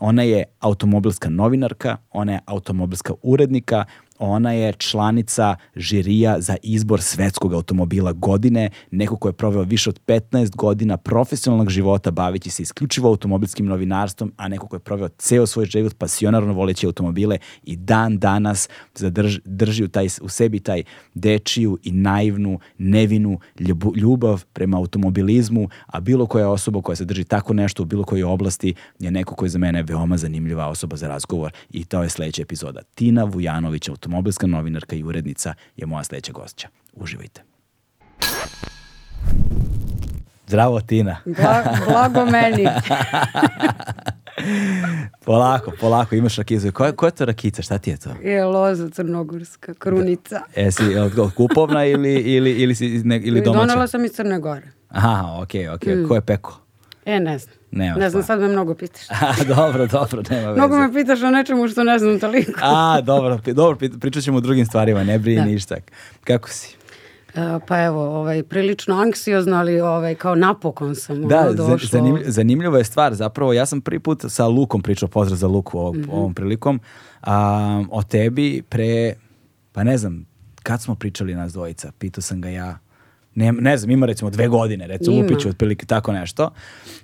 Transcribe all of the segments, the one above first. Ona je automobilska novinarka, ona je automobilska urednika, Ona je članica žirija za izbor svetskog automobila godine, neko ko je proveo više od 15 godina profesionalnog života baveći se isključivo automobilskim novinarstvom, a neko ko je proveo ceo svoj život pasionarno voleći automobile i dan danas zadrži, drži u, taj, u sebi taj dečiju i naivnu, nevinu ljubav prema automobilizmu, a bilo koja osoba koja se drži tako nešto u bilo kojoj oblasti je neko ko je za mene veoma zanimljiva osoba za razgovor i to je sledeća epizoda. Tina Vujanović, automobilizam automobilska novinarka i urednica je moja sledeća gošća. Uživajte. Zdravo Tina. Blago, blago meni. polako, polako, imaš rakizu. Koja, koja je to rakica, šta ti je to? Je loza crnogorska, krunica. Da. E, si kupovna ili, ili, ili, si, ili domaća? Donala sam iz Crne Gore. Aha, okej, okay, okej. Okay. Mm. Ko je peko? E, ne znam. Nema ne znam, pa. sad me mnogo pitaš. A, dobro, dobro, nema veze. Mnogo me pitaš o nečemu što ne znam toliko. A, dobro, dobro pričat ćemo o drugim stvarima, ne brini da. ništa. Kako si? E, pa evo, ovaj, prilično anksiozno, ali ovaj, kao napokon sam da, došla. Zanimlj, zanimljiva je stvar, zapravo ja sam prvi put sa Lukom pričao, pozdrav za Luku ovom, mm -hmm. ovom prilikom, a, o tebi pre, pa ne znam, kad smo pričali nas dvojica, pitao sam ga ja, ne, ne znam, ima recimo dve godine, recimo ima. Lupiću otprilike tako nešto.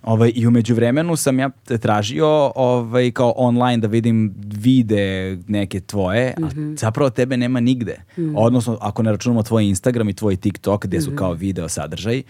Ovaj, I umeđu vremenu sam ja tražio ovaj, kao online da vidim vide neke tvoje, mm -hmm. a mhm. zapravo tebe nema nigde. Mm -hmm. Odnosno, ako ne računamo tvoj Instagram i tvoj TikTok, gde su mm -hmm. kao video sadržaj,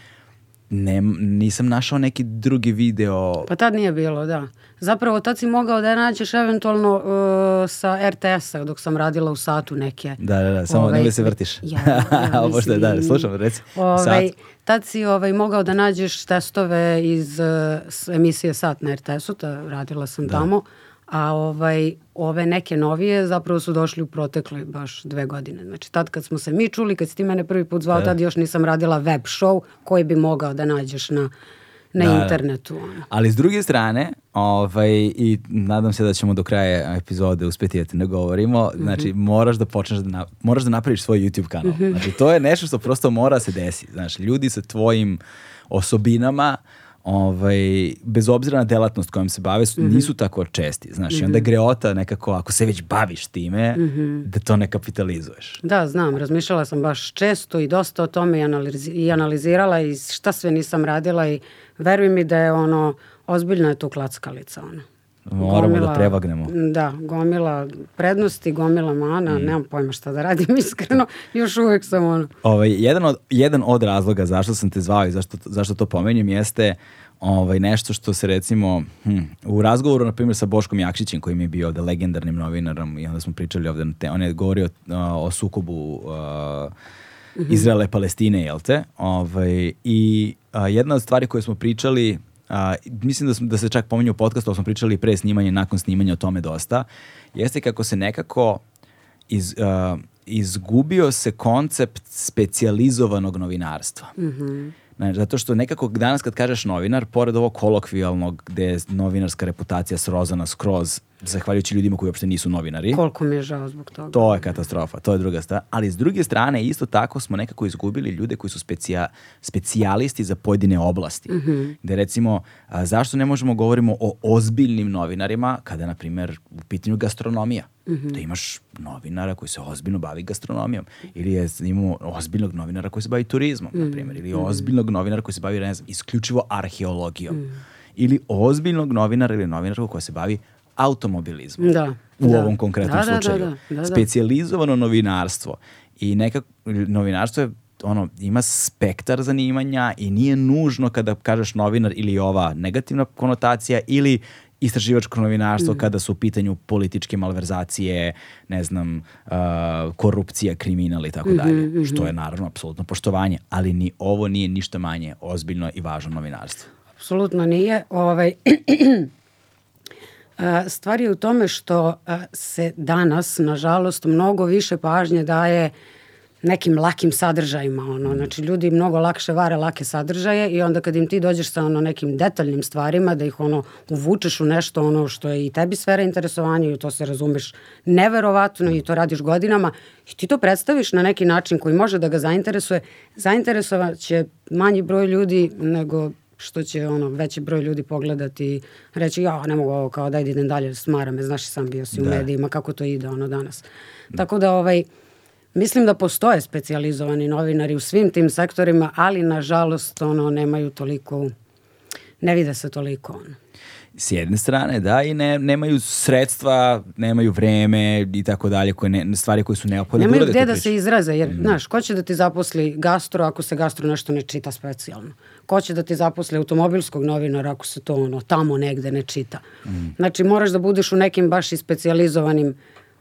ne, nisam našao neki drugi video. Pa tad nije bilo, da. Zapravo tad si mogao da je nađeš eventualno uh, sa RTS-a dok sam radila u satu neke. Da, da, da, samo ovaj, nemoj se vrtiš. Ja, ja Ovo što je, da, da slušam, reci. Ovaj, sat. Tad si ovaj, mogao da nađeš testove iz uh, emisije Sat na RTS-u, da, radila sam da. tamo. Da a ovaj, ove neke novije zapravo su došli u protekle baš dve godine. Znači tad kad smo se mi čuli, kad si ti mene prvi put zvao, e. tad još nisam radila web show koji bi mogao da nađeš na na da, da. internetu. Ali s druge strane, ovaj, i nadam se da ćemo do kraja epizode uspeti da te ne govorimo, mm -hmm. znači moraš da počneš da, na, moraš da napraviš svoj YouTube kanal. Mm -hmm. Znači to je nešto što prosto mora se desi. Znači ljudi sa tvojim osobinama ovaj, bez obzira na delatnost kojom se bave, su, mm -hmm. nisu mhm. tako česti. Znaš, mm -hmm. i onda mhm. greota nekako, ako se već baviš time, mm -hmm. da to ne kapitalizuješ. Da, znam, razmišljala sam baš često i dosta o tome i, analiz, i analizirala i šta sve nisam radila i veruj mi da je ono, ozbiljna je tu klackalica ono. Moramo da gomila, da prevagnemo. Da, gomila prednosti, gomila mana, mm. nemam pojma šta da radim iskreno, još uvek sam ono. Ovaj, jedan, od, jedan od razloga zašto sam te zvao i zašto, zašto to pomenjem jeste ovaj, nešto što se recimo hm, u razgovoru, na primjer, sa Boškom Jakšićem koji mi je bio ovde legendarnim novinarom i onda smo pričali ovde, na te, on je govorio o, o sukobu uh, mhm. Izraela i Palestine, jel te? Ovaj, I a, jedna od stvari koje smo pričali a, mislim da, sam, da se čak pominju u podcastu, ali smo pričali pre snimanja i nakon snimanja o tome dosta, jeste kako se nekako iz, a, izgubio se koncept specijalizovanog novinarstva. Mm -hmm. Znači, zato što nekako danas kad kažeš novinar, pored ovog kolokvijalnog gde je novinarska reputacija srozana skroz zahvaljujući ljudima koji uopšte nisu novinari. Koliko mi je žao zbog toga. To je katastrofa, to je druga stvar. Ali s druge strane, isto tako smo nekako izgubili ljude koji su specija, specijalisti za pojedine oblasti. Mm -hmm. Gde recimo, a, zašto ne možemo govorimo o ozbiljnim novinarima kada, na primjer, u pitanju gastronomija. Mm -hmm. Da imaš novinara koji se ozbiljno bavi gastronomijom. Ili je, imamo ozbiljnog novinara koji se bavi turizmom, mm -hmm. na mhm. primjer. Ili mhm. ozbiljnog novinara koji se bavi, ne znam, isključivo arheologijom. Mm -hmm. Ili ozbiljnog novinara ili novinara koja se bavi automobilizma. Da. U da. ovom konkretnom da, da slučaju. Da, da, da, Specijalizovano novinarstvo. I nekako, novinarstvo je ono, ima spektar zanimanja i nije nužno kada kažeš novinar ili ova negativna konotacija ili istraživačko novinarstvo mm. kada su u pitanju političke malverzacije, ne znam, uh, korupcija, kriminal i tako mm -hmm, dalje, mhm. što je naravno apsolutno poštovanje, ali ni ovo nije ništa manje ozbiljno i važno novinarstvo. Apsolutno nije. Ovaj Stvar je u tome što se danas, nažalost, mnogo više pažnje daje nekim lakim sadržajima. Ono. Mm. Znači, ljudi mnogo lakše vare lake sadržaje i onda kad im ti dođeš sa ono, nekim detaljnim stvarima, da ih ono, uvučeš u nešto ono što je i tebi sfera interesovanja i to se razumeš neverovatno i to radiš godinama i ti to predstaviš na neki način koji može da ga zainteresuje, zainteresovat će manji broj ljudi nego što će ono veći broj ljudi pogledati i reći ja ne mogu ovo kao da idem dalje smara me znaš sam bio si da. u medijima kako to ide ono danas tako da ovaj mislim da postoje specijalizovani novinari u svim tim sektorima ali nažalost ono nemaju toliko ne vide se toliko ono s jedne strane, da, i ne, nemaju sredstva, nemaju vreme i tako dalje, koje ne, stvari koje su neophodne. Nemaju da gde da, da se izraze, jer, mm. znaš, ko će da ti zaposli gastro ako se gastro nešto ne čita specijalno? ko će da ti zaposle automobilskog novinara ako se to ono tamo negde ne čita. Mm. Znači moraš da budeš u nekim baš i specializovanim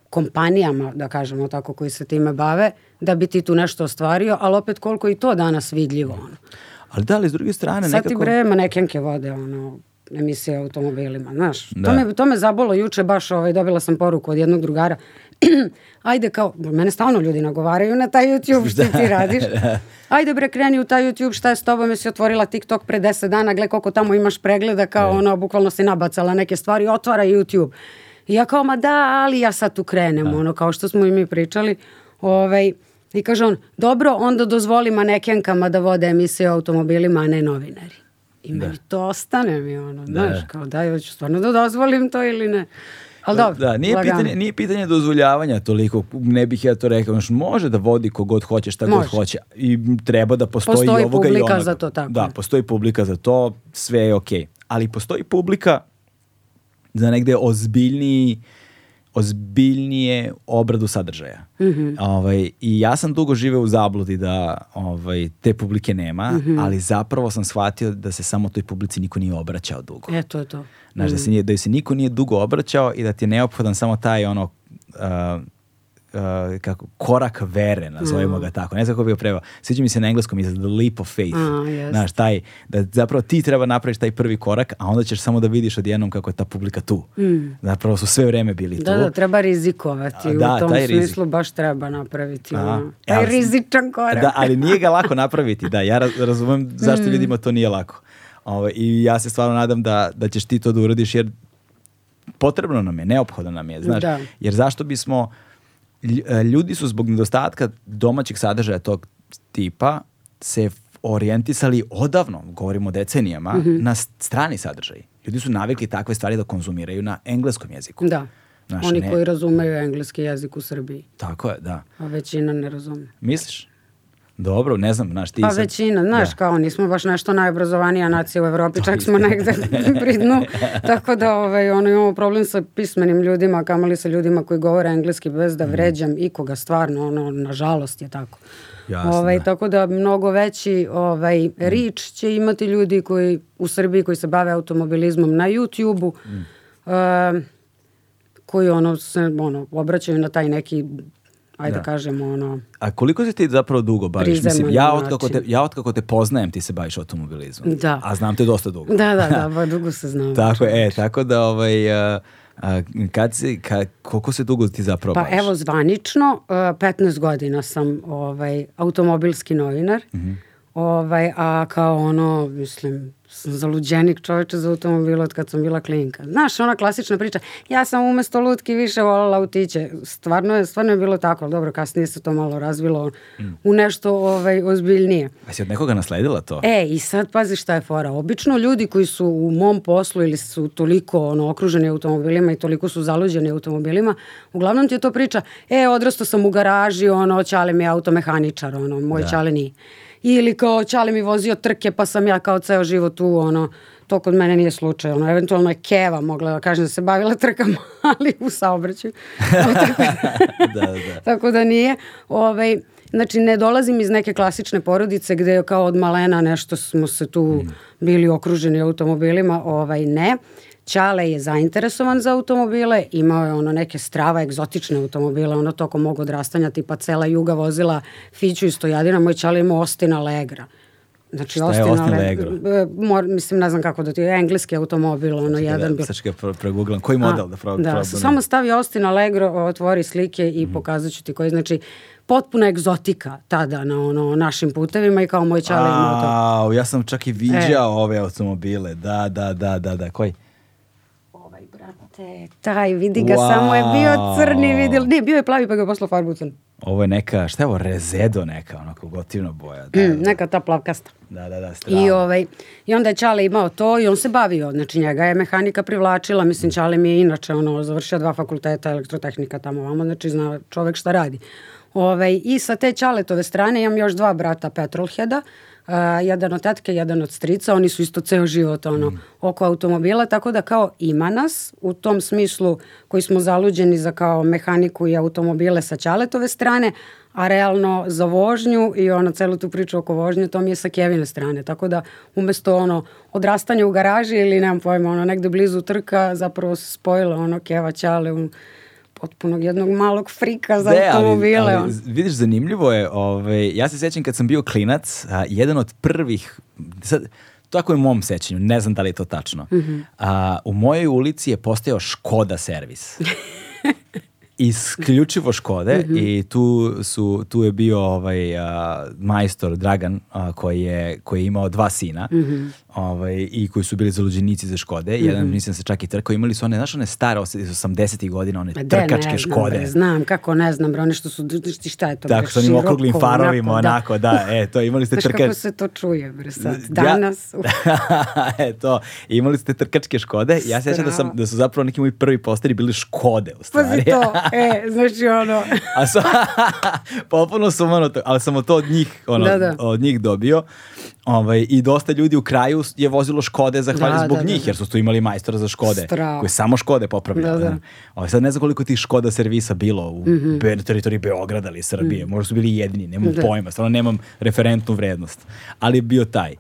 kompanijama, da kažemo tako, koji se time bave, da bi ti tu nešto ostvario, ali opet koliko i to danas vidljivo. Ono. Ali da, li s druge strane Sad nekako... Sad ti brema nekenke vode, ono, emisije o automobilima, znaš. Da. To, me, to me zabolo juče baš, ovaj, dobila sam poruku od jednog drugara. ajde kao, da mene stalno ljudi nagovaraju na taj YouTube šta da. ti radiš. Da. Ajde bre kreni u taj YouTube šta je s tobom, jesi otvorila TikTok pre 10 dana, gle koliko tamo imaš pregleda, kao ono, bukvalno si nabacala neke stvari, otvara YouTube. I ja kao, ma da, ali ja sad tu krenem, ono, kao što smo i mi pričali, ovaj, i kaže on, dobro, onda dozvoli manekenkama da vode emisije o automobilima, a ne novinari. I da. meni to ostane mi ono, da. znaš, kao daj, hoću stvarno da dozvolim to ili ne. Ali dobro, da, nije lagano. pitanje, nije pitanje dozvoljavanja toliko, ne bih ja to rekao, znači, može da vodi kogod hoće, šta može. god hoće i treba da postoji, postoji ovoga i onoga. Postoji publika za to, tako. Da, postoji publika za to, sve je okej. Okay. Ali postoji publika za negde ozbiljniji ozbiljnije obradu sadržaja. Mm -hmm. ovaj, I ja sam dugo živeo u zabludi da ovaj, te publike nema, mm -hmm. ali zapravo sam shvatio da se samo toj publici niko nije obraćao dugo. E, to je to. Znaš, mm -hmm. da, se mhm. nije, da ju se niko nije dugo obraćao i da ti je neophodan samo taj ono... Uh, uh, kako, korak vere, nazovimo mm. ga tako. Ne znam kako bi ga prevao. Sviđa mi se na engleskom iz the leap of faith. Mm, yes. Znaš, taj, da zapravo ti treba napraviš taj prvi korak, a onda ćeš samo da vidiš odjednom kako je ta publika tu. Mm. Zapravo su sve vreme bili da, tu. Da, treba rizikovati. A, da, U tom taj smislu baš treba napraviti. A, e, Taj ali, rizičan korak. Da, ali nije ga lako napraviti. Da, ja razumem zašto mm. ljudima to nije lako. Ovo, ovaj, I ja se stvarno nadam da, da ćeš ti to da uradiš jer potrebno nam je, neophodno nam je, znaš. Da. Jer zašto bismo E, ljudi su zbog nedostatka domaćeg sadržaja tog tipa se orijentisali odavno, govorimo decenijama, mm -hmm. na strani sadržaj. Ljudi su navikli takve stvari da konzumiraju na engleskom jeziku. Da. Znaš, Oni ne... koji razumeju engleski jezik u Srbiji. Tako je, da. A većina ne razume. Misliš? Dobro, ne znam, znaš, ti... Pa većina, da. znaš, da. kao nismo baš nešto najobrazovanija nacija u Evropi, to čak smo negde pri dnu, tako da ovaj, ono, imamo problem sa pismenim ljudima, kamali sa ljudima koji govore engleski bez da mhm. vređam mm. ikoga, stvarno, ono, nažalost je tako. Jasno, ovaj, da. Tako da mnogo veći ovaj, mm. rič će imati ljudi koji u Srbiji koji se bave automobilizmom na YouTube-u, mm. uh, koji ono, se, ono, obraćaju na taj neki ajde da. da. kažemo ono... A koliko se ti zapravo dugo baviš? Mislim, ja otkako, te, ja otkako te poznajem ti se baviš automobilizmom. Da. A znam te dosta dugo. Da, da, da, ba, dugo se znam. tako, e, tako da ovaj... Uh, kad si, ka, koliko se dugo ti zapravo pa baviš? Pa evo zvanično, uh, 15 godina sam ovaj, automobilski novinar. Mm -hmm Ovaj, a kao ono, mislim, sam zaluđenik čoveče za automobila od kad sam bila klinka. Znaš, ona klasična priča, ja sam umesto lutki više volala autiće. Stvarno je, stvarno je bilo tako, dobro, kasnije se to malo razvilo mm. u nešto ovaj, ozbiljnije. A si od nekoga nasledila to? E, i sad pazi šta je fora. Obično ljudi koji su u mom poslu ili su toliko ono, okruženi automobilima i toliko su zaluđeni automobilima, uglavnom ti je to priča, e, odrastao sam u garaži, ono, čale mi je automehaničar, ono, moj da. čale nije ili kao Čale mi vozio trke pa sam ja kao ceo život u ono to kod mene nije slučaj, ono, eventualno je Keva mogla da kažem da se bavila trkama, ali u saobraćaju. tako, da, da. tako da nije. Ovaj, znači, ne dolazim iz neke klasične porodice gde kao od malena nešto smo se tu mm. bili okruženi automobilima, ovaj, ne. Ćale je zainteresovan za automobile, imao je ono neke strava egzotične automobile, ono toko mogu odrastanja tipa cela juga vozila Fiću i Stojadina, moj Ćale imao Ostina Legra. Znači, Šta je Austin Allegro? Mor, mislim, ne znam kako da ti je, engleski automobil, ono, Sačka jedan... Da, sad ću ga preguglam, koji model A, da probam? Da, probam, samo stavi Austin Allegro, otvori slike i mm. pokazat ću ti koji, znači, potpuna egzotika tada na ono našim putevima i kao moj čale ima to. Au, ja sam čak i viđao e. ove automobile, da, da, da, da, da, koji? brate, taj, vidi ga, wow. samo je bio crni, vidjeli, ne, bio je plavi pa ga je poslao farbu u crni. Ovo je neka, šta je ovo, rezedo neka, onako gotivna boja. Da, mm, da. neka ta plavkasta. Da, da, da, strava. I, ovaj, I onda je Čale imao to i on se bavio, znači njega je mehanika privlačila, mislim mm. Čale mi je inače ono, završio dva fakulteta elektrotehnika tamo vamo, znači zna čovek šta radi. Ove, ovaj, I sa te Čaletove strane imam još dva brata Petrolheda, Uh, jedan od tatke, jedan od strica, oni su isto ceo život ono, mm. oko automobila, tako da kao ima nas u tom smislu koji smo zaluđeni za kao mehaniku i automobile sa Ćaletove strane, a realno za vožnju i ono celu tu priču oko vožnje, to mi je sa Kevine strane. Tako da umesto ono odrastanje u garaži ili nemam pojma, ono negde blizu trka zapravo se spojilo ono Keva Ćale u um, potpuno jednog malog frika za De, automobile. Ali, ali, vidiš, zanimljivo je. Ovaj, ja se sećam kad sam bio klinac, a, jedan od prvih... Sad, tako je u mom sećanju, ne znam da li je to tačno. Mm -hmm. a, u mojoj ulici je postao Škoda servis. isključivo Škode mm -hmm. i tu, su, tu je bio ovaj, uh, majstor Dragan uh, koji, je, koji je imao dva sina mm -hmm. ovaj, i koji su bili zaluđenici za Škode. Jedan, mm -hmm. mislim, da se čak i trkao. Imali su one, znaš, one stare iz 80-ih godina, one De, trkačke ne, Škode. Ne, znam, kako ne znam, bre, one što su, šta je to? Tako, sa onim okruglim farovima, onako, da. onako, da, e, to imali ste trkačke... kako se to čuje, bre, sad, danas? Ja, e, to, imali ste trkačke Škode. Ja se sećam da, sam, da su zapravo neki moji prvi posteri bili Škode, u stvari. Pazi e, znači ono... A sa, popuno sam ono, ali sam to od njih, ono, da, da. od njih dobio. Ovaj, I dosta ljudi u kraju je vozilo Škode zahvaljujem da, zbog da, njih, da. jer su tu imali majstora za Škode, Strava. koji samo Škode popravlja. Da, da. da, Ovaj, sad ne znam koliko tih Škoda servisa bilo u mm -hmm. teritoriji Beograda ili Srbije. Mm. Možda su bili jedini, nemam da. pojma, stvarno nemam referentnu vrednost. Ali je bio taj.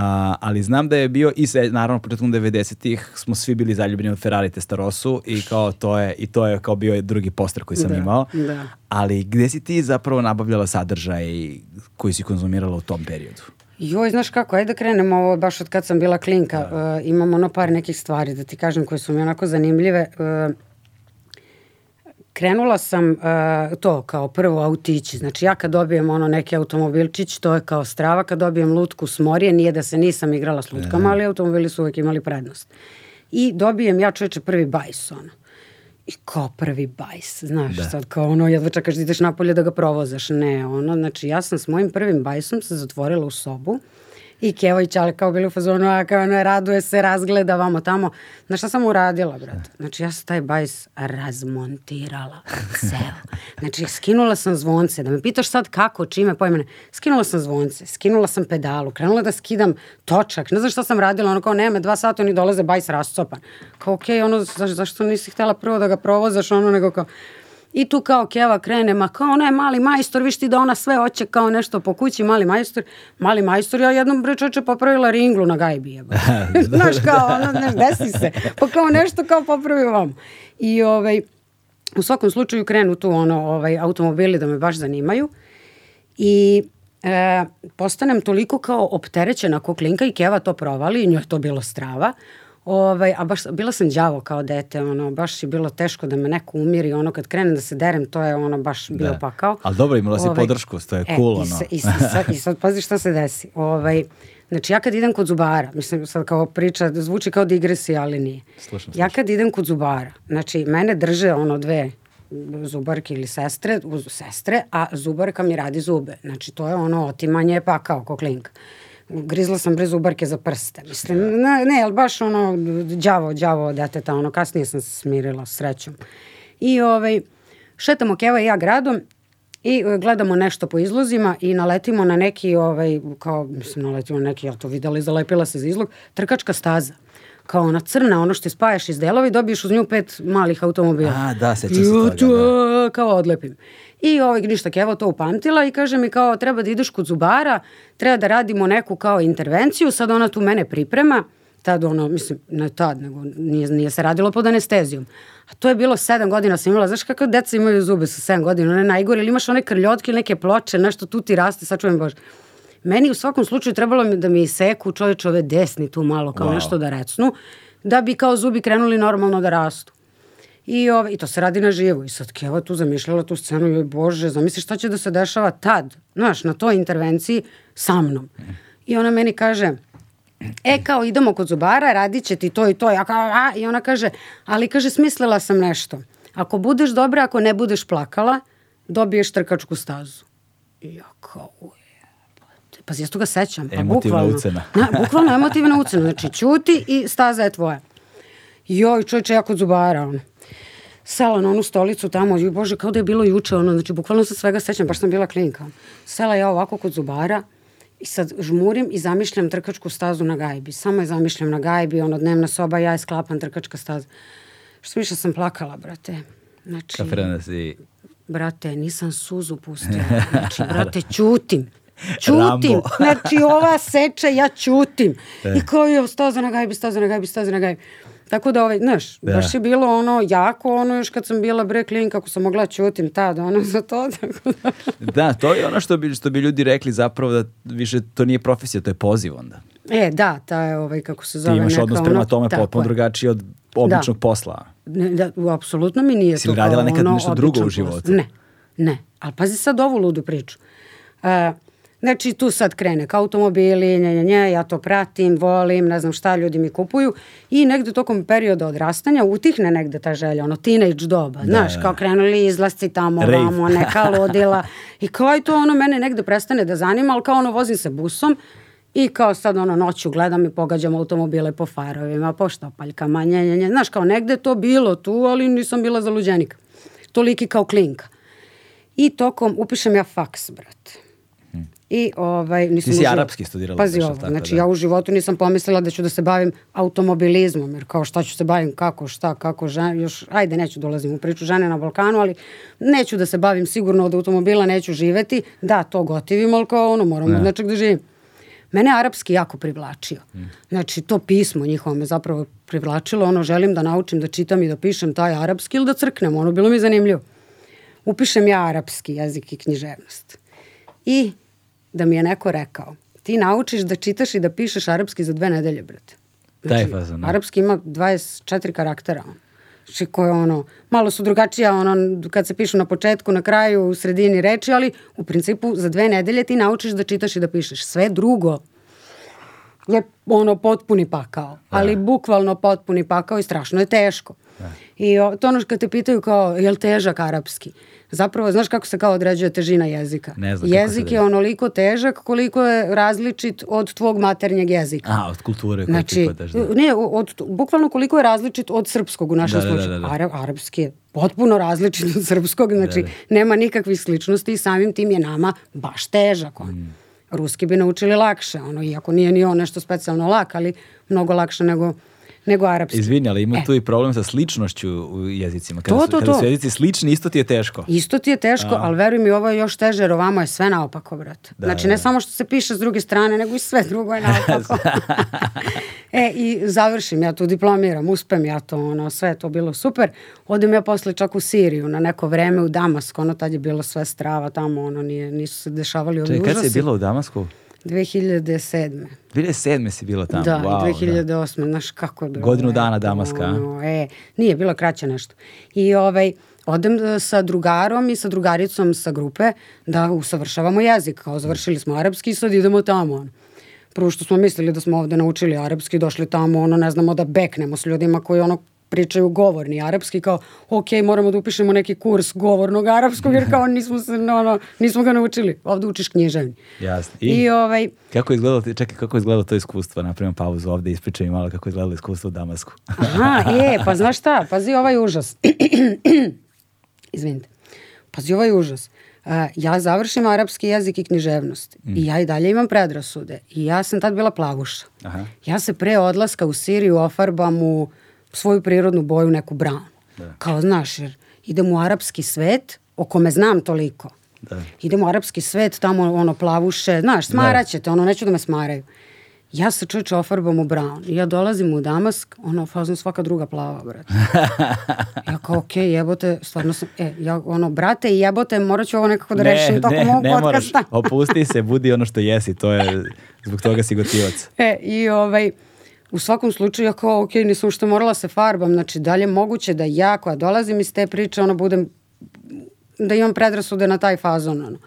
A, ali znam da je bio i se, naravno početkom 90-ih smo svi bili zaljubljeni u Ferrari Testarosu i kao to je i to je kao bio drugi poster koji sam da, imao. Da. Ali gde si ti zapravo nabavljala sadržaj koji si konzumirala u tom periodu? Joj, znaš kako, ajde da krenemo ovo baš od kad sam bila klinka. Da. Uh, imam ono par nekih stvari da ti kažem koje su mi onako zanimljive. Uh, Krenula sam uh, to kao prvo autići, znači ja kad dobijem ono neki automobilčić, to je kao strava, kad dobijem lutku s morije, nije da se nisam igrala s lutkama, e. ali automobili su uvek imali prednost. I dobijem ja čoveče prvi bajs ono. I kao prvi bajs, znaš, da. sad kao ono, jedva čekaš da ideš napolje da ga provozaš, ne, ono, znači ja sam s mojim prvim bajsom se zatvorila u sobu, I Kevo i kao bilo u fazonu, a kao ono, raduje se, razgleda vamo tamo. Znaš šta sam uradila, brate? Znači ja sam taj bajs razmontirala ceo. Znači skinula sam zvonce, da me pitaš sad kako, čime, pojmene. Skinula sam zvonce, skinula sam pedalu, krenula da skidam točak. Ne znam šta sam radila, ono kao nema, dva sata oni dolaze bajs rascopan. Kao okej, okay, ono, zaš, zašto nisi htela prvo da ga provozaš, ono nego kao, I tu kao Keva krene, ma kao ona mali majstor, viš ti da ona sve hoće kao nešto po kući, mali majstor. Mali majstor, ja jednom bre popravila ringlu na gajbi jeba. Da, da, da. Znaš kao, ono, znaš, desi se. Pa kao nešto kao popravio vam. I ovaj, u svakom slučaju krenu tu ono, ovaj, automobili da me baš zanimaju. I e, postanem toliko kao opterećena kuklinka i Keva to provali i njoj je to bilo strava Ovaj, a baš, bila sam đavo kao dete, ono, baš je bilo teško da me neko umiri, ono, kad krenem da se derem, to je ono baš da. bilo da. pakao. Ali dobro, imala si ovaj, podršku, to je e, cool, ono. I, sa, i, sa, I sad pazi šta se desi. Ovaj, znači, ja kad idem kod zubara, mislim, sad kao priča, zvuči kao digresija, ali nije. Slušam, slušam. Ja kad idem kod zubara, znači, mene drže, ono, dve zubarke ili sestre, uz sestre, a zubarka mi radi zube. Znači, to je ono otimanje pakao, ko klinka grizla sam brzo ubarke za prste. Mislim, ne, ne, ali baš ono, đavo, đavo deteta, ono, kasnije sam se smirila srećom. I ovaj, šetamo Keva i ja gradom i e, gledamo nešto po izlozima i naletimo na neki, ovaj, kao, mislim, naletimo na neki, ja to videla i zalepila se za izlog, trkačka staza kao ona crna, ono što spajaš iz delova i dobiješ uz nju pet malih automobila. A, da, sećam se toga. Da. Kao odlepim. I ovaj, ništa, Keva to upamtila i kaže mi kao treba da ideš kod zubara, treba da radimo neku kao intervenciju, sad ona tu mene priprema, tad ono, mislim, ne tad, nego nije, nije se radilo pod anestezijom. A to je bilo sedam godina sam imala, znaš kako deca imaju zube sa sedam godina, one najgore, ili imaš one krljotke ili neke ploče, nešto tu ti raste, sačujem Bože. Meni u svakom slučaju trebalo mi da mi iseku čoveč ove desni tu malo, kao wow. nešto da recnu, da bi kao zubi krenuli normalno da rastu. I, ove, ovaj, I to se radi na živu. I sad Keva tu zamišljala tu scenu, joj bože, zamisli šta će da se dešava tad, znaš, na toj intervenciji sa mnom. I ona meni kaže, e kao idemo kod zubara, radit će ti to i to, ja kao, a, i ona kaže, ali kaže, smislila sam nešto. Ako budeš dobra, ako ne budeš plakala, dobiješ trkačku stazu. I ja kao, ujebate. Pa ja to ga sećam. Pa, emotivna bukvalno, ucena. na, bukvalno emotivna ucena. Znači, ćuti i staza je tvoja. Joj, čovječe, ja kod zubara, ono sela na onu stolicu tamo, i bože, kao da je bilo juče, ono, znači, bukvalno se svega sećam, baš sam bila klinka. Sela ja ovako kod zubara, I sad žmurim i zamišljam trkačku stazu na gajbi. Samo je zamišljam na gajbi, ono dnevna soba, ja je sklapan trkačka staza. Što više sam plakala, brate. Znači, Kafirana si... Brate, nisam suzu pustila. Znači, brate, ćutim. Ćutim. Rambo. znači, ova seče, ja ćutim. I e. kao je staza na gajbi, staza na gajbi, staza na gajbi. Tako da, ovaj, znaš, da. baš je bilo ono jako, ono još kad sam bila bre klin, kako sam mogla čutim da tad, ono za to. Tako da. da, to je ono što bi, što bi ljudi rekli zapravo da više to nije profesija, to je poziv onda. E, da, ta je ovaj, kako se zove. Ti imaš neka, odnos prema ono, tome potpuno drugačiji od običnog da. posla. Ne, da, apsolutno mi nije si to. Si radila nekad ono, nešto drugo u životu? Ne, ne. Ali pazi sad ovu ludu priču. Uh, Znači, tu sad krene kao automobili, nje, nje, nje, ja to pratim, volim, ne znam šta ljudi mi kupuju i negde tokom perioda odrastanja utihne negde ta želja, ono teenage doba, da, znaš, da. kao da. krenuli izlasci tamo, Rave. vamo, neka ludila i kao je to ono mene negde prestane da zanima, ali kao ono vozim se busom i kao sad ono noću gledam i pogađam automobile po farovima, po štopaljkama, nje, nje, nje, znaš, kao negde to bilo tu, ali nisam bila zaluđenika, toliki kao klinka. I tokom, upišem ja faks, brate I ovaj, nisam Nisi uživ... arapski studirala. Pazi ovo, znači da. ja u životu nisam pomislila da ću da se bavim automobilizmom, jer kao šta ću se bavim, kako, šta, kako, žen, još, ajde, neću dolazim da u priču žene na Balkanu, ali neću da se bavim sigurno od automobila, neću živeti, da, to gotivim, ali kao ono, moram ne. od nečeg da živim. Mene arapski jako privlačio. Mm. Znači, to pismo njihovo me zapravo privlačilo, ono, želim da naučim da čitam i da pišem taj arapski ili da crknem, ono, bilo mi zanimljivo. Upišem ja arapski jezik i književnost. I da mi je neko rekao, ti naučiš da čitaš i da pišeš arapski za dve nedelje, brate. Znači, Taj fazon. Da. Arapski ima 24 karaktera. Znači, koje ono, malo su drugačija ono, kad se pišu na početku, na kraju, u sredini reči, ali u principu za dve nedelje ti naučiš da čitaš i da pišeš. Sve drugo je ono potpuni pakao, da. ali da. bukvalno potpuni pakao i strašno je teško. Da. I o, to ono kad te pitaju kao, jel težak arapski? Zapravo, znaš kako se kao određuje težina jezika? Ne znam Jezik je onoliko težak koliko je različit od tvog maternjeg jezika. A, od kulture koju znači, ti padaš, da. Ne, od, bukvalno koliko je različit od srpskog u našem da, da, da slučaju. Da, da, da. arapski je potpuno različit od srpskog, znači da, da. nema nikakvih sličnosti i samim tim je nama baš težak on. Mm. Ruski bi naučili lakše, ono, iako nije ni on nešto specijalno lak, ali mnogo lakše nego nego arapski. Izvini, ali ima e. tu i problem sa sličnošću u jezicima. Kada, to, to, su, kada to. su jezici slični, isto ti je teško. Isto ti je teško, A. ali veruj mi, ovo je još teže, jer ovamo je sve naopako, brate. Da, znači, da, ne da. samo što se piše s druge strane, nego i sve drugo je naopako. e, i završim, ja tu diplomiram, uspem ja to, ono, sve to bilo super. Odim ja posle čak u Siriju, na neko vreme u Damask, ono, tad je bilo sve strava tamo, ono, nije, nisu se dešavali ovi Čekaj, užasi. Čekaj, kad si je bila u Damasku? 2007. 2007. si bila tamo. Da, wow, 2008. Da. Znaš kako je bilo. Godinu dana Damaska. Ono, e, nije, bilo kraće nešto. I ovaj, odem e, sa drugarom i sa drugaricom sa grupe da usavršavamo jezik. Kao završili smo arapski i sad idemo tamo. prvo što smo mislili da smo ovde naučili arapski, došli tamo, ono, ne znamo da beknemo s ljudima koji ono pričaju govorni arapski, kao ok, moramo da upišemo neki kurs govornog arapskog, jer kao nismo, se, no, nismo ga naučili. Ovde učiš književni. Jasno. I, I ovaj... Kako je izgledalo, čekaj, kako je izgledalo to iskustvo? Napravimo pauzu ovde, ispričaj mi malo kako je izgledalo iskustvo u Damasku. Aha, je, pa znaš šta, pazi ovaj užas. Izvinite. Pazi ovaj užas. Uh, ja završim arapski jezik i književnost mm. i ja i dalje imam predrasude i ja sam tad bila plavuša. Aha. Ja se pre odlaska u Siriju ofarbam u uh, svoju prirodnu boju, neku brown. Da. Kao, znaš, jer idem u arapski svet o kome znam toliko. Da. Idem u arapski svet, tamo ono plavuše, znaš, smaraćete, da. ono, neću da me smaraju. Ja se čuč ofarbam u brown. ja dolazim u Damask, ono, fazno svaka druga plava, brate. ja kao, okej, okay, jebote, stvarno sam, e, ja, ono, brate i jebote, morat ću ovo nekako da ne, rešim tokom ne, ovog ne ne Moraš, opusti se, budi ono što jesi, to je, zbog toga si gotivac. E, i ovaj, U svakom slučaju, ja kao, ok, nisam što morala da se farbam, znači dalje moguće da ja koja dolazim iz te priče, ono, budem, da imam predrasude na taj fazon, ono.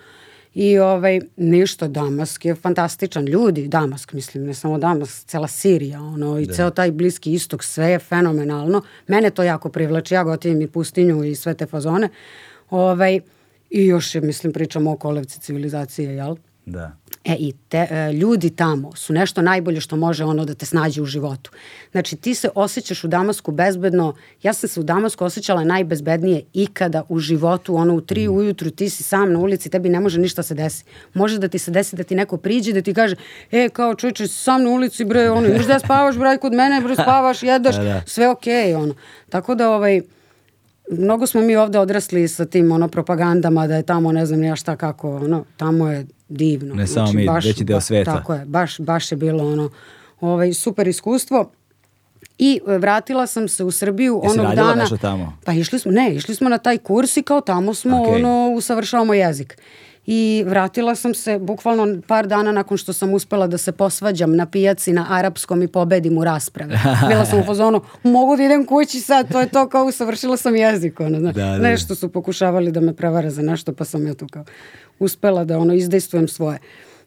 I ovaj, ništa, Damask je fantastičan. Ljudi, Damask, mislim, ne samo Damask, cela Sirija, ono, i da. ceo taj bliski istok, sve je fenomenalno. Mene to jako privlači, ja gotivim i pustinju i sve te fazone. Ovaj, I još mislim, pričamo o kolevci civilizacije, jel? Da. E i te, e, ljudi tamo su nešto najbolje što može ono da te snađe u životu. Znači ti se osjećaš u Damasku bezbedno, ja sam se u Damasku osjećala najbezbednije ikada u životu, ono u tri mm. ujutru ti si sam na ulici, tebi ne može ništa se desi. Može da ti se desi da ti neko priđe, da ti kaže, e kao čovječe sam na ulici bre, ono, još da spavaš braj kod mene, bre spavaš, da, jedaš, da. sve okej, okay, ono. Tako da ovaj, mnogo smo mi ovde odrasli sa tim ono propagandama da je tamo ne znam ja šta kako ono tamo je divno. Ne samo znači, mi, baš, veći deo sveta. Tako je, baš, baš je bilo ono ovaj, super iskustvo. I e, vratila sam se u Srbiju Jesi onog dana. tamo? Pa išli smo, ne, išli smo na taj kurs i kao tamo smo okay. ono usavršavamo jezik i vratila sam se bukvalno par dana nakon što sam uspela da se posvađam na pijaci na arapskom i pobedim u raspravi. Bila sam u fazonu, mogu da idem kući sad, to je to kao usavršila sam jezik. Ono, znaš. Da, da, da. Nešto su pokušavali da me prevare za nešto, pa sam ja tu kao uspela da ono, izdejstvujem svoje.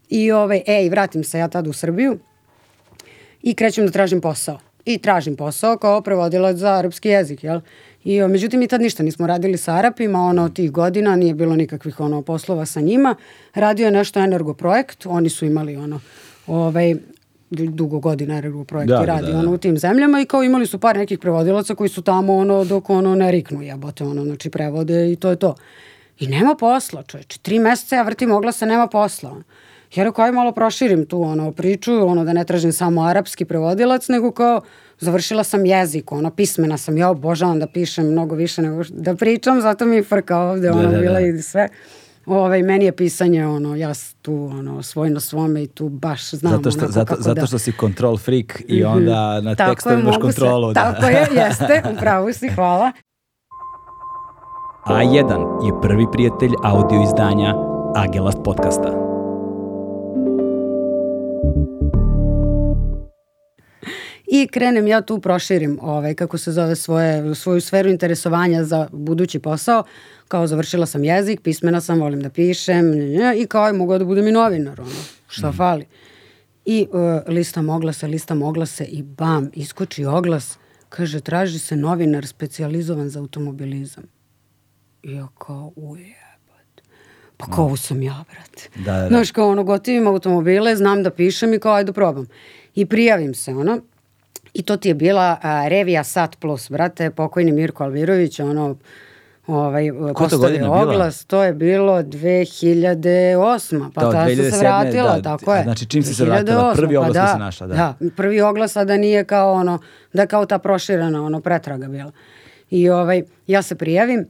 I ove, ovaj, ej, vratim se ja tad u Srbiju i krećem da tražim posao. I tražim posao kao prevodilac za arapski jezik, jel? I, međutim, mi tad ništa nismo radili sa Arapima, ono, tih godina nije bilo nikakvih ono, poslova sa njima. Radio je nešto energoprojekt, oni su imali ono, ovaj, dugo godina ergo projekti da, da, radi da, da. ono u tim zemljama i kao imali su par nekih prevodilaca koji su tamo ono dok ono ne riknu jebote ono znači prevode i to je to. I nema posla, čoveče. Tri meseca ja vrtim oglasa, nema posla. Ono. Ja rekao, aj malo proširim tu ono, priču, ono da ne tražim samo arapski prevodilac, nego kao završila sam jezik, ono, pismena sam, ja obožavam da pišem mnogo više nego da pričam, zato mi je frka ovde, da, ono, da, da, da. bila i sve. Ovaj, meni je pisanje, ono, ja tu, ono, svojno svome i tu baš znam zato što, onako zato, kako da- zato da... što si control freak i mhm. onda na tako tekstu imaš kontrolu. Se, da. Tako je, jeste, upravo si, hvala. A1 je prvi prijatelj audio izdanja Agelast podcasta. i krenem ja tu proširim ovaj, kako se zove svoje, svoju sferu interesovanja za budući posao kao završila sam jezik, pismena sam, volim da pišem i kao je mogu da budem i novinar ono, šta mm. fali i uh, e, listam oglase, listam oglase i bam, iskoči oglas kaže traži se novinar specijalizovan za automobilizam i ja kao ujebat pa kao mhm. ovo sam ja, brat Da, da, da. Znaš, kao ono, gotivim automobile, znam da pišem i kao, ajde, probam. I prijavim se, ono, I to ti je bila a, revija Sat Plus, brate, pokojni Mirko Alvirović, ono, ovaj, postavio oglas, bila? to je bilo 2008. Pa da, ta se vratila, da, tako je. Znači čim si se vratila, prvi oglas pa da, si našla. Da. da, prvi oglas, a da nije kao ono, da kao ta proširana ono, pretraga bila. I ovaj, ja se prijavim,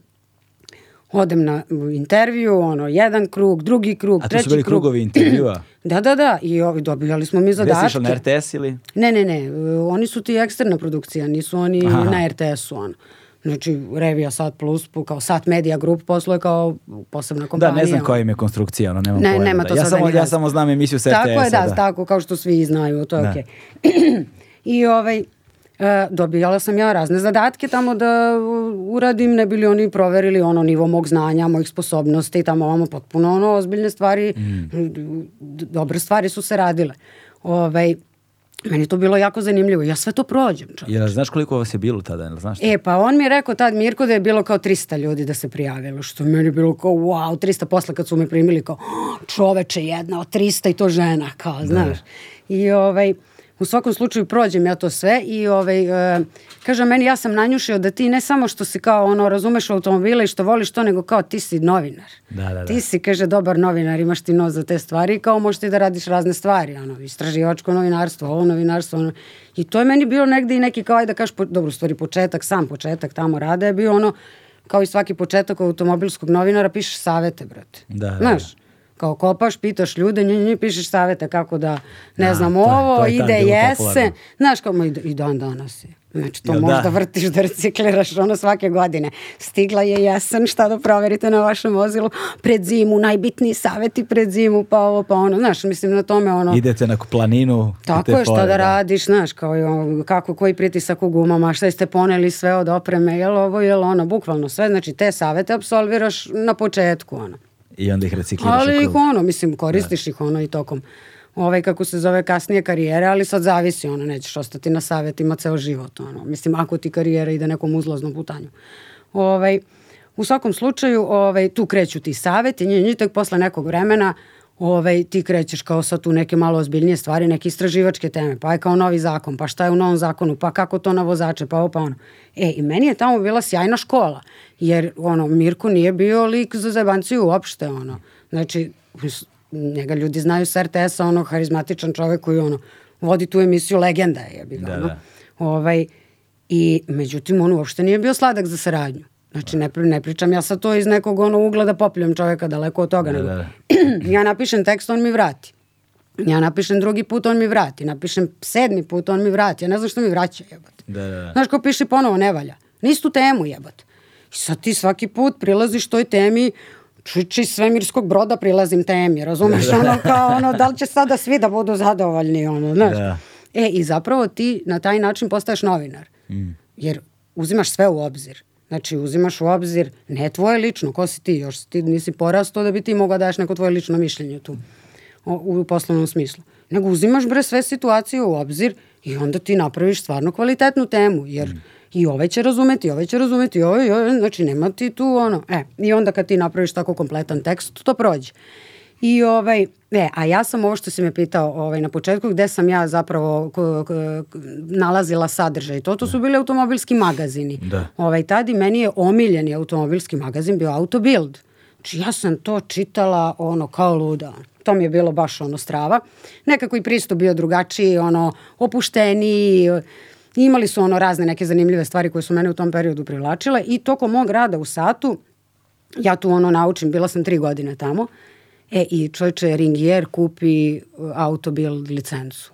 odem na intervju, ono, jedan krug, drugi krug, treći krug. A to su bili krug. krugovi intervjua? da, da, da, i ovi, dobijali smo mi zadatke. Gde si na RTS ili? Ne, ne, ne, oni su ti eksterna produkcija, nisu oni Aha. na RTS-u, ono. Znači, Revija Sat Plus, kao Sat Media Group posluje kao posebna kompanija. Da, ne znam koja im je konstrukcija, ono, nemam ne, pojma. Nema to da. ja, samo, ja samo znam emisiju sa RTS-a. Tako je, da, da, tako, kao što svi znaju, to je da. okej. Okay. I ovaj, e, dobijala sam ja razne zadatke tamo da uradim, ne bili oni proverili ono nivo mog znanja, mojih sposobnosti i tamo ovamo potpuno ono ozbiljne stvari, mm. dobre stvari su se radile. Ovaj, Meni to bilo jako zanimljivo. Ja sve to prođem. Čovječ. Jel znaš koliko vas je bilo tada? Jel znaš E, pa on mi je rekao tad, Mirko, da je bilo kao 300 ljudi da se prijavilo, što meni bilo kao, wow, 300 posle kad su me primili, kao, čoveče, jedna od 300 i to žena, kao, da. znaš. I ovaj, U svakom slučaju prođem ja to sve i ovaj, e, kaže meni ja sam nanjušio da ti ne samo što si kao ono razumeš automobile i što voliš to nego kao ti si novinar. Da, da, da. Ti si kaže dobar novinar, imaš ti nos za te stvari i kao možeš ti da radiš razne stvari, ono, istraživačko novinarstvo, ovo novinarstvo, ono. I to je meni bilo negde i neki kao ajde da kažeš, po, dobro stvari početak, sam početak tamo rada je bio ono kao i svaki početak automobilskog novinara pišeš savete, brate. Da, da, Znaš, da kao kopaš, pitaš ljude, nje, nje pišeš savete kako da, ne da, znam, to, ovo, to je ide jesen. Znaš, kao, ma, i dan danas je. Znači, to Jel možda da? vrtiš da recikliraš ono svake godine. Stigla je jesen, šta da proverite na vašem vozilu pred zimu, najbitniji saveti pred zimu, pa ovo, pa ono, znaš, mislim na tome ono... Idete na planinu. Tako je, šta pore, da, da radiš, znaš, kao kako, koji pritisak u gumama, šta ste poneli sve od opreme, jel ovo, jel ono, bukvalno sve, znači te savete apsolviraš na početku, ono. I onda ih recikliraš. Ali ih ono, mislim, da. koristiš da. ih ono i tokom ovaj, kako se zove, kasnije karijere, ali sad zavisi, ono, nećeš ostati na savjetima ceo život, ono, mislim, ako ti karijera ide nekom uzlaznom putanju. Ovaj, u svakom slučaju, ovaj, tu kreću ti savjeti, nje, nje, tek posle nekog vremena, ovaj, ti krećeš kao sa tu neke malo ozbiljnije stvari, neke istraživačke teme, pa je kao novi zakon, pa šta je u novom zakonu, pa kako to na vozače, pa ovo pa ono. E, i meni je tamo bila sjajna škola, jer ono, Mirko nije bio lik za zajebanciju uopšte, ono. Znači, njega ljudi znaju sa RTS-a, ono, harizmatičan čovek koji, ono, vodi tu emisiju Legenda, je bilo, da, ono. Da. Ovaj, I, međutim, on uopšte nije bio sladak za saradnju. Znači, ne, ne pričam ja sa to iz nekog ono ugla da popljam čovjeka daleko od toga. Da, nego. Da. ja napišem tekst, on mi vrati. Ja napišem drugi put, on mi vrati. Napišem sedmi put, on mi vrati. Ja ne znam što mi vraća, jebote. Da, da, da. Znaš, ko piše ponovo, ne valja. Nisi tu temu, jebote. I sad ti svaki put prilaziš toj temi, čuči svemirskog broda prilazim temi, razumeš? Da, da. Ono kao, ono, da li će sada da svi da budu zadovoljni, ono, znaš? Da. E, i zapravo ti na taj način postaješ novinar. Mm. Jer uzimaš sve u obzir. Znači, uzimaš u obzir ne tvoje lično, ko si ti, još ti nisi porastao da bi ti mogao da daš neko tvoje lično mišljenje tu u, u poslovnom smislu. Nego uzimaš bre sve situacije u obzir i onda ti napraviš stvarno kvalitetnu temu, jer i ove će razumeti, i ove će razumeti, i ove, ove, znači nema ti tu ono, e, i onda kad ti napraviš tako kompletan tekst, to prođe. I ovaj, E, a ja sam ovo što si me pitao ovaj, na početku, gde sam ja zapravo nalazila sadržaj. To, to su da. bili automobilski magazini. Da. Ovaj, tadi meni je omiljeni automobilski magazin bio Autobild. Znači ja sam to čitala ono kao luda. To mi je bilo baš ono strava. Nekako i pristup bio drugačiji, ono opušteniji, imali su ono razne neke zanimljive stvari koje su mene u tom periodu privlačile i toko mog rada u Satu, ja tu ono naučim, bila sam tri godine tamo, uh, E, i čovječe Ringier kupi e, autobil licencu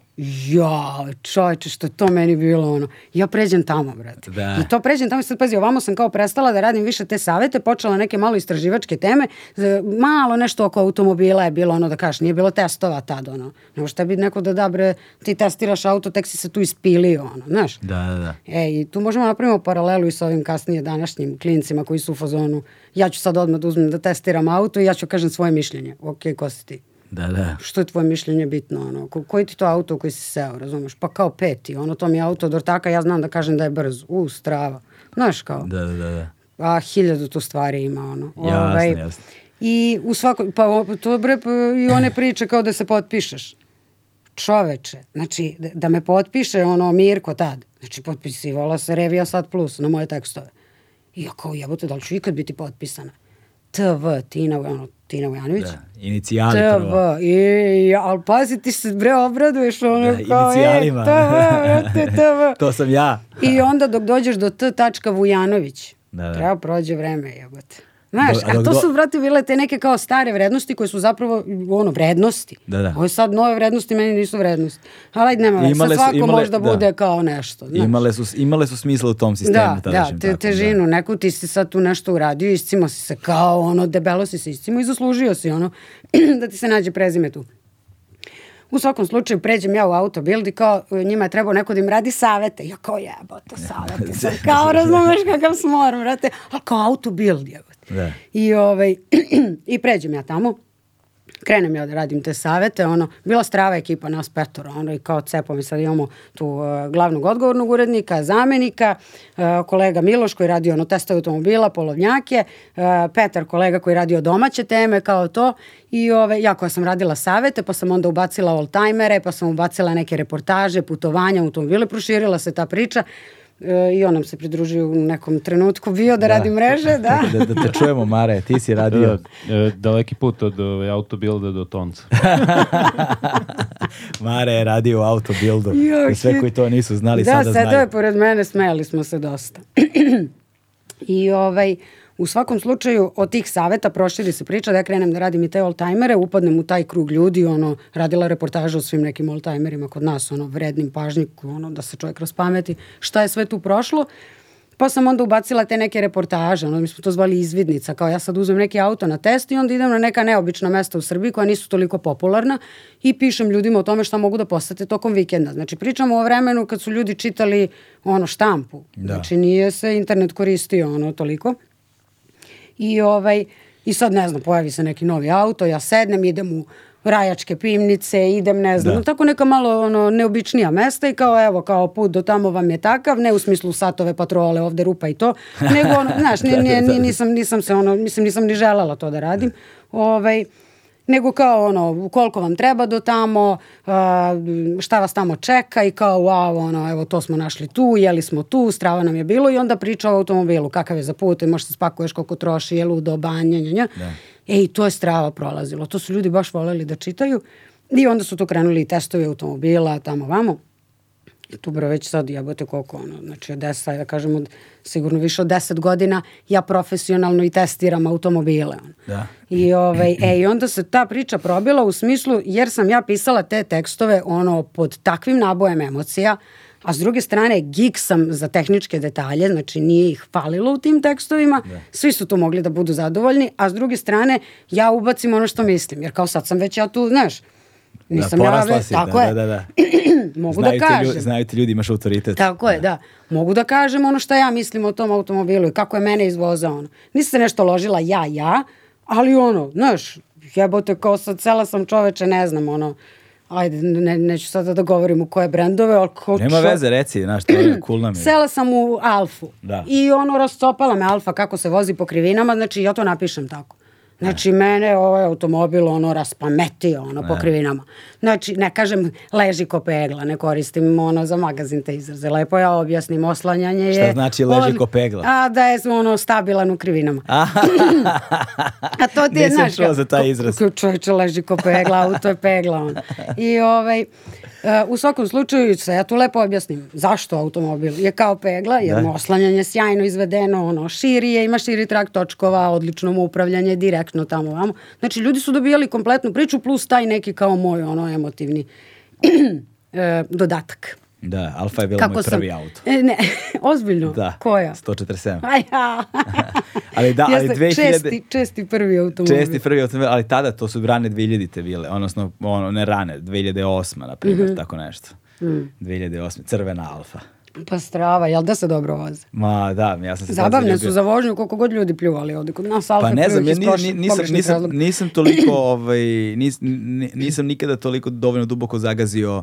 ja, čoveče, što je to meni bilo ono, ja pređem tamo, brate. Da. I to pređem tamo, sad pazi, ovamo sam kao prestala da radim više te savete, počela neke malo istraživačke teme, malo nešto oko automobila je bilo ono da kažeš, nije bilo testova tad, ono. Nego šta bi neko da da, bre, ti testiraš auto, tek si se tu ispilio, ono, znaš? Da, da, da. E, i tu možemo napravimo paralelu i sa ovim kasnije današnjim klincima koji su u fazonu, ja ću sad odmah da uzmem da testiram auto i ja ću kažem svoje mišljenje. Ok, ko si ti? Da, da. Što je tvoje mišljenje bitno? Ono? Ko, koji ti to auto koji si seo, razumeš? Pa kao peti, ono to mi je auto od ortaka, ja znam da kažem da je brz. U, strava. Znaš kao? Da, da, da. A hiljadu tu stvari ima, ono. Jasno, Ove, ovaj, jasno. I u svakoj, pa to bre, i one priče kao da se potpišeš. Čoveče, znači, da, da me potpiše ono Mirko tad. Znači, potpisivala se Revija Sat Plus na moje tekstove. I ja kao jebote, da li ću ikad biti potpisana? TV, Tina, ono, Tina Vojanović. Da, inicijali TV. prvo. I, ali pazi, ti se bre obraduješ ono da, kao, E, TV, e, te, TV. to sam ja. I onda dok dođeš do t. Vujanović, da, da. treba prođe vreme, jebote. Znaš, a, to su, vrati, bile te neke kao stare vrednosti koje su zapravo, ono, vrednosti. Da, da. Ovo sad nove vrednosti, meni nisu vrednosti. Ali nema već, svako imale, možda da. bude kao nešto. Znaš. Imale, su, imale su smisla u tom sistemu. Da, da, te, da. težinu. Da. Neku ti si sad tu nešto uradio, iscimo si se kao, ono, debelo si se iscimo i zaslužio si, ono, da ti se nađe prezime tu. U svakom slučaju pređem ja u autobild i kao e, njima je trebao neko da im radi savete. Ja kao jebote savete. Sam kao razumeš kakav smor, vrate. A kao autobild je. Da. I, ovaj, I pređem ja tamo krenem ja da radim te savete, ono, bila strava ekipa nas petora, ono, i kao cepo mi sad imamo tu uh, glavnog odgovornog urednika, zamenika, uh, kolega Miloš koji radi ono testove automobila, polovnjake, uh, eh, Petar kolega koji radio domaće teme kao to i ove, ovaj, ja koja sam radila savete, pa sam onda ubacila all timere, pa sam ubacila neke reportaže, putovanja, automobile, proširila se ta priča E, i on nam se pridružio u nekom trenutku bio da, da. radi mreže, da. da. Da te da čujemo, Mare, ti si radio. Da, daleki put od ovaj, autobilda do tonca. Mare je radio u autobildu. I sve koji to nisu znali da, sada znaju. Da, sada je pored mene, smeli smo se dosta. I ovaj, U svakom slučaju, od tih saveta proširi se priča da ja krenem da radim i te oldtimere, upadnem u taj krug ljudi, ono, radila reportaža o svim nekim oldtimerima kod nas, ono, vrednim pažnjiku, ono, da se čovjek raspameti, šta je sve tu prošlo. Pa sam onda ubacila te neke reportaže, ono, mi smo to zvali izvidnica, kao ja sad uzmem neki auto na test i onda idem na neka neobična mesta u Srbiji koja nisu toliko popularna i pišem ljudima o tome šta mogu da postate tokom vikenda. Znači, pričamo o vremenu kad su ljudi čitali, ono, štampu. Da. Znači, nije se internet koristio, ono, toliko. I, ovaj, I sad ne znam, pojavi se neki novi auto, ja sednem, idem u rajačke pivnice, idem ne znam, da. tako neka malo ono, neobičnija mesta i kao evo, kao put do tamo vam je takav, ne u smislu satove patrole, ovde rupa i to, nego ono, znaš, da, da, da. nisam, nisam se ono, mislim nisam ni želela to da radim, ovaj, nego kao ono, koliko vam treba do tamo, šta vas tamo čeka i kao wow, ono, evo to smo našli tu, jeli smo tu, strava nam je bilo i onda priča o automobilu, kakav je za put, možeš se da spakuješ koliko troši, je ludo, banja, nja, nja. Da. E, to je strava prolazilo. To su ljudi baš voleli da čitaju i onda su tu krenuli i testovi automobila, tamo, vamo tu već sad jebote koliko ono, znači od 10, da kažem od, sigurno više od 10 godina ja profesionalno i testiram automobile. Da. I, ovaj, e, I onda se ta priča probila u smislu jer sam ja pisala te tekstove ono pod takvim nabojem emocija, a s druge strane geek sam za tehničke detalje, znači nije ih falilo u tim tekstovima, da. svi su tu mogli da budu zadovoljni, a s druge strane ja ubacim ono što mislim, jer kao sad sam već ja tu, znaš, da, nisam da, ja, tako da, je, da, da. da. mogu da znaju da kažem. Ljudi, znaju ljudi, imaš autoritet. Tako je, da. da. Mogu da kažem ono što ja mislim o tom automobilu i kako je mene izvozao ono. Nisam se nešto ložila ja, ja, ali ono, znaš, jebote, kao sad cela sam čoveče, ne znam, ono, ajde, ne, neću sad da govorim u koje brendove, ali kao Nema čo... veze, reci, znaš, to je cool nam je. Sela sam u Alfu da. i ono, rastopala me Alfa kako se vozi po krivinama, znači ja to napišem tako. Znači, mene ovaj automobil ono raspametio, ono, ne. po e. krivinama. Znači, ne kažem leži ko pegla, ne koristim ono za magazin te izraze. Lepo ja objasnim, oslanjanje je... Šta znači leži on, ko pegla? A da je ono stabilan u krivinama. a to ti je, znaš... Nisam čuo za taj izraz. Čovječe leži ko pegla, auto je pegla, On. I ovaj... Eh, u svakom slučaju, sve ja tu lepo objasnim. Zašto automobil? Je kao pegla, jer da. oslanjanje sjajno izvedeno, ono, širi je, ima širi trak točkova, odlično mu upravljanje, direktno tamo vamo. Znači, ljudi su dobijali kompletnu priču, plus taj neki kao moj, ono, emotivni eh, dodatak. Da, Alfa je bila Kako moj sam... prvi auto. E, ne, ozbiljno? Da. Koja? 147. Aj, ja. ali da, ali 2000... Česti, česti prvi automobil. Česti prvi automobil, ali tada to su rane 2000-te bile, odnosno ono, ne rane, 2008, na primjer, mm -hmm. tako nešto. Mm. 2008, crvena Alfa. Pa strava, jel da se dobro voze? Ma da, ja sam se Zabavne su za vožnju koliko god ljudi pljuvali ovde Kod nas alfa pa ne znam, ja nis, nis, nisam, nisam, nisam toliko, ovaj, nis, nisam nikada toliko dovoljno duboko zagazio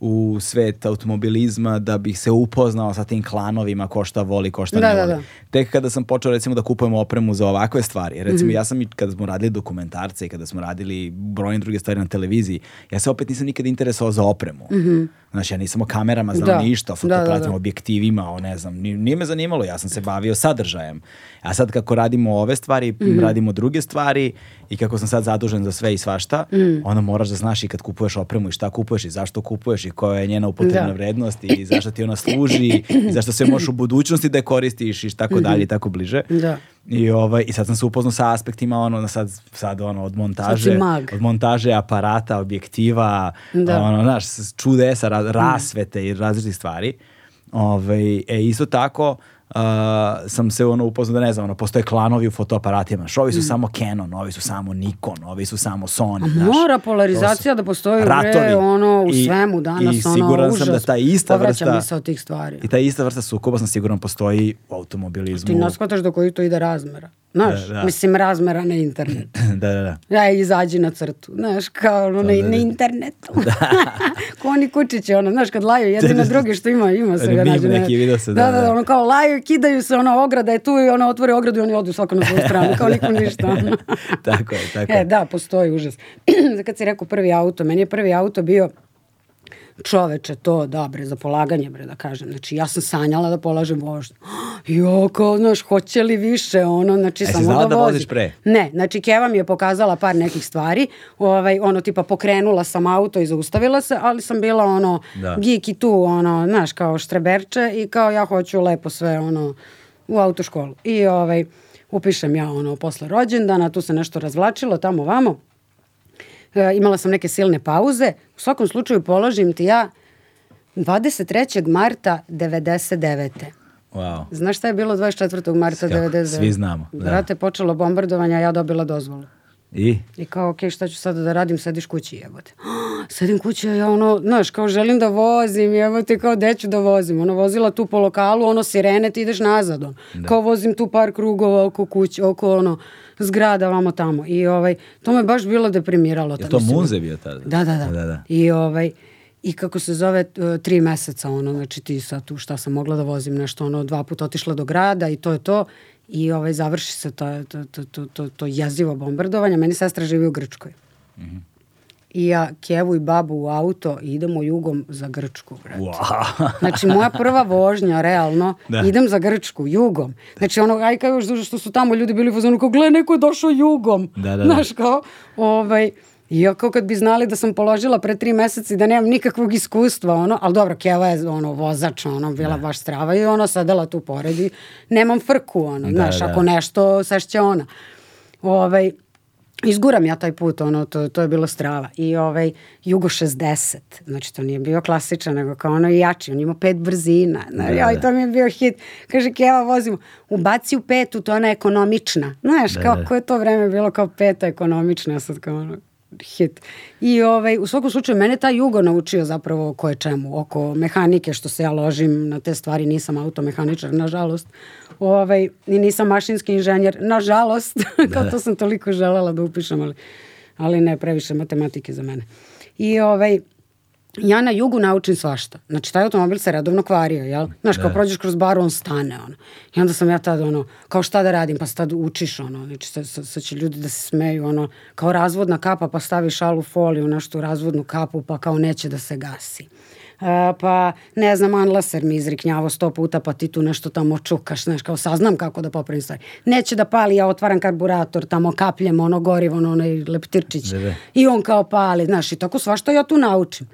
u svet automobilizma da bih se upoznao sa tim klanovima ko šta voli, ko šta da, ne da, voli. Da, da. Tek kada sam počeo recimo da kupujem opremu za ovakve stvari, recimo mm -hmm. ja sam i kada smo radili dokumentarce i kada smo radili brojne druge stvari na televiziji, ja se opet nisam nikad interesovao za opremu. Mm -hmm. Znači, ja nisam o kamerama znao da. ništa, o fotopratima, da, da, da. objektivima, o ne znam, nije me zanimalo, ja sam se bavio sadržajem. A sad kako radimo ove stvari, mm radimo druge stvari i kako sam sad zadužen za sve i svašta, mm. onda moraš da znaš i kad kupuješ opremu i šta kupuješ i zašto kupuješ i koja je njena upotrebna da. vrednost i zašto ti ona služi i zašto se možeš u budućnosti da je koristiš i tako mm -hmm. dalje i tako bliže. Da. I, ovaj, I sad sam se upoznao sa aspektima ono, na sad, sad ono, od montaže, sad od montaže aparata, objektiva, da. ono, znaš, čudesa, rasvete mm. i različitih stvari. Ovaj e, isto tako, Uh, sam se ono upoznao da ne znam, ono, postoje klanovi u fotoaparatima. Znaš, ovi su mm. samo Canon, ovi su samo Nikon, ovi su samo Sony. Znaš, Mora polarizacija da postoji ratovi. ono, u I, svemu danas. I siguran ono, užas. sam da ta ista vrsta... mi se od tih stvari. I ta ista vrsta sukoba sam siguran postoji u automobilizmu. Ti nas shvataš do koji to ide razmera. Znaš, da, da. mislim razmera na internetu. da, da, da. Ja izađi na crtu, znaš, kao ono na, na internetu. da. Ko oni kučići, ono, znaš, kad laju jedni na drugi što ima, ima se ga nađe. Neki video se, da, da, da, da, ono kao laju i kidaju se, ona ograda je tu i ona otvori ogradu i oni odu svako na svoju stranu, kao niko ništa. tako je, tako e, je. E, da, postoji užas. Kad si rekao prvi auto, meni je prvi auto bio čoveče, to, da, bre, za polaganje, bre, da kažem. Znači, ja sam sanjala da polažem vožnju. Jo, kao, znaš, hoće li više, ono, znači, e, samo da, da vozi. da voziš pre? Ne, znači, Keva mi je pokazala par nekih stvari, ovaj, ono, tipa, pokrenula sam auto i zaustavila se, ali sam bila, ono, da. geek i tu, ono, znaš, kao štreberče i kao, ja hoću lepo sve, ono, u autoškolu. I, ovaj, upišem ja, ono, posle rođendana, tu se nešto razvlačilo, tamo, vamo, E, imala sam neke silne pauze. U svakom slučaju položim ti ja 23. marta 99. Wow. Znaš šta je bilo 24. marta Kako? 99? Svi znamo. Da. Brate, počelo bombardovanje, a ja dobila dozvolu. I? I kao, okej, okay, šta ću sada da radim, sediš kući, jebote. Sedim kući, a ja ono, znaš, kao želim da vozim, jebote, kao gde ću da vozim. Ono, vozila tu po lokalu, ono, sirene, ti ideš nazad, ono. Da. Kao vozim tu par krugova oko kući, oko ono zgrada vamo tamo. I ovaj, to me baš bilo deprimiralo. Je to muzej bio tada? Da, da, da, da. da, da. I ovaj, i kako se zove tri meseca ono, znači ti sad tu šta sam mogla da vozim nešto ono, dva puta otišla do grada i to je to i ovaj, završi se to, to, to, to, to, to jezivo bombardovanje. Meni sestra živi u Grčkoj. Mm -hmm i ja kevu i babu u auto i idemo jugom za Grčku. Brate. Wow. znači moja prva vožnja, realno, da. idem za Grčku, jugom. Znači ono, aj kao još što su tamo ljudi bili u fazonu, kao gle, neko je došao jugom. Da, da, da, Znaš kao, ovaj, i ja kao kad bi znali da sam položila pre tri meseci da nemam nikakvog iskustva, ono, ali dobro, Keva je ono, vozač, ono, bila da. baš strava i ona sadala tu poredi, nemam frku, ono, da, znaš, da. ako nešto, sašće ona. Ovaj, Izguram ja taj put, ono, to, to je bilo strava. I ovaj, Jugo 60, znači to nije bio klasičan, nego kao ono jači, on ima pet brzina. Znači, da, da. to mi je bio hit. Kaže, Keva, vozimo, ubaci u petu, to je ona ekonomična. Znaš, da, kako da. je to vreme bilo kao peta ekonomična, ja sad kao ono, hit. I ovaj, u svakom slučaju mene ta Jugo naučio zapravo ko je čemu, oko mehanike što se ja ložim na te stvari, nisam automehaničar, nažalost. Ovaj, I nisam mašinski inženjer, nažalost, kao da. to sam toliko želela da upišem, ali, ali ne, previše matematike za mene. I ovaj, ja na jugu naučim svašta. Znači, taj automobil se redovno kvario, jel? Znaš, kao da. prođeš kroz baru, on stane, ono. I onda sam ja tad, ono, kao šta da radim, pa sad učiš, ono. Znači, sad, sad, će ljudi da se smeju, ono, kao razvodna kapa, pa staviš alu foliju, nešto u razvodnu kapu, pa kao neće da se gasi. E, pa ne znam, Ann Lasser mi izriknjavo sto puta, pa ti tu nešto tamo čukaš, znaš, kao saznam kako da popravim stvari. Neće da pali, ja otvaram karburator, tamo kapljem ono gorivo, ono onaj leptirčić. Deve. Da, da. I on kao pali, znaš, i tako svašta ja tu naučim.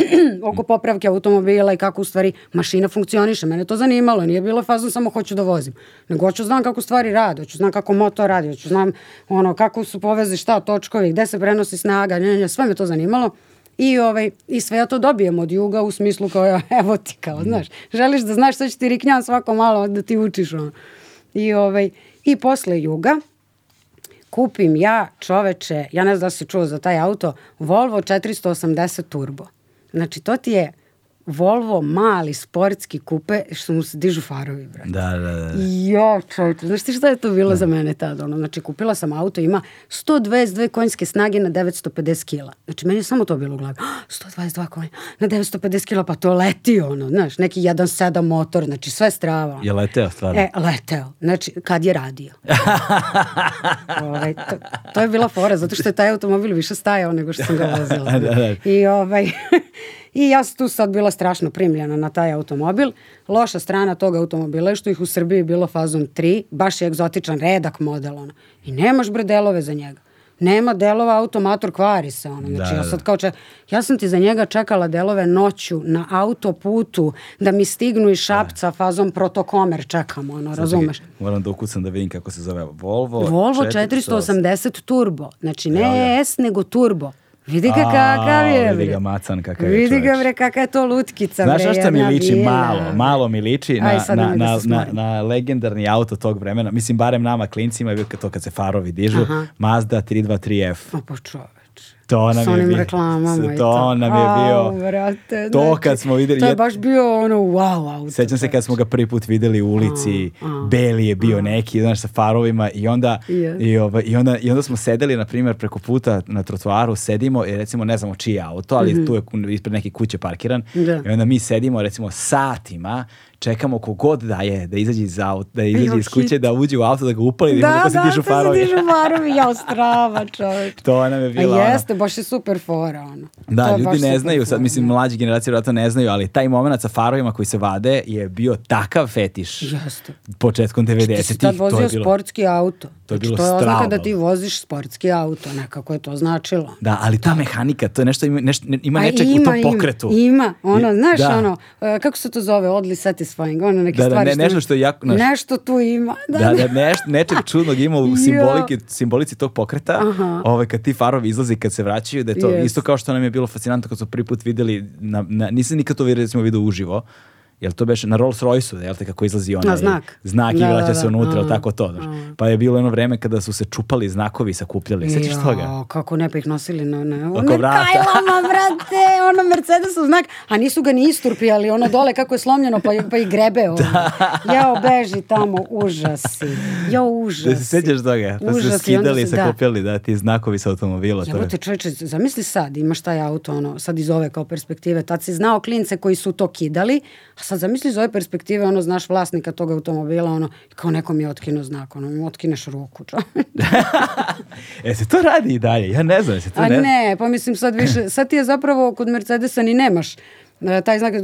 oko popravke automobila i kako u stvari mašina funkcioniše. Mene to zanimalo, nije bilo fazom samo hoću da vozim. Nego hoću znam kako stvari rade, hoću znam kako motor radi, hoću znam ono, kako su poveze, šta, točkovi, gde se prenosi snaga, nj, nj, nj, sve me to zanimalo. I, ovaj, I sve ja to dobijem od juga u smislu kao evo ti kao, mm. znaš, želiš da znaš što će ti riknjan svako malo da ti učiš ono. I, ovaj, I posle juga kupim ja čoveče, ja ne znam da si čuo za taj auto, Volvo 480 turbo. Znači to ti je Volvo mali sportski kupe što mu se dižu farovi, brate. Da, da, da, da. Jo, čovječe, znaš ti šta je to bilo da. za mene tad? Ono, znači, kupila sam auto, ima 122 konjske snage na 950 kila. Znači, meni je samo to bilo u glavi. 122 konja na 950 kila, pa to leti, ono, znaš, neki 1.7 motor, znači, sve strava. Je leteo, stvarno? E, leteo. Znači, kad je radio. ovaj, to, to je bila fora, zato što je taj automobil više stajao nego što sam ga da, vozila. da, da. I ovaj... I ja sam tu sad bila strašno primljena na taj automobil. Loša strana tog automobila je što ih u Srbiji bilo fazom 3, baš je egzotičan redak model. Ono. I nemaš bre delove za njega. Nema delova, automator kvari se. Ono. Znači, da, ja, da, sad da. kao če... ja sam ti za njega čekala delove noću na autoputu da mi stignu iz da. Šapca da. fazom protokomer čekam, ono, znači, razumeš? Moram da ukucam da vidim kako se zove Volvo. Volvo 480, 480 Turbo. Znači, ne ja, ja. S, nego Turbo. Vidi ga kakav je, Vidi ga macan kakav je Vidi ga, bre, kakav je to lutkica, Znaš bre. Znaš što mi liči? Malo, malo mi liči na, na, da na, na, na, legendarni auto tog vremena. Mislim, barem nama klincima je bilo to kad se farovi dižu. Mazda 323F. O, pa, pa čove. To nam s je bio, reklamama to, nam je bio, vrate, to znači, kad smo videli, to je baš bio ono wow auto. Sećam se kad smo ga znači. prvi put videli u ulici, a, beli je bio a. neki, znaš, sa farovima i onda, yes. i, ova, i, onda, i onda smo sedeli, na primjer, preko puta na trotoaru, sedimo i recimo ne znamo čije auto, ali mm -hmm. tu je ispred neke kuće parkiran da. i onda mi sedimo recimo satima čekamo kogod da je, da izađe iz, aut, da izađe iz kuće, da uđe u auto, da ga upali, da, da, da, da se dižu farovi. Da, da se dižu farovi, ja strava čovječ. to nam je bila A jeste, baš je super fora ono. Da, to ljudi ne znaju, sad mislim da. mlađe generacije vjerojatno ne znaju, ali taj moment sa farovima koji se vade je bio takav fetiš. Jeste. Početkom 90-ih. Ti si tad vozio bilo, sportski auto. To je znači, bilo znači, to je oznaka da ti voziš sportski auto, nekako je to značilo. Da, ali ta mehanika, to je nešto, ima, nešto, ima nečeg u tom pokretu. Ima, ono, znaš, da. ono, e, kako se to zove, odli seti satisfying, ono neke da, stvari. Da, ne, nešto što je jako... Naš, nešto tu ima. Da, da, da, da neš, nečeg čudnog ima u simboliki, simbolici tog pokreta, Aha. ovaj, kad ti farovi izlazi, kad se vraćaju, da je to yes. isto kao što nam je bilo fascinantno kad su prvi put videli, na, na, nisam nikad to recimo vidio uživo, jel to beše na Rolls Royce-u, jel te kako izlazi onaj znak, znak da, i vraća da, da, se da. unutra, a, tako to. Znaš. Pa je bilo jedno vreme kada su se čupali znakovi, sakupljali. Sećaš toga? kako ne pa ih nosili na, na, na kajlama, brate, ono Mercedesov znak, a nisu ga ni isturpijali, ono dole kako je slomljeno, pa, pa i grebe ono. da. Jao, beži tamo, užasi. Jao, užasi. Da se sećaš toga? Pa užasi, su skidali i da. sakupljali, da. da, ti znakovi sa automobila. Ja, brate, čovječe, zamisli sad, imaš taj auto, ono, sad iz ove kao perspektive, tad si znao klince koji su to kidali, a sad zamisli iz ove perspektive, ono, znaš vlasnika tog automobila, ono, kao nekom je otkino znak, ono, mu otkineš ruku, e, se to radi i dalje, ja ne znam, se to A ne... ne, pa mislim sad više, sad ti je zapravo kod Mercedesa ni nemaš e, taj znak,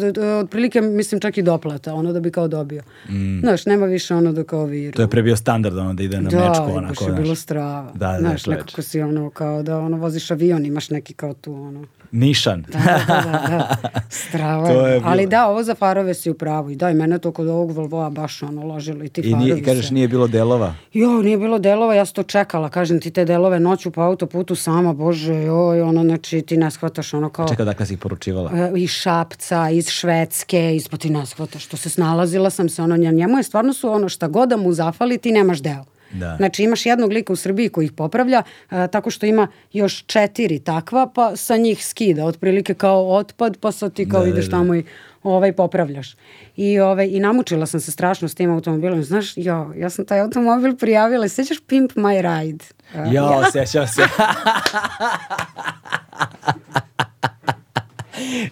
otprilike mislim čak i doplata, ono da bi kao dobio. Mm. Znaš, nema više ono da kao viru. To je prebio standard ono da ide na da, mečku onako. Da, je bilo strava. Da, da, znaš, da, nekako si ono kao da ono voziš avion, imaš neki kao tu ono. Nišan. Da, da, da, da. Strava. Da. to je bilo. Ali da, ovo za farove si upravo. I daj, i mene to kod ovog Volvoa baš ono ložilo i ti I nije, farovi kažeš nije bilo delova. Jo, nije bilo delova, ja sam to čekala. Kažem ti te delove noću po autoputu sama, bože, joj, ono, znači ti ne shvataš ono kao... Čekaj, dakle si ih poručivala? E, I Šapca, iz Švedske, iz pa ti ne shvataš. To se snalazila sam se, ono, njemu je stvarno su ono šta god da mu zafali, ti nemaš deo. Da. Znači imaš jednog lika u Srbiji koji ih popravlja a, e, tako što ima još četiri takva pa sa njih skida otprilike kao otpad pa sad ti kao da, da ideš da, da. tamo i ovaj, popravljaš. I, ovaj, I namučila sam se strašno s tim automobilom. Znaš, ja ja sam taj automobil prijavila sećaš Pimp My Ride? Uh, e, jo, ja. sećam se.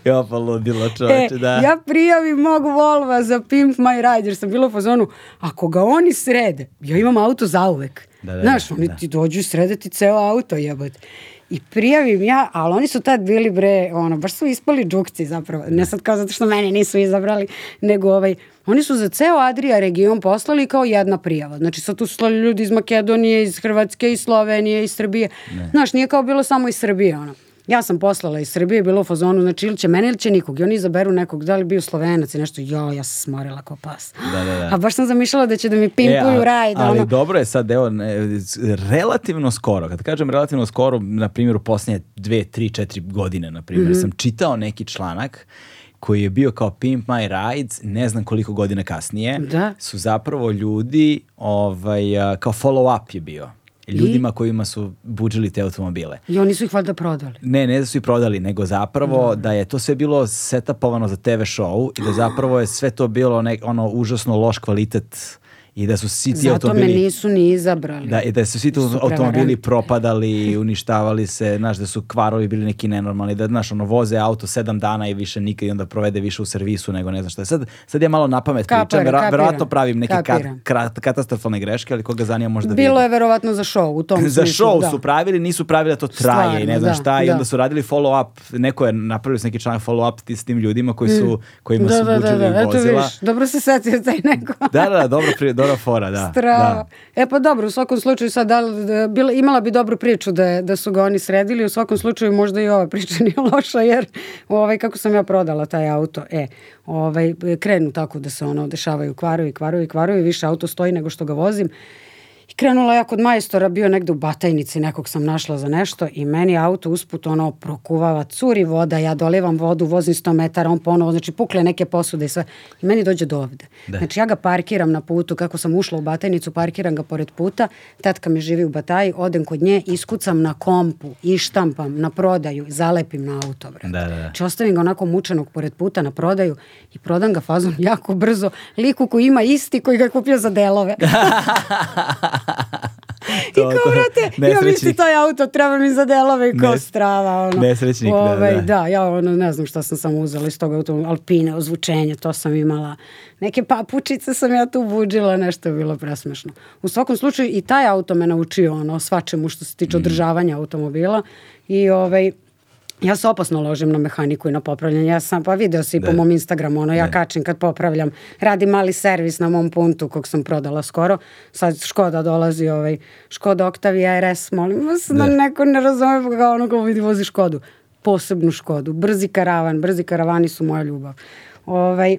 ja pa ludilo e, čoveče, da. Ja prijavim mog Volva za Pimp My Ride, jer sam bila u fazonu, ako ga oni srede, ja imam auto zauvek. Da, da, Znaš, da, oni da. ti dođu srede ti ceo auto, jebati. I prijavim ja, ali oni su tad bili bre, ono, baš su ispali džukci zapravo. Ne sad kao zato što mene nisu izabrali, nego ovaj, oni su za ceo Adria region poslali kao jedna prijava. Znači sad tu su slali ljudi iz Makedonije, iz Hrvatske, iz Slovenije, iz Srbije. Ne. Znaš, nije kao bilo samo iz Srbije, ono. Ja sam poslala iz Srbije, bilo u fazonu, znači ili će mene ili će nikog. I oni izaberu nekog, da li bio Slovenac i nešto, jo, ja sam smorila kao pas. Da, da, da. A baš sam zamišljala da će da mi pimpuju e, a, raj. Da ali ono... dobro je sad, evo, relativno skoro, kad kažem relativno skoro, na primjer u posljednje dve, tri, četiri godine, na primjer, mm -hmm. sam čitao neki članak koji je bio kao Pimp My Rides, ne znam koliko godina kasnije, da. su zapravo ljudi, ovaj, kao follow up je bio ljudima I? kojima su buđili te automobile. I oni su ih valjda prodali? Ne, ne da su ih prodali, nego zapravo mm. da je to sve bilo setapovano za TV show i da zapravo je sve to bilo nek, ono užasno loš kvalitet i da su svi ti automobili... Zato me nisu ni izabrali. Da, i da su svi ti automobili propadali, uništavali se, znaš, da su kvarovi bili neki nenormalni, da, znaš, ono, voze auto sedam dana i više nikad i onda provede više u servisu nego ne znam šta Sad, sad ja malo na pamet kapira, pričam, vera, verovatno pravim neke kat, krat, katastrofalne greške, ali koga zanima možda Bilo je verovatno za show u tom smislu. Za show da. su pravili, nisu pravili da to traje Stvarno, i ne znam da, šta da. i onda su radili follow up, neko je napravio neki članak follow up s tim ljudima koji su, mm. kojima da, su da, da, da, vozila. Eto viš, dobro se setio taj neko. da, da, da dobro, pri, dobro dobra fora, da. Strava. Da. E pa dobro, u svakom slučaju sad da, da, bila, imala bi dobru priču da, da su ga oni sredili, u svakom slučaju možda i ova priča nije loša, jer ovaj, kako sam ja prodala taj auto, e, ovaj, krenu tako da se ono dešavaju kvarovi, kvarovi, kvarovi, više auto stoji nego što ga vozim. I krenula ja kod majstora, bio negde u Batajnici, nekog sam našla za nešto i meni auto usput ono prokuvava, curi voda, ja dolivam vodu, vozim 100 metara, on ponovo, znači pukle neke posude i sve. I meni dođe do ovde. Da. Znači ja ga parkiram na putu, kako sam ušla u Batajnicu, parkiram ga pored puta, tatka mi živi u Bataji, odem kod nje, iskucam na kompu, ištampam na prodaju, zalepim na auto. Brate. Da, da, da. Znači ostavim ga onako mučenog pored puta na prodaju i prodam ga fazom jako brzo liku koji ima isti koji ga je kupio za delove. to, I kao, brate, ja misli taj auto, treba mi za delove i ko strava. Ono. Nesrećnik, Ove, da, ovaj, da. Da, ja ono, ne znam šta sam samo uzela iz toga automobila, alpine, ozvučenje, to sam imala. Neke papučice sam ja tu buđila, nešto je bilo presmešno. U svakom slučaju i taj auto me naučio ono, svačemu što se tiče mm. održavanja automobila i ovaj, Ja se opasno ložim na mehaniku i na popravljanje. Ja sam, pa video si ne. po mom Instagramu, ono, ja ne. kačem kad popravljam. Radi mali servis na mom puntu kog sam prodala skoro. Sad Škoda dolazi, ovaj, Škoda Octavia RS, molim vas, da ne. da neko ne razume kao ono kao vidi vozi Škodu. Posebnu Škodu, brzi karavan, brzi karavani su moja ljubav. Ovaj,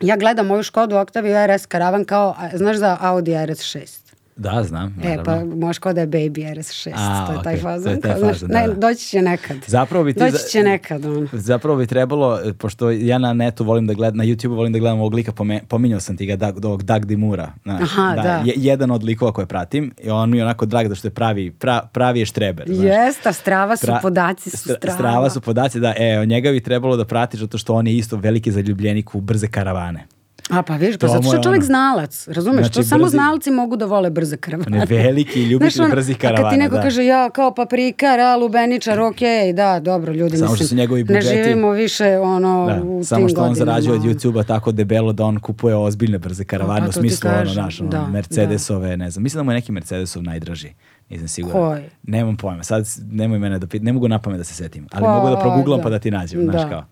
ja gledam moju Škodu Octavia RS karavan kao, znaš za Audi RS6. Da, znam. Naravno. E, pa možeš kao da je Baby RS6, A, to je okay. taj fazon. To je taj fazon, da, da. Doći će nekad. Zapravo bi ti, doći će nekad, ono. Zapravo bi trebalo, eh, pošto ja na netu volim da gledam, na YouTube volim da gledam ovog lika, pominjao sam ti ga, da, ovog Doug Dimura. Znaš, Aha, da. da. Je, jedan od likova koje pratim, i on mi je onako drag da što je pravi, pra, pravi je štreber. Znaš. Jeste, strava su podaci, su strava. Strava su podaci, da, e, njega bi trebalo da pratiš, zato što on je isto veliki zaljubljenik u brze karavane. A pa vidiš, pa zato što je čovjek ono, znalac, razumeš, znači, to brzi, samo znalci mogu da vole brze pa krvane. Ne, veliki ljubitelj znaš, on, brzih karavana, da. kad ti neko da. kaže, ja, kao paprika, a lubeničar, mm. okej, okay, da, dobro, ljudi, samo mislim, što su njegovi budžeti, ne živimo više, ono, da, u Samo što on zarađuje od YouTube-a tako debelo da on kupuje ozbiljne brze karavane, u smislu, ono, naš, ono, da, Mercedesove, ne znam, mislim da mu je neki Mercedesov najdraži. Nisam siguran. Koji? Nemam pojma. Sad nemoj mene da pit, ne mogu napamet da se setim, ali pa, mogu da pa, proguglam pa da. pa da ti nađem, znaš da. kao.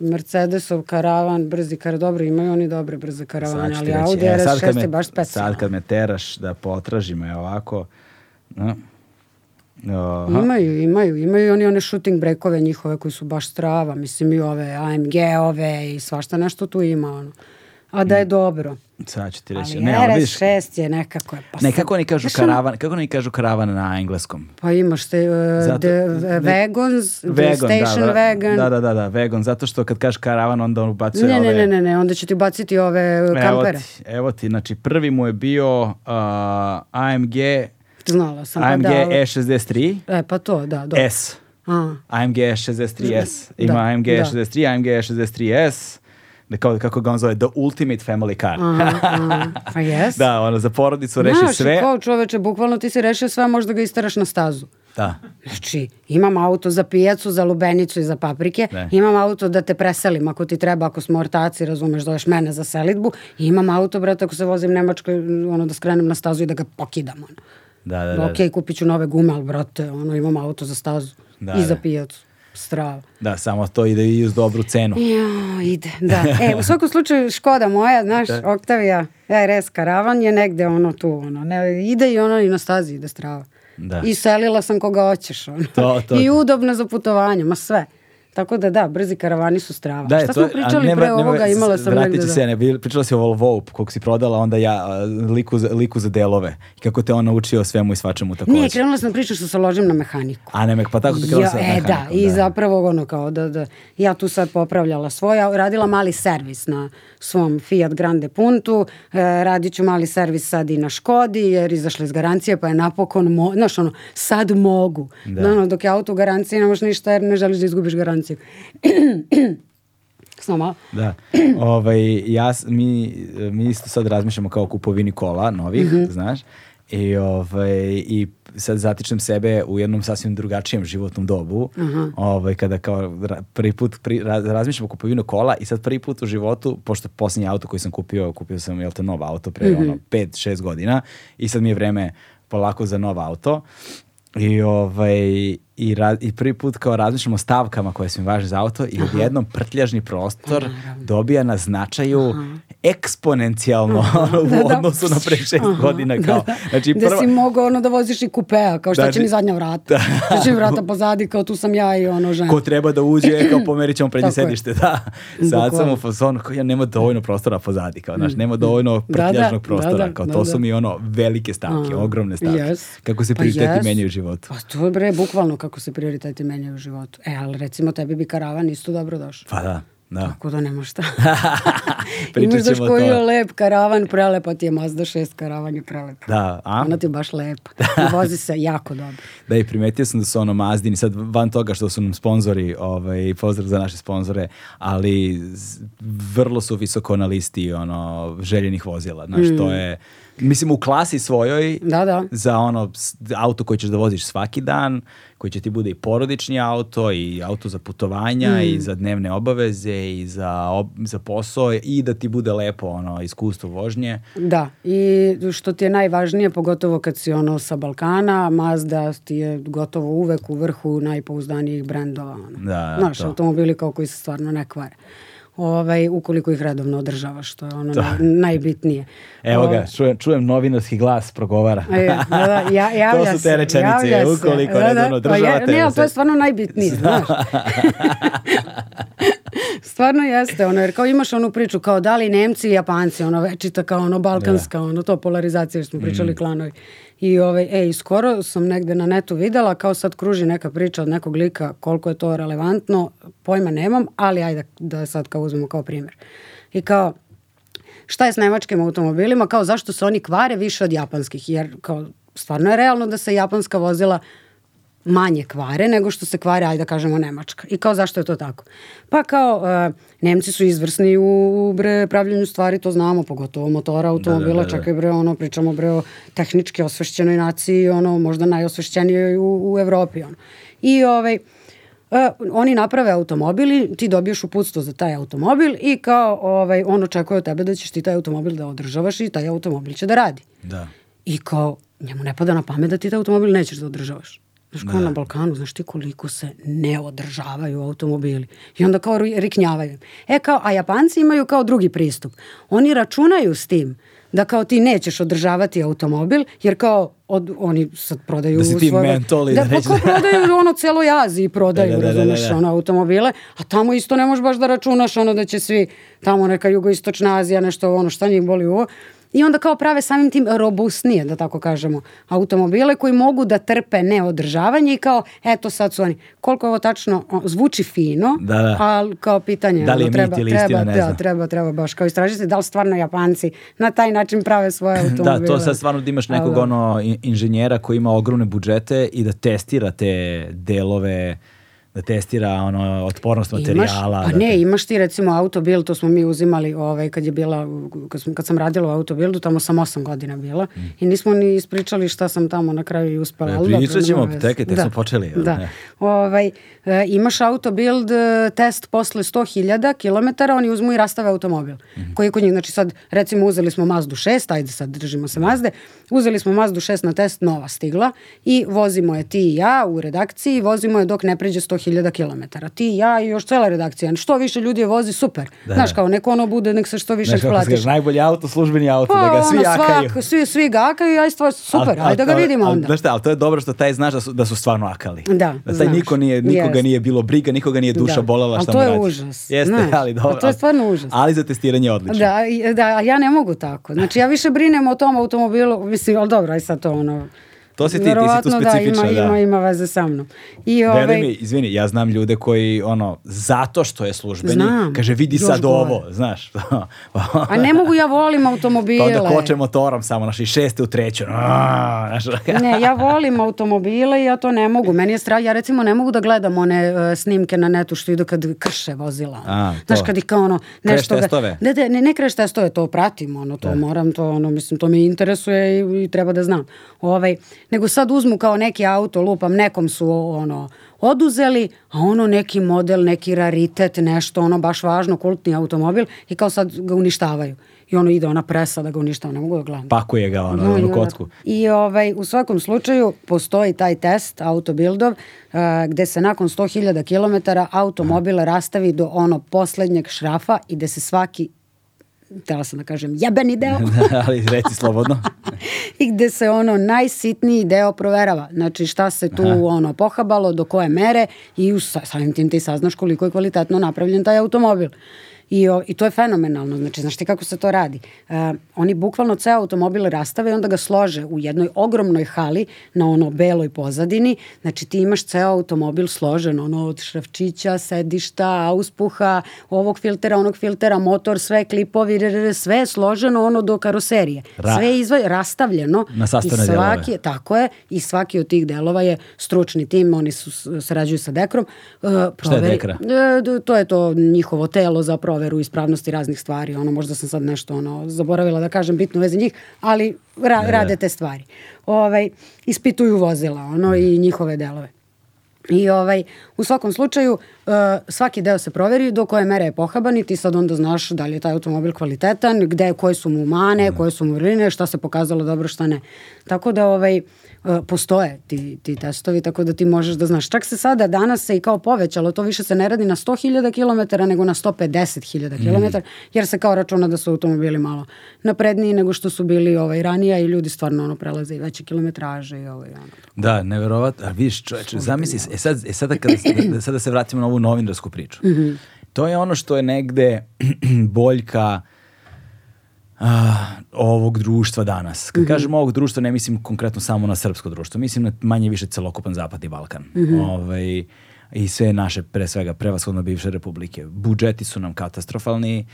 Mercedesov karavan, brzi karavan, dobro imaju oni dobre brze karavane, ali Audi ja, e, RS6 je baš specijalno. Sad kad me teraš da potražimo je ovako, no, Aha. Imaju, imaju, imaju oni one shooting brekove njihove koji su baš strava, mislim i ove AMG-ove i svašta nešto tu ima ono. A da je mm. dobro. Sad ću ti reći. Ali ne, RS6 je nekako... Pa ne, kako oni kažu karavan, kako oni kažu karavan na engleskom? Pa imaš te uh, zato, the, the e, vegan, station da, da, vegan. Da, da, da, da, vegan, zato što kad kažeš karavan onda on ubacuje ne, ove... Ne, ne, ne, ne, onda će ti ubaciti ove kampere. Evo ti, evo ti, znači prvi mu je bio uh, AMG... Znala sam, AMG pa AMG da, E63. E, pa to, da, dobro. S. A. AMG E63S. Da, Ima da, AMG E63, AMG E63S da kao, kako ga on zove, the ultimate family car. Aha, aha. A yes. da, ono, za porodicu reši Znaš, sve. Znaš, kao čoveče, bukvalno ti si rešio sve, možda ga istaraš na stazu. Da. Znači, imam auto za pijacu, za lubenicu i za paprike, ne. imam auto da te preselim ako ti treba, ako smo ortaci, razumeš, zoveš mene za selitbu, I imam auto, brate, ako se vozim Nemačkoj, ono, da skrenem na stazu i da ga pokidam, ono. Da, da, da. Ok, da. kupit ću nove gume, ali brate, ono, imam auto za stazu da, i za da. pijacu strava. Da, samo to ide i uz dobru cenu. Jo, ide, da. E, u svakom slučaju, Škoda moja, znaš, da. Oktavija RS Caravan je negde ono tu, ono, ne, ide i ono i na stazi ide strava. Da. I selila sam koga hoćeš, ono. To, to. I udobno za putovanje, ma sve. Tako da da, brzi karavani su strava. Da, Šta to, smo pričali nema, pre ovoga, nema, imala sam vratit negde. Vratit se, da- ne, pričala si o Volvo kog si prodala, onda ja liku, liku za delove. I Kako te on naučio svemu i svačemu takođe. Nije, krenula sam priča što se ložim na mehaniku. A ne, mek, pa tako te krenula ja, se na e, mehaniku. E, da, da, i da. zapravo ono kao da, da, ja tu sad popravljala svoja, radila mali servis na svom Fiat Grande Puntu, e, radit ću mali servis sad i na Škodi, jer izašla iz garancije, pa je napokon, mo, znaš ono, sad mogu. Da. No, no, dok je auto u garanciji, ne možeš ništa jer ne želiš da izgubiš garanciju Japancima. Samo Da. Ovaj, ja, mi, mi isto sad razmišljamo kao kupovini kola novih, mm -hmm. znaš. I, ovaj, I sad zatičem sebe u jednom sasvim drugačijem životnom dobu, uh -huh. ovaj, kada kao prvi put pri, razmišljam o kupovini kola i sad prvi put u životu, pošto poslednji auto koji sam kupio, kupio sam jel te nov auto pre mm -hmm. ono, 5-6 godina i sad mi je vreme polako za nov auto i ovaj i, ra i prvi put kao razmišljamo o stavkama koje su im važne za auto i odjednom prtljažni prostor pa dobija na značaju Aha. eksponencijalno ono, u da, da. odnosu da. na pre šest Aha. godina. Da, kao. Da, znači, prva... Da si mogao ono da voziš i kupea, kao šta će mi zadnja vrata, šta će mi vrata pozadi, kao tu sam ja i ono žena. Ko treba da uđe, kao pomerit ćemo prednje sedište, da. Sad sam u fazonu, kao ja nema dovoljno prostora pozadi, kao, znaš, nema dovoljno mm. prtljažnog prostora, kao to su mi ono velike stavke, ogromne stavke. Yes. Kako se prioriteti pa yes. menjaju u životu. Pa to je bre, bukvalno, kako kako se prioriteti menjaju u životu. E, ali recimo tebi bi karavan isto dobro došao. Pa da. Da. Tako da nema šta. Imaš daš koji je lep karavan, prelepa ti je Mazda 6 karavan je prelepa. Da, a? Ona ti je baš lepa. Da. I vozi se jako dobro. Da, i primetio sam da su ono Mazdini, sad van toga što su nam sponzori, ovaj, pozdrav za naše sponzore, ali vrlo su visoko na listi ono, željenih vozila. Znaš, mm. to je Mislim, u klasi svojoj da, da. za ono auto koji ćeš da voziš svaki dan, koji će ti bude i porodični auto i auto za putovanja mm. i za dnevne obaveze i za, ob, za posao i da ti bude lepo ono iskustvo vožnje. Da, i što ti je najvažnije, pogotovo kad si ono sa Balkana, Mazda ti je gotovo uvek u vrhu najpouzdanijih brendova. Ono. Da, da, Znaš, to. automobili kao koji se stvarno ne kvare ovaj, ukoliko ih redovno održava, što je ono naj, najbitnije. Evo ga, ovaj. čujem, čujem novinarski glas progovara. E, da, da ja, javlja to su te rečenice, ukoliko da, da. redovno pa održavate. Pa, ne, ali to je stvarno najbitnije, znaš. stvarno jeste, ono, jer kao imaš onu priču kao da li Nemci i Japanci, ono večita kao ono balkanska, da. ono to polarizacija što smo pričali mm. klanovi. I ovaj, ej, skoro sam negde na netu videla, kao sad kruži neka priča od nekog lika, koliko je to relevantno, pojma nemam, ali ajde da sad kao uzmemo kao primjer. I kao, šta je s nemačkim automobilima, kao zašto se oni kvare više od japanskih, jer kao stvarno je realno da se japanska vozila uh, manje kvare nego što se kvare, ajde da kažemo, Nemačka. I kao zašto je to tako? Pa kao, e, Nemci su izvrsni u bre, pravljenju stvari, to znamo, pogotovo motora, automobila, da, da, da, da. čak i bre, ono, pričamo bre o tehnički osvešćenoj naciji, ono, možda najosvešćenijoj u, u Evropi, ono. I ovaj, Uh, oni naprave automobili, ti dobiješ uputstvo za taj automobil i kao ovaj, on očekuje od tebe da ćeš ti taj automobil da održavaš i taj automobil će da radi. Da. I kao njemu ne pada na pamet da ti taj automobil nećeš da održavaš. Znaš, kao da. na Balkanu, znaš ti koliko se ne održavaju automobili. I onda kao riknjavaju. E kao, a Japanci imaju kao drugi pristup. Oni računaju s tim da kao ti nećeš održavati automobil, jer kao od, oni sad prodaju da si ti svoje... Mentoli, da, da, kao prodaju ono celoj Aziji prodaju, da, da, da, da razumeš, da, da, da. ono automobile, a tamo isto ne možeš baš da računaš ono da će svi, tamo neka jugoistočna Azija, nešto ono šta njih boli uvo, i onda kao prave samim tim robustnije, da tako kažemo, automobile koji mogu da trpe neodržavanje i kao, eto sad su oni. Koliko ovo tačno zvuči fino, da, da. ali kao pitanje. Da li je treba, ili treba, istina, ne da, treba, treba baš kao istražiti da li stvarno Japanci na taj način prave svoje automobile. da, to sad stvarno da imaš nekog da. ono inženjera koji ima ogromne budžete i da testira te delove da testira ono, otpornost materijala. Imaš, pa da ne, te... imaš ti recimo autobild, to smo mi uzimali ovaj, kad, je bila, kad, sam, kad sam radila u autobildu, tamo sam 8 godina bila mm. i nismo ni ispričali šta sam tamo na kraju uspela. E, Pričat ćemo, tekaj, tek da, smo počeli. Da. Ne. Ovaj, e, imaš autobild e, test posle 100.000 km, oni uzmu i rastave automobil. Mm Koji je kod njih, znači sad recimo uzeli smo Mazdu 6, ajde sad držimo se Mazde, uzeli smo Mazdu 6 na test, nova stigla i vozimo je ti i ja u redakciji, vozimo je dok ne pređe 100 100.000 km. Ti, ja i još cela redakcija. Što više ljudi je vozi, super. Da, Znaš, da. kao neko ono bude, nek se što više eksploatiš. najbolji auto, službeni auto, pa, da ga pa, svi ono, akaju. Svak, svi, svi ga akaju, aj stvar, super, al, ajde da ga vidimo al, onda. Znaš šta, ali to je dobro što taj znaš da su, da su stvarno akali. Da, da taj niko nije, nikoga yes. nije bilo briga, nikoga nije da. duša da. bolela šta mu radiš. to je užas. Jeste, znaš, ali dobro. to je stvarno užas. Ali za testiranje je odlično. Da, da, ja ne mogu tako. Znači, ja više brinem o tom automobilu, mislim, ali dobro, aj sad to ono, To si ti, Verovatno, ti si tu da, specifična. Da, ima, da. ima, ima veze sa mnom. I, ovaj... Veruj mi, izvini, ja znam ljude koji, ono, zato što je službeni, znam, kaže vidi sad gore. ovo, znaš. A ne mogu, ja volim automobile. Pa onda koče motorom samo, znaš, i šeste u treću. Znaš. ne, ja volim automobile i ja to ne mogu. Meni je strah, ja recimo ne mogu da gledam one uh, snimke na netu što idu kad krše vozila. A, to. znaš, kad ih kao ono, nešto... Kreš testove? Ne, ne, ne, ne kreš testove, to pratim, ono, to da. moram, to, ono, mislim, to me interesuje i, i treba da znam. Ovaj, nego sad uzmu kao neki auto, lupam, nekom su ono oduzeli, a ono neki model, neki raritet, nešto ono baš važno, kultni automobil i kao sad ga uništavaju i ono ide ona presa da ga uništava, ne mogu da gledati. Pakuje ga ono, no, ono da. kocku. I ovaj, u svakom slučaju postoji taj test autobildov uh, gde se nakon 100.000 km automobila rastavi do ono poslednjeg šrafa i gde se svaki htela sam da kažem jebeni deo. Da, ali reci slobodno. I gde se ono najsitniji deo proverava. Znači šta se tu Aha. ono pohabalo, do koje mere i u, samim tim ti saznaš koliko je kvalitetno napravljen taj automobil. I, o, I to je fenomenalno, znači, znaš ti kako se to radi? Uh, oni bukvalno ceo automobil rastave i onda ga slože u jednoj ogromnoj hali na ono beloj pozadini, znači ti imaš ceo automobil složen, ono od šrafčića, sedišta, auspuha, ovog filtera, onog filtera, motor, sve klipovi, r, r, sve je složeno ono do karoserije. Ra. Sve je izvaj, rastavljeno. Na sastavne i svaki, delove. Tako je, i svaki od tih delova je stručni tim, oni su, sarađuju sa Dekrom. Uh, e, proveri, Šta je Dekra? Uh, to je to njihovo telo za proveru proveru ispravnosti raznih stvari, ono možda sam sad nešto ono zaboravila da kažem bitno veze njih, ali ra ne. rade te stvari. Ovaj ispituju vozila, ono i njihove delove. I ovaj, u svakom slučaju, uh, svaki deo se proveri do koje mere je pohaban i ti sad onda znaš da li je taj automobil kvalitetan, gde, koje su mu mane, koje su mu vrline, šta se pokazalo dobro, šta ne. Tako da, ovaj, E, postoje ti, ti testovi, tako da ti možeš da znaš. Čak se sada, danas se i kao povećalo, to više se ne radi na 100.000 km nego na 150.000 km, mm. jer se kao računa da su automobili malo napredniji nego što su bili ovaj, ranije i ljudi stvarno ono prelaze i veće kilometraže i ovaj, ono. Da, neverovatno, a vidiš čoveče, zamisli, e, sad, e sada, kada, se, sada se vratimo na ovu novinarsku priču. Mm -hmm. To je ono što je negde boljka uh, ovog društva danas. Kad mm -hmm. kažem ovog društva ne mislim konkretno samo na srpsko društvo, mislim na manje više celokupan zapadni Balkan. Mm -hmm. Ove, ovaj, i sve naše, pre svega, prevashodno bivše republike. Budžeti su nam katastrofalni,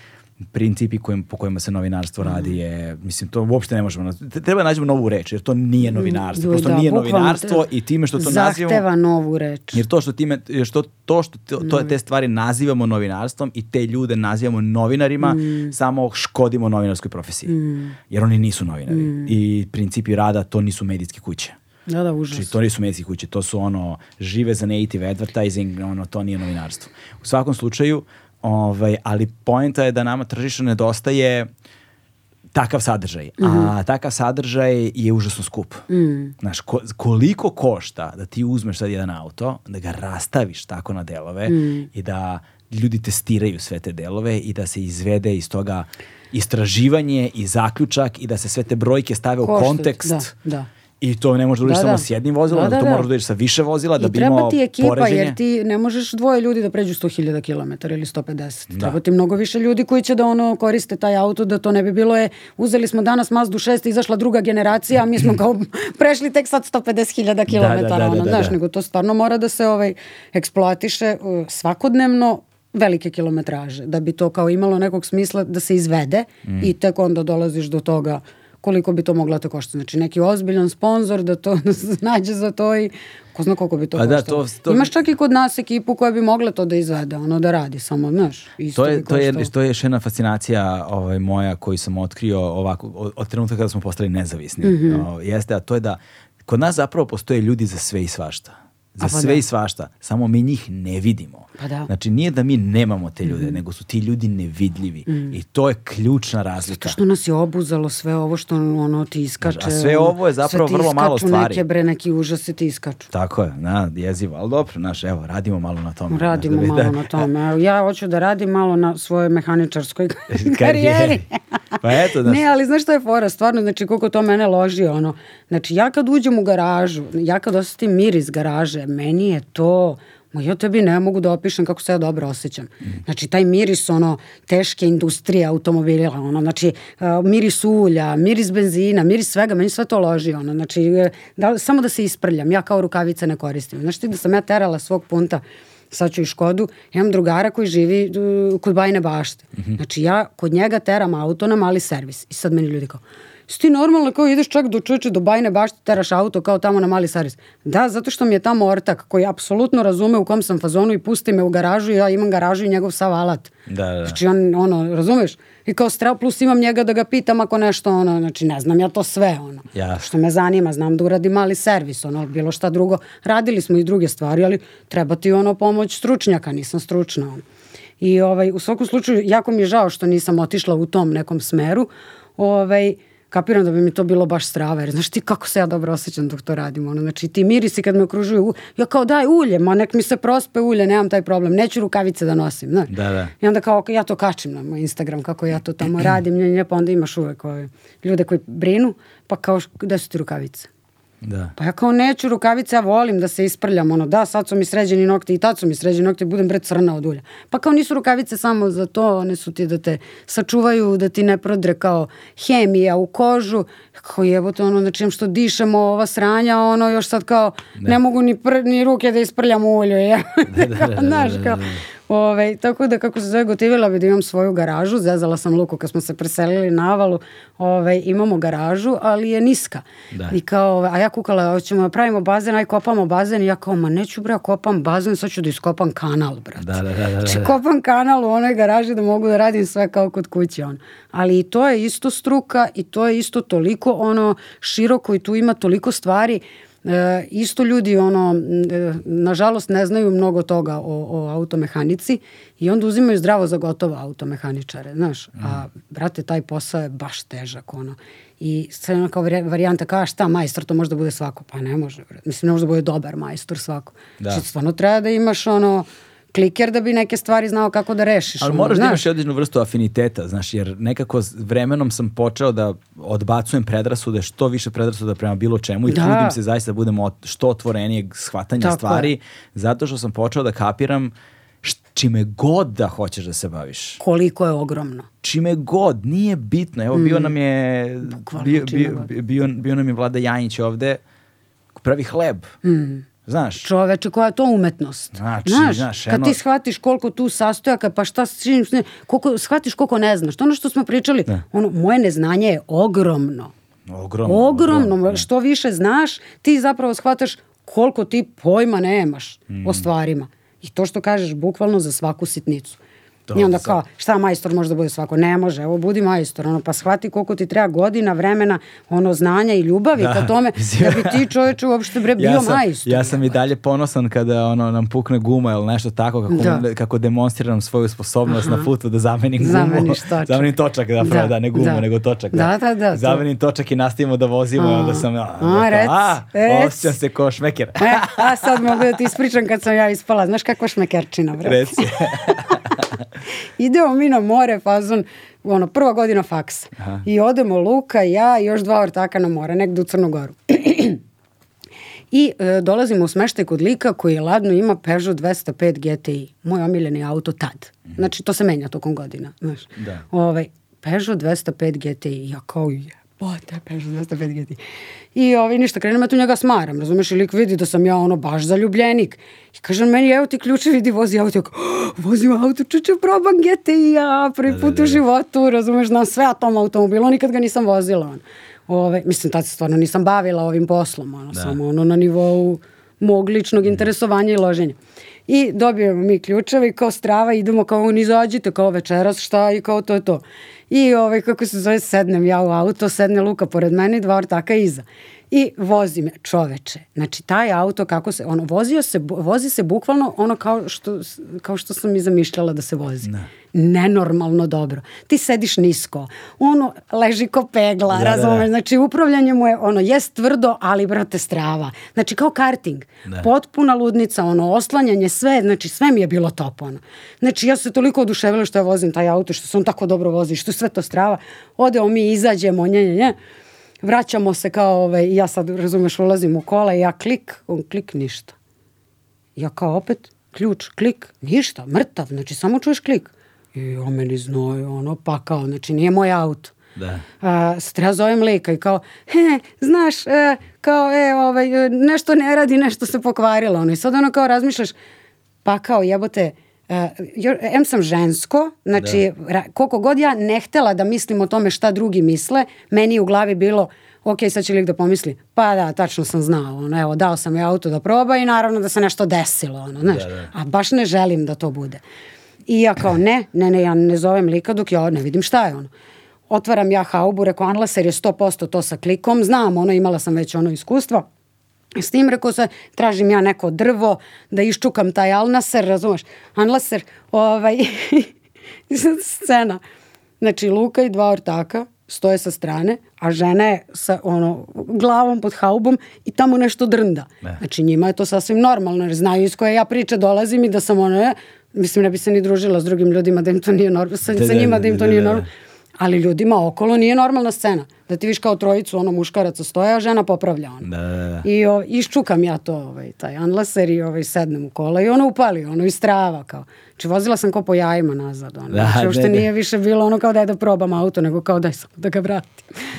principi kojim, po kojima se novinarstvo mhm. radi je, mislim, to uopšte ne možemo, treba nađemo novu reč, jer to nije mm, novinarstvo, prosto da, nije novinarstvo i time što to zahteva nazivamo... Zahteva novu reč. Jer to što, time, što, to što te, to, mm. te stvari nazivamo novinarstvom i te ljude nazivamo novinarima, mm. samo škodimo novinarskoj profesiji, mm. jer oni nisu novinari mm. i principi rada to nisu medijske kuće. Da, da, užas. Znači, to nisu medijske kuće, to su ono, žive za native advertising, ono, to nije novinarstvo. U svakom slučaju, uh, Ovaj, ali poenta je da nama tržišno nedostaje takav sadržaj. Mm -hmm. A mhm. takav sadržaj je užasno skup. Mm. Znaš, ko, koliko košta da ti uzmeš sad jedan auto, da ga rastaviš tako na delove mm. i da ljudi testiraju sve te delove i da se izvede iz toga istraživanje i zaključak i da se sve te brojke stave Košta, u kontekst. Da, da. I to ne možeš da uradiš da, samo da. s jednim vozilom, da, da, da to da. moraš da ideš sa više vozila da bi imao poređenje. I treba ti ekipa, poređenje. jer ti ne možeš dvoje ljudi da pređu 100.000 km ili 150. Da. Treba ti mnogo više ljudi koji će da ono koriste taj auto, da to ne bi bilo je, uzeli smo danas Mazdu 6, izašla druga generacija, a mi smo kao prešli tek sad 150.000 km. Da, da, da, ono, da, da, da. Znaš, nego to stvarno mora da se ovaj, eksploatiše e, svakodnevno, velike kilometraže, da bi to kao imalo nekog smisla da se izvede mm. i tek onda dolaziš do toga koliko bi to mogla da to koštati. Znači neki ozbiljan sponsor da to da se nađe za to i ko zna koliko bi to da, koštalo. Da, to, to... Imaš čak i kod nas ekipu koja bi mogla to da izvede, ono da radi samo, znaš. Isto to je, to je, to je još jedna fascinacija ovaj, moja koju sam otkrio ovako, od trenutka kada smo postali nezavisni. Mm -hmm. o, jeste, a to je da kod nas zapravo postoje ljudi za sve i svašta za pa sve da. i svašta, samo mi njih ne vidimo. Pa da. Znači nije da mi nemamo te ljude, mm nego su ti ljudi nevidljivi mm. i to je ključna razlika. Zato što nas je obuzalo sve ovo što ono ti iskače. a sve ovo je zapravo vrlo malo stvari. Sve ti iskaču neke bre, neki užas se ti iskaču. Tako je, na, jezivo, ali dobro, naš, evo, radimo malo na tome. Radimo znači, da malo da... na tome. ja hoću da radim malo na svojoj mehaničarskoj karijeri. pa eto, znaš. Da ne, ali znaš što je fora, stvarno, znači koliko to mene loži, ono, znači ja kad uđem u garažu, ja kad osetim mir iz garaže, meni je to, ma ja tebi ne mogu da opišem kako se ja dobro osjećam. Znači, taj miris, ono, teške industrije automobila, ono, znači, miris ulja, miris benzina, miris svega, meni sve to loži, ono, znači, e, da, samo da se isprljam, ja kao rukavice ne koristim. Znači, ti da sam ja terala svog punta, sad ću i Škodu, imam drugara koji živi e, kod Bajne bašte. Znači, ja kod njega teram auto na mali servis. I sad meni ljudi kao, si ti normalno kao ideš čak do čoveče do Bajne bašte, teraš auto kao tamo na Mali Saris. Da, zato što mi je tamo ortak koji apsolutno razume u kom sam fazonu i pusti me u garažu i ja imam garažu i njegov sav alat. Da, da. da. Znači on, ono, razumeš? I kao strao plus imam njega da ga pitam ako nešto, ono, znači ne znam ja to sve, ono. Ja. Što me zanima, znam da uradi mali servis, ono, bilo šta drugo. Radili smo i druge stvari, ali treba ti ono pomoć stručnjaka, nisam stručna, ono. I ovaj, u svakom slučaju, jako mi je žao što nisam otišla u tom nekom smeru. Ovaj, kapiram da bi mi to bilo baš strava, jer znaš ti kako se ja dobro osjećam dok to radim, ono, znači ti mirisi kad me okružuju, ja kao daj ulje, ma nek mi se prospe ulje, nemam taj problem, neću rukavice da nosim, znaš. Da, da. I onda kao, ja to kačim na moj Instagram, kako ja to tamo radim, nje, nje, pa onda imaš uvek ove, ovaj, ljude koji brinu, pa kao, gde su ti rukavice? Da. Pa ja kao neću rukavice, ja volim da se isprljam, ono, da, sad su mi sređeni nokti i tad su mi sređeni nokti, budem bre crna od ulja. Pa kao nisu rukavice samo za to, one su ti da te sačuvaju, da ti ne prodre kao hemija u kožu, kao jebote, ono, znači imam što dišemo ova sranja, ono, još sad kao, da. ne mogu ni, pr, ni ruke da isprljam u ulju, ja. Da, da, da, da, da, da, da, da, da. Ove, tako da kako se zove gotivila bi da imam svoju garažu, zezala sam Luku kad smo se preselili na avalu, ove, imamo garažu, ali je niska. Da. I kao, ove, a ja kukala, hoćemo da pravimo bazen, aj kopamo bazen, i ja kao, ma neću bre, kopam bazen, sad ću da iskopam kanal, brat. Da, da, da, da, da. Či znači, kopam kanal u onoj garaži da mogu da radim sve kao kod kuće, on. Ali i to je isto struka i to je isto toliko ono široko i tu ima toliko stvari E, isto ljudi, ono, e, nažalost, ne znaju mnogo toga o, o automehanici i onda uzimaju zdravo za gotovo automehaničare, znaš. A, mhm. brate, taj posao je baš težak, ono. I sve ono kao varijanta, kao šta majstor, to može da bude svako. Pa ne može, mislim, ne može da bude dobar majstor svako. Da. Znači, stvarno treba da imaš, ono, uh, kliker da bi neke stvari znao kako da rešiš. Ali moraš da znaš. da imaš određenu vrstu afiniteta, znaš, jer nekako vremenom sam počeo da odbacujem predrasude, što više predrasuda prema bilo čemu i da. trudim se zaista da budem što otvorenijeg shvatanja Tako stvari, je. zato što sam počeo da kapiram čime god da hoćeš da se baviš. Koliko je ogromno. Čime god, nije bitno. Evo, mm. bio nam je Bukvalno, bio, bio, bio, bio, nam je Vlada Janjić ovde, pravi hleb. Mm. Znaš. Čoveče, koja je to umetnost? Znači, znaš, znaš kad eno... ti shvatiš koliko tu sastojaka, pa šta s čim, koliko, shvatiš koliko ne znaš. To ono što smo pričali, ne. Da. ono, moje neznanje je ogromno. Ogromno. Ogromno, ogromno. Da, da. što više znaš, ti zapravo shvataš koliko ti pojma nemaš mm. o stvarima. I to što kažeš, bukvalno za svaku sitnicu. I onda kao, šta majstor može da bude svako? Ne može, evo budi majstor, ono, pa shvati koliko ti treba godina, vremena, ono, znanja i ljubavi da. ka tome, da bi ti čoveč uopšte bre bio ja sam, majstor. Ja sam i dalje ponosan kada ono, nam pukne guma ili nešto tako, kako, da. kako demonstriram svoju sposobnost Aha. na futu da zamenim gumu. Zameniš točak. Zamenim točak, da, da. da ne gumu, da. nego točak. Da, da, da. da zamenim točak i nastavimo da vozimo, a. onda sam, a, a, rec, a rec. osjećam se kao šmeker. e, a sad mogu da ti ispričam kad sam ja ispala, znaš kako šmekerčina, bre. Reci. Idemo mi na more, fazon, ono, prva godina faksa. Aha. I odemo Luka, ja i još dva ortaka na more, negde u Crnogoru. I e, dolazimo u smeštaj kod lika koji je ladno ima Peugeot 205 GTI. Moj omiljeni auto tad. Mhm. Znači, to se menja tokom godina. Znaš. Da. Ove, ovaj, Peugeot 205 GTI. Ja kao, je bote, Peugeot 205 GTI. I ovaj, ništa, krenem ja tu njega smaram, razumeš, i lik vidi da sam ja ono baš zaljubljenik. I kažem, meni, evo ti ključe, vidi, vozi auto. Ja oh, vozim auto, čuče, probam GTI-a, prvi da, da put da, da. u životu, razumeš, znam sve o tom automobilu, nikad ga nisam vozila. Ono. Ove, mislim, tad se stvarno nisam bavila ovim poslom, ono, da. samo ono na nivou mog ličnog mhm. interesovanja i loženja. I dobijemo mi ključeve i kao strava idemo kao on izađite kao večeras šta i kao to je to. I ovaj, kako se zove, sednem ja u auto, sedne Luka pored mene i dva ortaka iza. I vozi me čoveče. Znači taj auto kako se ono vozio se vozi se bukvalno ono kao što kao što sam i zamišljala da se vozi. Ne. Nenormalno dobro. Ti sediš nisko. Ono leži ko pegla, da, da razumeš? Da, da. Znači upravljanje mu je ono jest tvrdo, ali brate strava. Znači kao karting. Ne. Da. Potpuna ludnica, ono oslanjanje sve, znači sve mi je bilo top ono. Znači ja se toliko oduševila što ja vozim taj auto, što se on tako dobro vozi, što sve to strava. Odeo mi izađemo, nje nje nje vraćamo se kao, ovaj, ja sad razumeš, ulazim u kola i ja klik, on klik ništa. Ja kao opet, ključ, klik, ništa, mrtav, znači samo čuješ klik. I on meni znoju, ono, pa kao, znači nije moj auto. Da. Uh, sad ja zovem lika i kao, he, znaš, e, kao, e, ovaj, e, nešto ne radi, nešto se pokvarilo. Ono, I sad ono kao razmišljaš, pa kao, jebote, Uh, em sam žensko, znači da. koliko god ja ne htela da mislim o tome šta drugi misle, meni je u glavi bilo ok, sad će lik da pomisli, pa da, tačno sam znao, ono, evo, dao sam joj auto da proba i naravno da se nešto desilo, ono, znaš, da, da. a baš ne želim da to bude. I ja kao, ne, ne, ne, ja ne zovem lika dok ja ne vidim šta je ono. Otvaram ja haubu, rekao, Anlaser je 100% to sa klikom, znam, ono, imala sam već ono iskustvo, S tim rekao sam, tražim ja neko drvo da iščukam taj alnaser, razumeš? Alnaser, ovaj, scena. Znači, Luka i dva ortaka stoje sa strane, a žena je sa ono, glavom pod haubom i tamo nešto drnda. Ne. Znači, njima je to sasvim normalno, jer znaju iz koje ja priče dolazim i da sam ono, e, mislim, ne bi se ni družila s drugim ljudima da im to nije normalno, sa, sa njima da im to nije normalno. Ali ljudima okolo nije normalna scena da ti viš kao trojicu ono muškaraca stoja, a žena popravlja ono. Da, da, da. I o, iščukam ja to, ovaj, taj anlaser i ovaj, sednem u kola i ono upali, ono iz trava kao. Znači vozila sam kao po jajima nazad. Ono. Da, znači uopšte da, da. nije više bilo ono kao da je da probam auto, nego kao daj samo da ga vratim.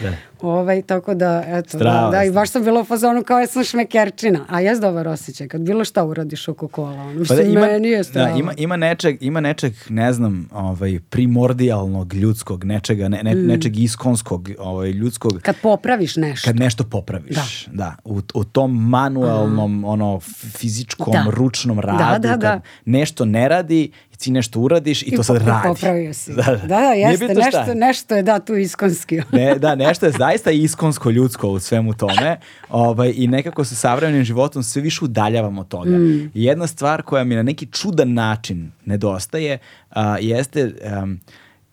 Da. ovaj, tako da, eto, da, Strava, da, da, i baš sam bila u fazonu kao ja sam šmekerčina, a jes dobar osjećaj kad bilo šta uradiš oko kola, ono, mislim, pa da, ima, meni je strava. Da, ima, ima, nečeg, ima nečeg, ne znam, ovaj, primordijalnog ljudskog, nečega, ne, ne, mm. nečeg iskonskog, ovaj, ljudskog. Kad popraviš nešto. Kad nešto popraviš. Da. da. U, u tom manuelnom, Aha. Mm. ono, fizičkom, da. ručnom da, radu. Da, da, da. Kad nešto ne radi, ti nešto uradiš i, I to sad radi. Popravio si. Da, da, da, da jeste, nešto, nešto je da tu iskonski. ne, da, nešto je zaista iskonsko ljudsko u svemu tome ovaj, i nekako sa savremenim životom sve više udaljavamo od toga. Mm. Jedna stvar koja mi na neki čudan način nedostaje uh, jeste um,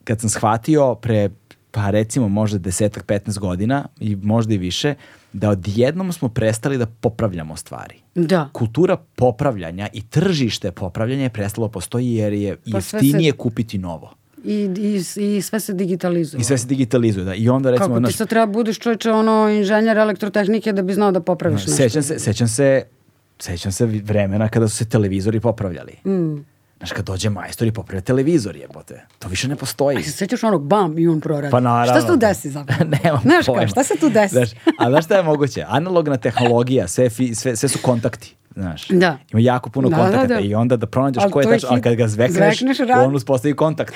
kad sam shvatio pre pa recimo možda desetak, 15 godina i možda i više, da odjednom smo prestali da popravljamo stvari. Da. Kultura popravljanja i tržište popravljanja je prestalo da postoji jer je pa jeftinije se... kupiti novo. I, i, I sve se digitalizuje. I sve se digitalizuje, da. I onda recimo... Kako ti naš... sad treba da budeš čoveče ono inženjer elektrotehnike da bi znao da popraviš no, da, nešto. Sećam se, sećam se, sećam se vremena kada su se televizori popravljali. Mm Znaš, kad dođe majstor i popravlja televizor, jebote. To više ne postoji. A se sećaš onog bam i on proradi. Pa naravno. Šta se tu desi zapravo? Nemam znaš pojma. Kao, šta se tu desi? znaš, a znaš šta je moguće? Analogna tehnologija, sve, fi, sve, sve su kontakti. Znaš, da. ima jako puno da, da kontakata da, da. i onda da pronađeš ko je tačno, ali kad ga zvekneš, zvekneš rad... on uspostavi kontakt.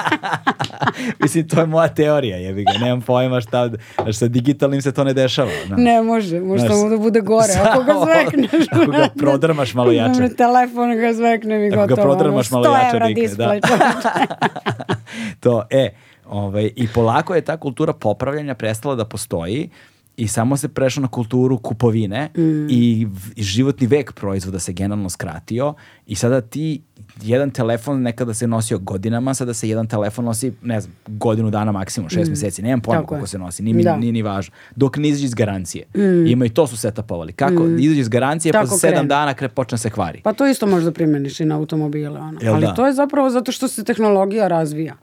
Mislim, to je moja teorija, jebi ga, nemam pojma šta, znaš, sa digitalnim se to ne dešava. Znaš. Ne može, može samo da bude gore, Samo, ako ga zvekneš. ako ga prodrmaš malo jače. Dobro, telefon ga zveknem i gotovo. Ako ga prodrmaš malo jače, rikne, da. to, e, ovaj, i polako je ta kultura popravljanja prestala da postoji, i samo se prešlo na kulturu kupovine mm. i, i životni vek proizvoda se generalno skratio i sada ti jedan telefon nekada se nosio godinama, sada se jedan telefon nosi, ne znam, godinu dana maksimum, šest mm. meseci, nemam pojma Tako koliko je. se nosi, ni, da. ni, ni važno. Dok ne izađe iz garancije. Mm. Ima i to su setapovali. Kako? Mm. Izađe iz garancije, Tako pa za sedam dana kre, počne se kvari. Pa to isto možda primeniš i na automobile. Ono. Jel Ali da? to je zapravo zato što se tehnologija razvija.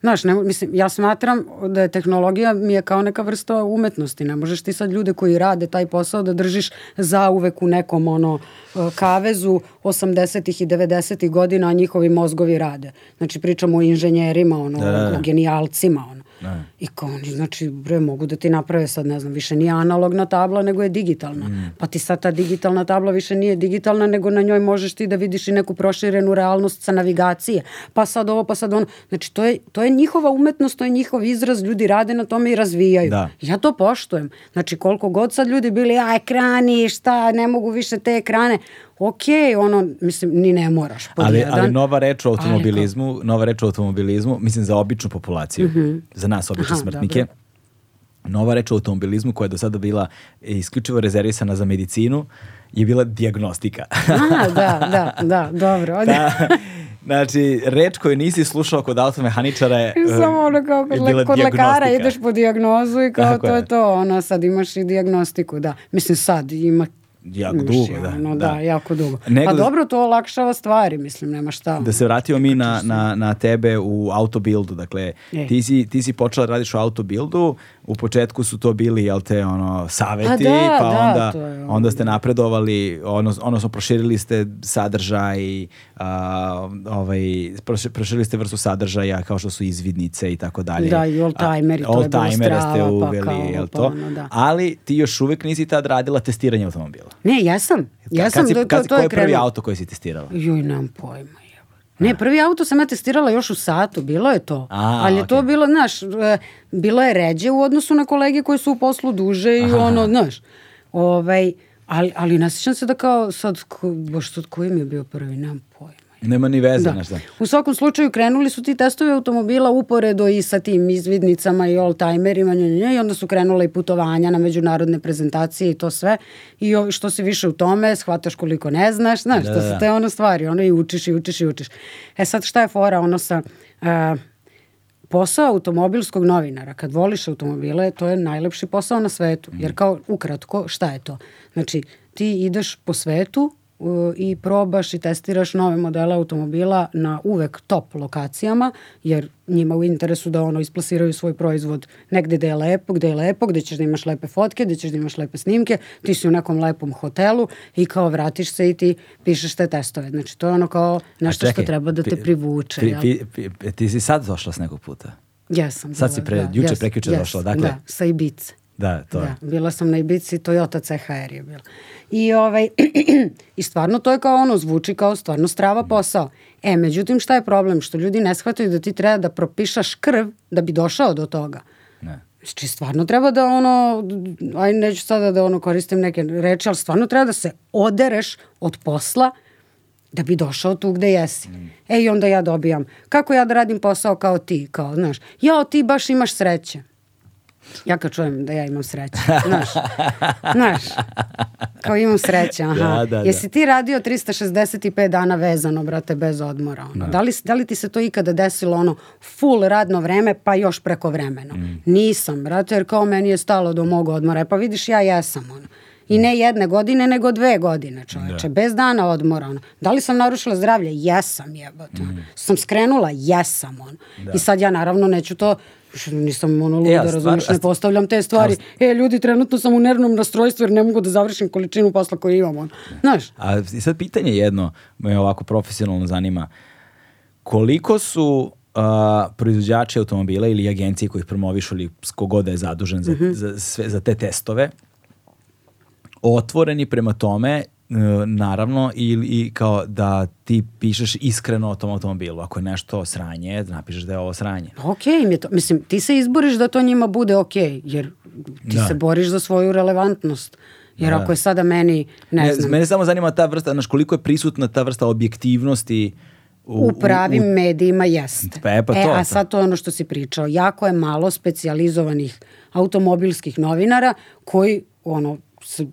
Znaš, ne, mislim, ja smatram da je tehnologija mi je kao neka vrsta umetnosti. Ne možeš ti sad ljude koji rade taj posao da držiš zauvek u nekom ono e, kavezu 80-ih i 90-ih godina, a njihovi mozgovi rade. Znači, pričamo o inženjerima, ono, da. o da, da. genijalcima, ono. Ne. I kao oni, znači, bre, mogu da ti naprave sad, ne znam, više nije analogna tabla, nego je digitalna. Mm. Pa ti sad ta digitalna tabla više nije digitalna, nego na njoj možeš ti da vidiš i neku proširenu realnost sa navigacije. Pa sad ovo, pa sad ono. Znači, to je, to je njihova umetnost, to je njihov izraz, ljudi rade na tome i razvijaju. Da. Ja to poštujem. Znači, koliko god sad ljudi bili, a ekrani, šta, ne mogu više te ekrane, ok, ono, mislim, ni ne moraš ali, jedan. Ali nova reč o automobilizmu, ali, nova reč o automobilizmu, mislim, za običnu populaciju, mm -hmm. za nas obične Aha, smrtnike, dobro nova reč o automobilizmu koja je do sada bila isključivo rezervisana za medicinu je bila diagnostika. A, da, da, da, dobro. Da, znači, reč koju nisi slušao kod automehaničara je Samo eh, ono kao kod, la, kod lekara ideš po diagnozu i kao Tako to je to, ono, sad imaš i diagnostiku, da. Mislim, sad ima jako dugo, da, da. da. jako dugo. Nego, pa dobro, to olakšava stvari, mislim, nema šta. Da se vratimo mi na, na, na tebe u autobildu, dakle, e. ti si, ti si počela da radiš u autobildu, u početku su to bili, jel te, ono, saveti, da, pa da, onda, je, ono. onda ste napredovali, ono, odnosno proširili ste sadržaj, a, ovaj, proširili ste vrstu sadržaja kao što su izvidnice i tako dalje. Da, i old timeri, to je bilo strava, ste pa uveli, pa kao, jel pa to? Pa ono, da. Ali ti još uvek nisi tad radila testiranje automobila. Ne, ja sam. Ja kad sam, si, do, to, kad to, to koji je, prvi auto koji si testirala? Joj, nemam pojma. Ne, prvi auto sam ja testirala još u satu, bilo je to. A, Ali je okay. to bilo, znaš, e, bilo je ređe u odnosu na kolege koji su u poslu duže i Aha. ono, znaš. Ovaj, ali, ali nasjećam se da kao sad, ko, baš sad koji mi je bio prvi, nemam pojma. Nema ni veze, da. na šta. U svakom slučaju krenuli su ti testovi automobila uporedo i sa tim izvidnicama i oldtimerima nj, nj, i onda su krenula i putovanja na međunarodne prezentacije i to sve. I što se više u tome, shvataš koliko ne znaš, znaš, da, to da. su te ono stvari, ono i učiš i učiš i učiš. E sad šta je fora ono sa... Uh, posao automobilskog novinara, kad voliš automobile, to je najlepši posao na svetu. Jer mm. kao, ukratko, šta je to? Znači, ti ideš po svetu i probaš i testiraš nove modele automobila na uvek top lokacijama, jer njima u interesu da ono isplasiraju svoj proizvod negde gde je lepo, gde je lepo, gde ćeš da imaš lepe fotke, gde ćeš da imaš lepe snimke, ti si u nekom lepom hotelu i kao vratiš se i ti pišeš te testove. Znači to je ono kao nešto čekaj, što treba da te privuče. Pri, pri, pri, e, ti si sad došla s nekog puta? Jesam. Sad bila, si pre, da, juče, yes, prekjuče yes, došla, dakle. Da, sa Ibice. Da, to je. Da, bila sam na Ibici, Toyota CHR je bila. I, ovaj, I stvarno to je kao ono, zvuči kao stvarno strava posao. E, međutim, šta je problem? Što ljudi ne shvataju da ti treba da propišaš krv da bi došao do toga. Ne. Znači, stvarno treba da ono, aj neću sada da ono koristim neke reči, ali stvarno treba da se odereš od posla da bi došao tu gde jesi. Mm. E, i onda ja dobijam, kako ja da radim posao kao ti, kao, znaš, jao, ti baš imaš sreće. Ja kad čujem da ja imam sreće, znaš, znaš, kao imam sreće, aha. Da, da, da. Jesi ti radio 365 dana vezano, brate, bez odmora, ono? Da. da. li, da li ti se to ikada desilo, ono, full radno vreme, pa još preko vremeno? Mm. Nisam, brate, jer kao meni je stalo do mog odmora, e, pa vidiš, ja jesam, ono. I mm. ne jedne godine, nego dve godine, čoveče. Da. Bez dana odmora. Ono. Da li sam narušila zdravlje? Jesam, jebote. Mm. Sam skrenula? Jesam. Ono. Da. I sad ja naravno neću to nisam ono luda, e, ja, razumiješ, ne postavljam te stvari. A, e, ljudi, trenutno sam u nervnom rastrojstvu jer ne mogu da završim količinu posla koju imam. On. Znaš? A sad pitanje jedno me ovako profesionalno zanima. Koliko su uh, proizvođači automobila ili agencije koji ih promovišu ili kogoda da je zadužen za, mm -hmm. za, sve, za te testove otvoreni prema tome naravno ili i kao da ti pišeš iskreno o tom automobilu. Ako je nešto sranje, da napišeš da je ovo sranje. Pa okej, okay, mi to, mislim, ti se izboriš da to njima bude okej, okay, jer ti da. se boriš za svoju relevantnost. Jer da. ako je sada meni, ne, ne znam... Mene samo zanima ta vrsta, znaš, koliko je prisutna ta vrsta objektivnosti U, u pravim u, u... medijima jeste. Pa, e, pa e, to, e, a pa. sad to je ono što si pričao. Jako je malo specijalizovanih automobilskih novinara koji ono, se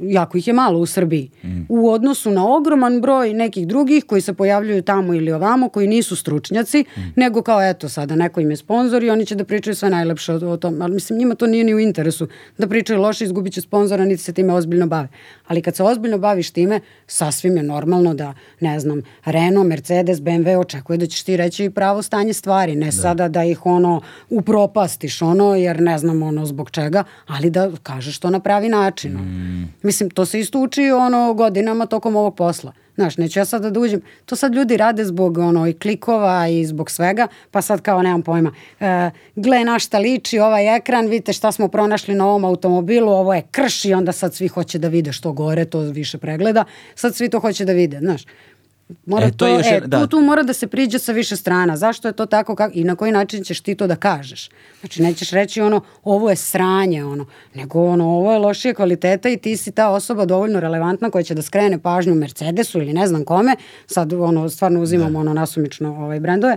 jako ih je malo u Srbiji, mm. u odnosu na ogroman broj nekih drugih koji se pojavljuju tamo ili ovamo, koji nisu stručnjaci, mm. nego kao eto sada, neko im je sponzor i oni će da pričaju sve najlepše o, o tom, ali mislim njima to nije ni u interesu da pričaju loše, izgubit će sponzora, niti se time ozbiljno bave. Ali kad se ozbiljno baviš time, sasvim je normalno da, ne znam, Renault, Mercedes, BMW očekuje da ćeš ti reći pravo stanje stvari, ne da. sada da ih ono upropastiš, ono, jer ne znam ono zbog čega, ali da kažeš to na pravi način. Mm. Mislim, to se isto uči ono, godinama tokom ovog posla. Znaš, neću ja sad da uđem. To sad ljudi rade zbog ono, i klikova i zbog svega, pa sad kao nemam pojma. E, gle na šta liči ovaj ekran, vidite šta smo pronašli na ovom automobilu, ovo je krš i onda sad svi hoće da vide što gore, to više pregleda. Sad svi to hoće da vide, znaš. Mora e, to, to je još, e, da. tu, mora da se priđe sa više strana. Zašto je to tako kak, i na koji način ćeš ti to da kažeš? Znači, nećeš reći ono, ovo je sranje, ono, nego ono, ovo je lošije kvaliteta i ti si ta osoba dovoljno relevantna koja će da skrene pažnju Mercedesu ili ne znam kome, sad ono, stvarno uzimamo da. ono nasumično ovaj, brendove,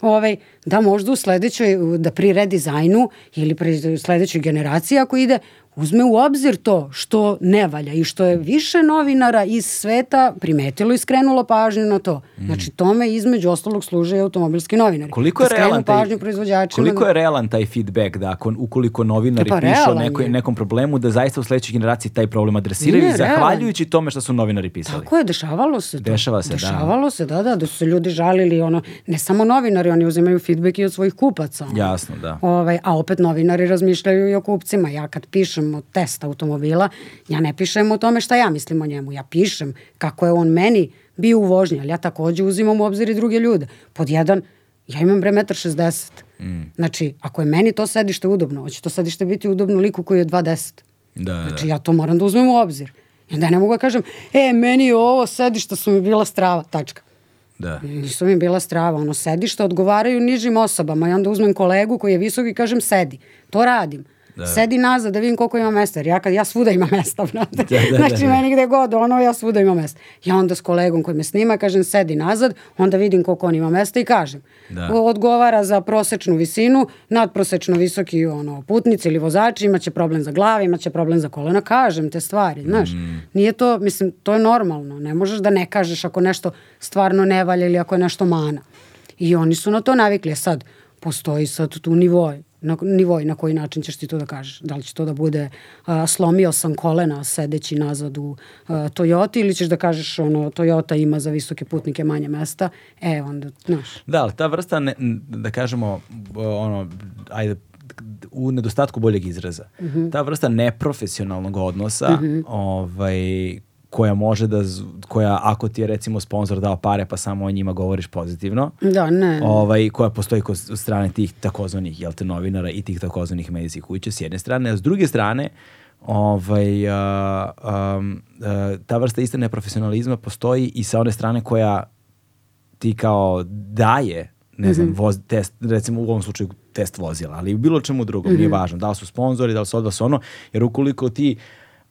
ovaj, da možda u sledećoj, da pri redizajnu ili pri sledećoj generaciji ako ide, uzme u obzir to što ne valja i što je više novinara iz sveta primetilo i skrenulo pažnju na to. Mm. Znači tome između ostalog služe i automobilski novinari. Koliko je da realan taj, koliko je realan taj feedback da ako, ukoliko novinari e pa, pišu o nekoj, nekom problemu da zaista u sledećoj generaciji taj problem adresiraju Nije, zahvaljujući realan. tome što su novinari pisali. Tako je, dešavalo se to. Dešava se, da. dešavalo da. se, da, da, da su ljudi žalili ono, ne samo novinari, oni uzimaju feedback i od svojih kupaca. Ono. Jasno, da. Ovaj, a opet novinari razmišljaju i o kupcima. Ja kad pišem pišem test automobila, ja ne pišem o tome šta ja mislim o njemu, ja pišem kako je on meni bio u vožnji, ali ja takođe uzimam u obzir i druge ljude. Pod jedan, ja imam bre 1,60 Mm. Znači, ako je meni to sedište udobno, hoće to sedište biti udobno liku koji je 2,10. Da, da, da. Znači, ja to moram da uzmem u obzir. I onda ja ne mogu da kažem, e, meni je ovo sedište, su mi bila strava, tačka. Da. Nisu mi bila strava, ono, sedišta odgovaraju nižim osobama i onda uzmem kolegu koji je visok i kažem, sedi. To radim. Da. Sedi nazad da vidim koliko ima mesta, jer ja, kad, ja svuda ima mesta, da, da, da, znači, da, da. meni gde god, ono, ja svuda ima mesta. Ja onda s kolegom koji me snima, kažem, sedi nazad, onda vidim koliko on ima mesta i kažem. Da. Odgovara za prosečnu visinu, nadprosečno visoki ono, putnici ili vozači, imaće problem za glave, imaće problem za kolena, kažem te stvari, znaš. Mm. Nije to, mislim, to je normalno, ne možeš da ne kažeš ako nešto stvarno ne valja ili ako je nešto mana. I oni su na to navikli, e sad, postoji sad tu nivoj na nivoj na koji način ćeš ti to da kažeš. Da li će to da bude a, slomio sam kolena sedeći nazad u a, Toyota ili ćeš da kažeš ono Toyota ima za visoke putnike manje mesta, e onda, znaš. Da, ali ta vrsta, ne, da kažemo, ono, ajde u nedostatku boljeg izraza. Mm -hmm. Ta vrsta neprofesionalnog odnosa mm -hmm. ovaj, koja može da, koja ako ti je recimo sponsor dao pare pa samo o njima govoriš pozitivno. Da, ne. Ovaj, koja postoji kod strane tih takozvanih, jel te, novinara i tih takozvanih medijskih kuća s jedne strane, a s druge strane ovaj, a, a, a, ta vrsta iste neprofesionalizma postoji i sa one strane koja ti kao daje ne znam, mm -hmm. voz, test, recimo u ovom slučaju test vozila, ali u bilo čemu drugom, mm -hmm. nije mhm. važno, da li su sponzori, da li su od da ono, jer ukoliko ti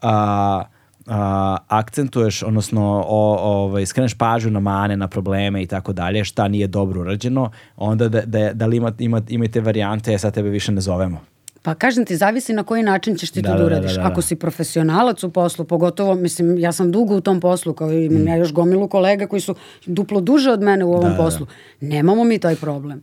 a, a, akcentuješ, odnosno o, ovaj, skreneš pažnju na mane, na probleme i tako dalje, šta nije dobro urađeno, onda da, da, da li ima, ima, imate varijante, e, sad tebe više ne zovemo. Pa kažem ti, zavisi na koji način ćeš ti da, to da, da, da uradiš. Da, da, da, Ako si profesionalac u poslu, pogotovo, mislim, ja sam dugo u tom poslu, kao i mm. ja još gomilu kolega koji su duplo duže od mene u ovom da, poslu. Da, da. Nemamo mi taj problem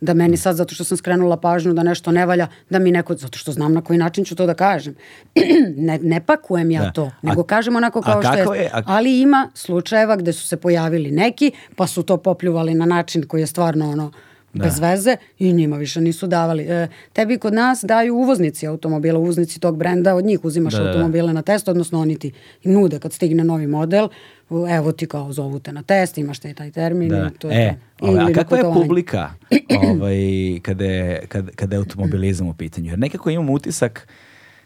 da meni sad zato što sam skrenula pažnju da nešto ne valja, da mi neko, zato što znam na koji način ću to da kažem. ne, ne pakujem ja da. to, nego a, kažem onako kao što je. je a... Ali ima slučajeva gde su se pojavili neki, pa su to popljuvali na način koji je stvarno ono, da. bez veze i njima više nisu davali. E, tebi kod nas daju uvoznici automobila, uvoznici tog brenda, od njih uzimaš da, da, da. automobile da. na test, odnosno oni ti nude kad stigne novi model, evo ti kao zovu te na test, imaš te taj termin da. i to je e, to. Ovaj, a kakva je publika ovaj, kada, je, kada, kada je automobilizam u pitanju? Jer nekako imam utisak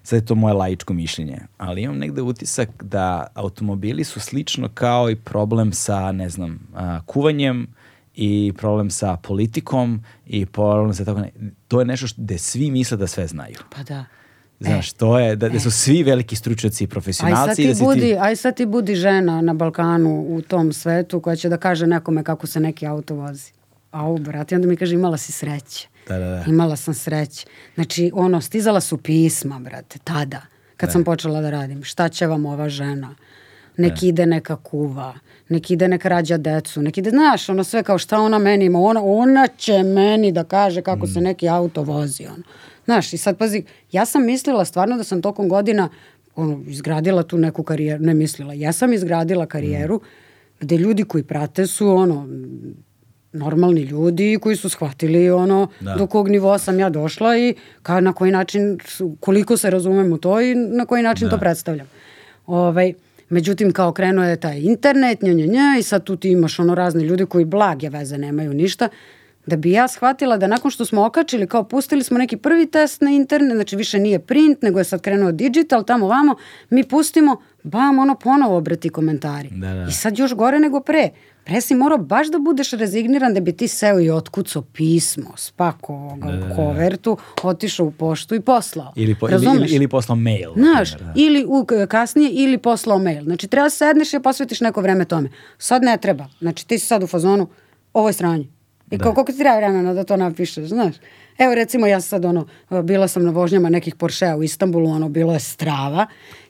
sad je to moje laičko mišljenje, ali imam negde utisak da automobili su slično kao i problem sa, ne znam, a, kuvanjem, i problem sa politikom i problem sa tako to je nešto što, gde svi misle da sve znaju. Pa da. Znaš, e, to je, da, da e. su svi veliki stručnjaci i profesionalci. Aj sad, ti da budi, ti... aj sad ti budi žena na Balkanu u tom svetu koja će da kaže nekome kako se neki auto vozi. Au, brat, i onda mi kaže imala si sreće. Da, da, da. Imala sam sreće. Znači, ono, stizala su pisma, brate, tada, kad da. sam počela da radim. Šta će vam ova žena? Nek da. ide, neka kuva neki ide neka rađa decu, neki ide, znaš, ono sve kao šta ona meni ima, ona, ona će meni da kaže kako se mm. neki auto vozi, ono. Znaš, i sad pazi, ja sam mislila stvarno da sam tokom godina ono, izgradila tu neku karijeru, ne mislila, ja sam izgradila karijeru mm. gde ljudi koji prate su ono, normalni ljudi koji su shvatili ono da. do kog nivoa sam ja došla i ka, na koji način, koliko se razumem u to i na koji način da. to predstavljam. Ovaj, Međutim, kao krenuo je taj internet, nja, nja, nja, i sad tu ti imaš ono razne ljude koji blage veze nemaju ništa, da bi ja shvatila da nakon što smo okačili, kao pustili smo neki prvi test na internet, znači više nije print, nego je sad krenuo digital, tamo vamo, mi pustimo, bam, ono ponovo obrati komentari. Da, da. I sad još gore nego pre. Pre si morao baš da budeš rezigniran da bi ti seo i otkucao pismo, spakovao ga da, u da, da. kovertu, otišao u poštu i poslao. Ili, po, ili, ili, poslao mail. Znaš, da. ili u, kasnije ili poslao mail. Znači treba da sedneš i posvetiš neko vreme tome. Sad ne treba. Znači ti si sad u fazonu, ovo je sranje I da. koliko ti treba vremena da to napišeš, znaš? Evo recimo ja sad ono, bila sam na vožnjama nekih Porschea u Istanbulu, ono bilo je strava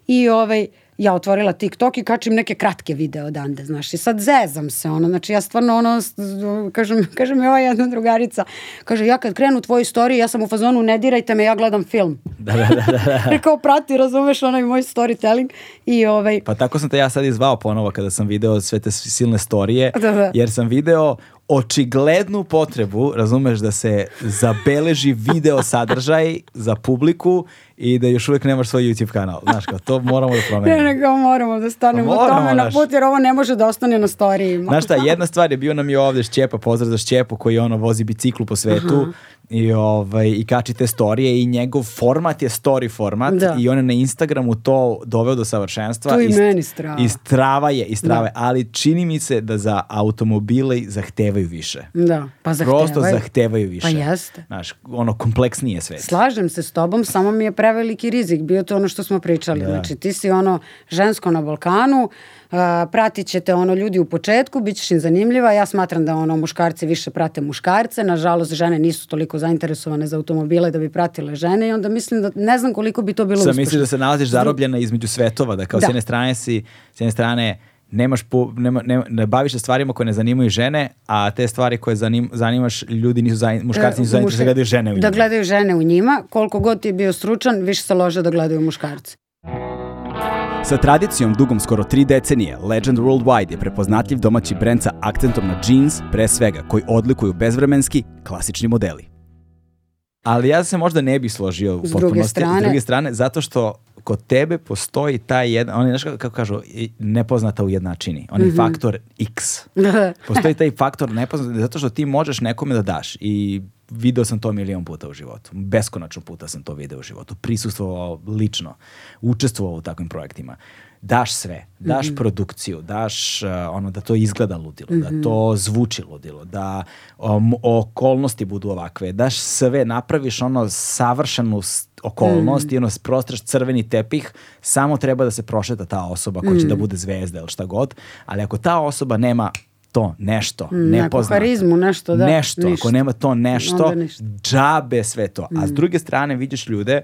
i ovaj, ja otvorila TikTok i kačim neke kratke video odande, znaš, i sad zezam se, ono, znači ja stvarno, ono, kažem, kažem mi ova jedna drugarica, kaže, ja kad krenu tvoje storiju, ja sam u fazonu, ne dirajte me, ja gledam film. Da, da, da. da. da. Rekao, prati, razumeš, onaj moj storytelling i ovaj... Pa tako sam te ja sad izvao ponovo kada sam video sve te silne storije, da, da. jer sam video očiglednu potrebu, razumeš, da se zabeleži video sadržaj za publiku i da još uvek nemaš svoj YouTube kanal. Znaš kao, to moramo da promenimo. ne, nego moramo da stanemo pa moramo, tome na put, jer ovo ne može da ostane na storijima. Znaš šta, jedna stvar je, bio nam je ovde Šćepa, pozdrav za Šćepu koji ono vozi biciklu po svetu Aha. i, ovaj, i kači te storije i njegov format je story format da. i on je na Instagramu to doveo do savršenstva. To i, i meni strava. I strava je, i strava je. Da. ali čini mi se da za automobile zahtevaju više. Da, pa zahtevaju. Prosto zahtevaju više. Pa jeste. Znaš, ono, kompleksnije sve. Slažem se s tobom, samo mi je pre preveliki rizik, bio to ono što smo pričali. Da. Znači, ti si ono žensko na Balkanu, uh, pratit će te ono ljudi u početku, bit ćeš im zanimljiva. Ja smatram da ono muškarci više prate muškarce, nažalost žene nisu toliko zainteresovane za automobile da bi pratile žene i onda mislim da ne znam koliko bi to bilo Sam uspešno. Sam misliš da se nalaziš zarobljena između svetova, da kao da. s jedne strane si, s jedne strane nemaš po, nema, nema, ne baviš se stvarima koje ne zanimaju žene, a te stvari koje zanim, zanimaš ljudi nisu zain, muškarci e, nisu zainteresovani da gledaju žene u da njima. Da gledaju žene u njima, koliko god ti bio stručan, više se lože da gledaju muškarci. Sa tradicijom dugom skoro tri decenije, Legend Worldwide je prepoznatljiv domaći brend sa akcentom na jeans, pre svega, koji odlikuju bezvremenski, klasični modeli. Ali ja se možda ne bih složio u potpunosti. S druge strane. S druge strane, zato što kod tebe postoji taj jedan, oni, znaš kako kažu, nepoznata ujednačini, onaj mm -hmm. faktor x. Postoji taj faktor nepoznat, zato što ti možeš nekome da daš i video sam to milion puta u životu. Beskonačno puta sam to video u životu. Prisustvovao lično, učestvovao u takvim projektima. Daš sve, daš mm -hmm. produkciju, daš uh, ono da to izgleda ludilo, mm -hmm. da mhm. to zvuči ludilo, da um, okolnosti budu ovakve, daš sve, napraviš ono savršenu okolnost mm. i ono prostraš crveni tepih, samo treba da se prošeta ta osoba koja mm. će da mm. bude zvezda ili šta god, ali ako ta osoba nema to nešto, mm, nepoznato. harizmu, nešto, da. Nešto, ništa. ako nema to nešto, džabe sve to. Mm. A s mm. druge strane vidiš ljude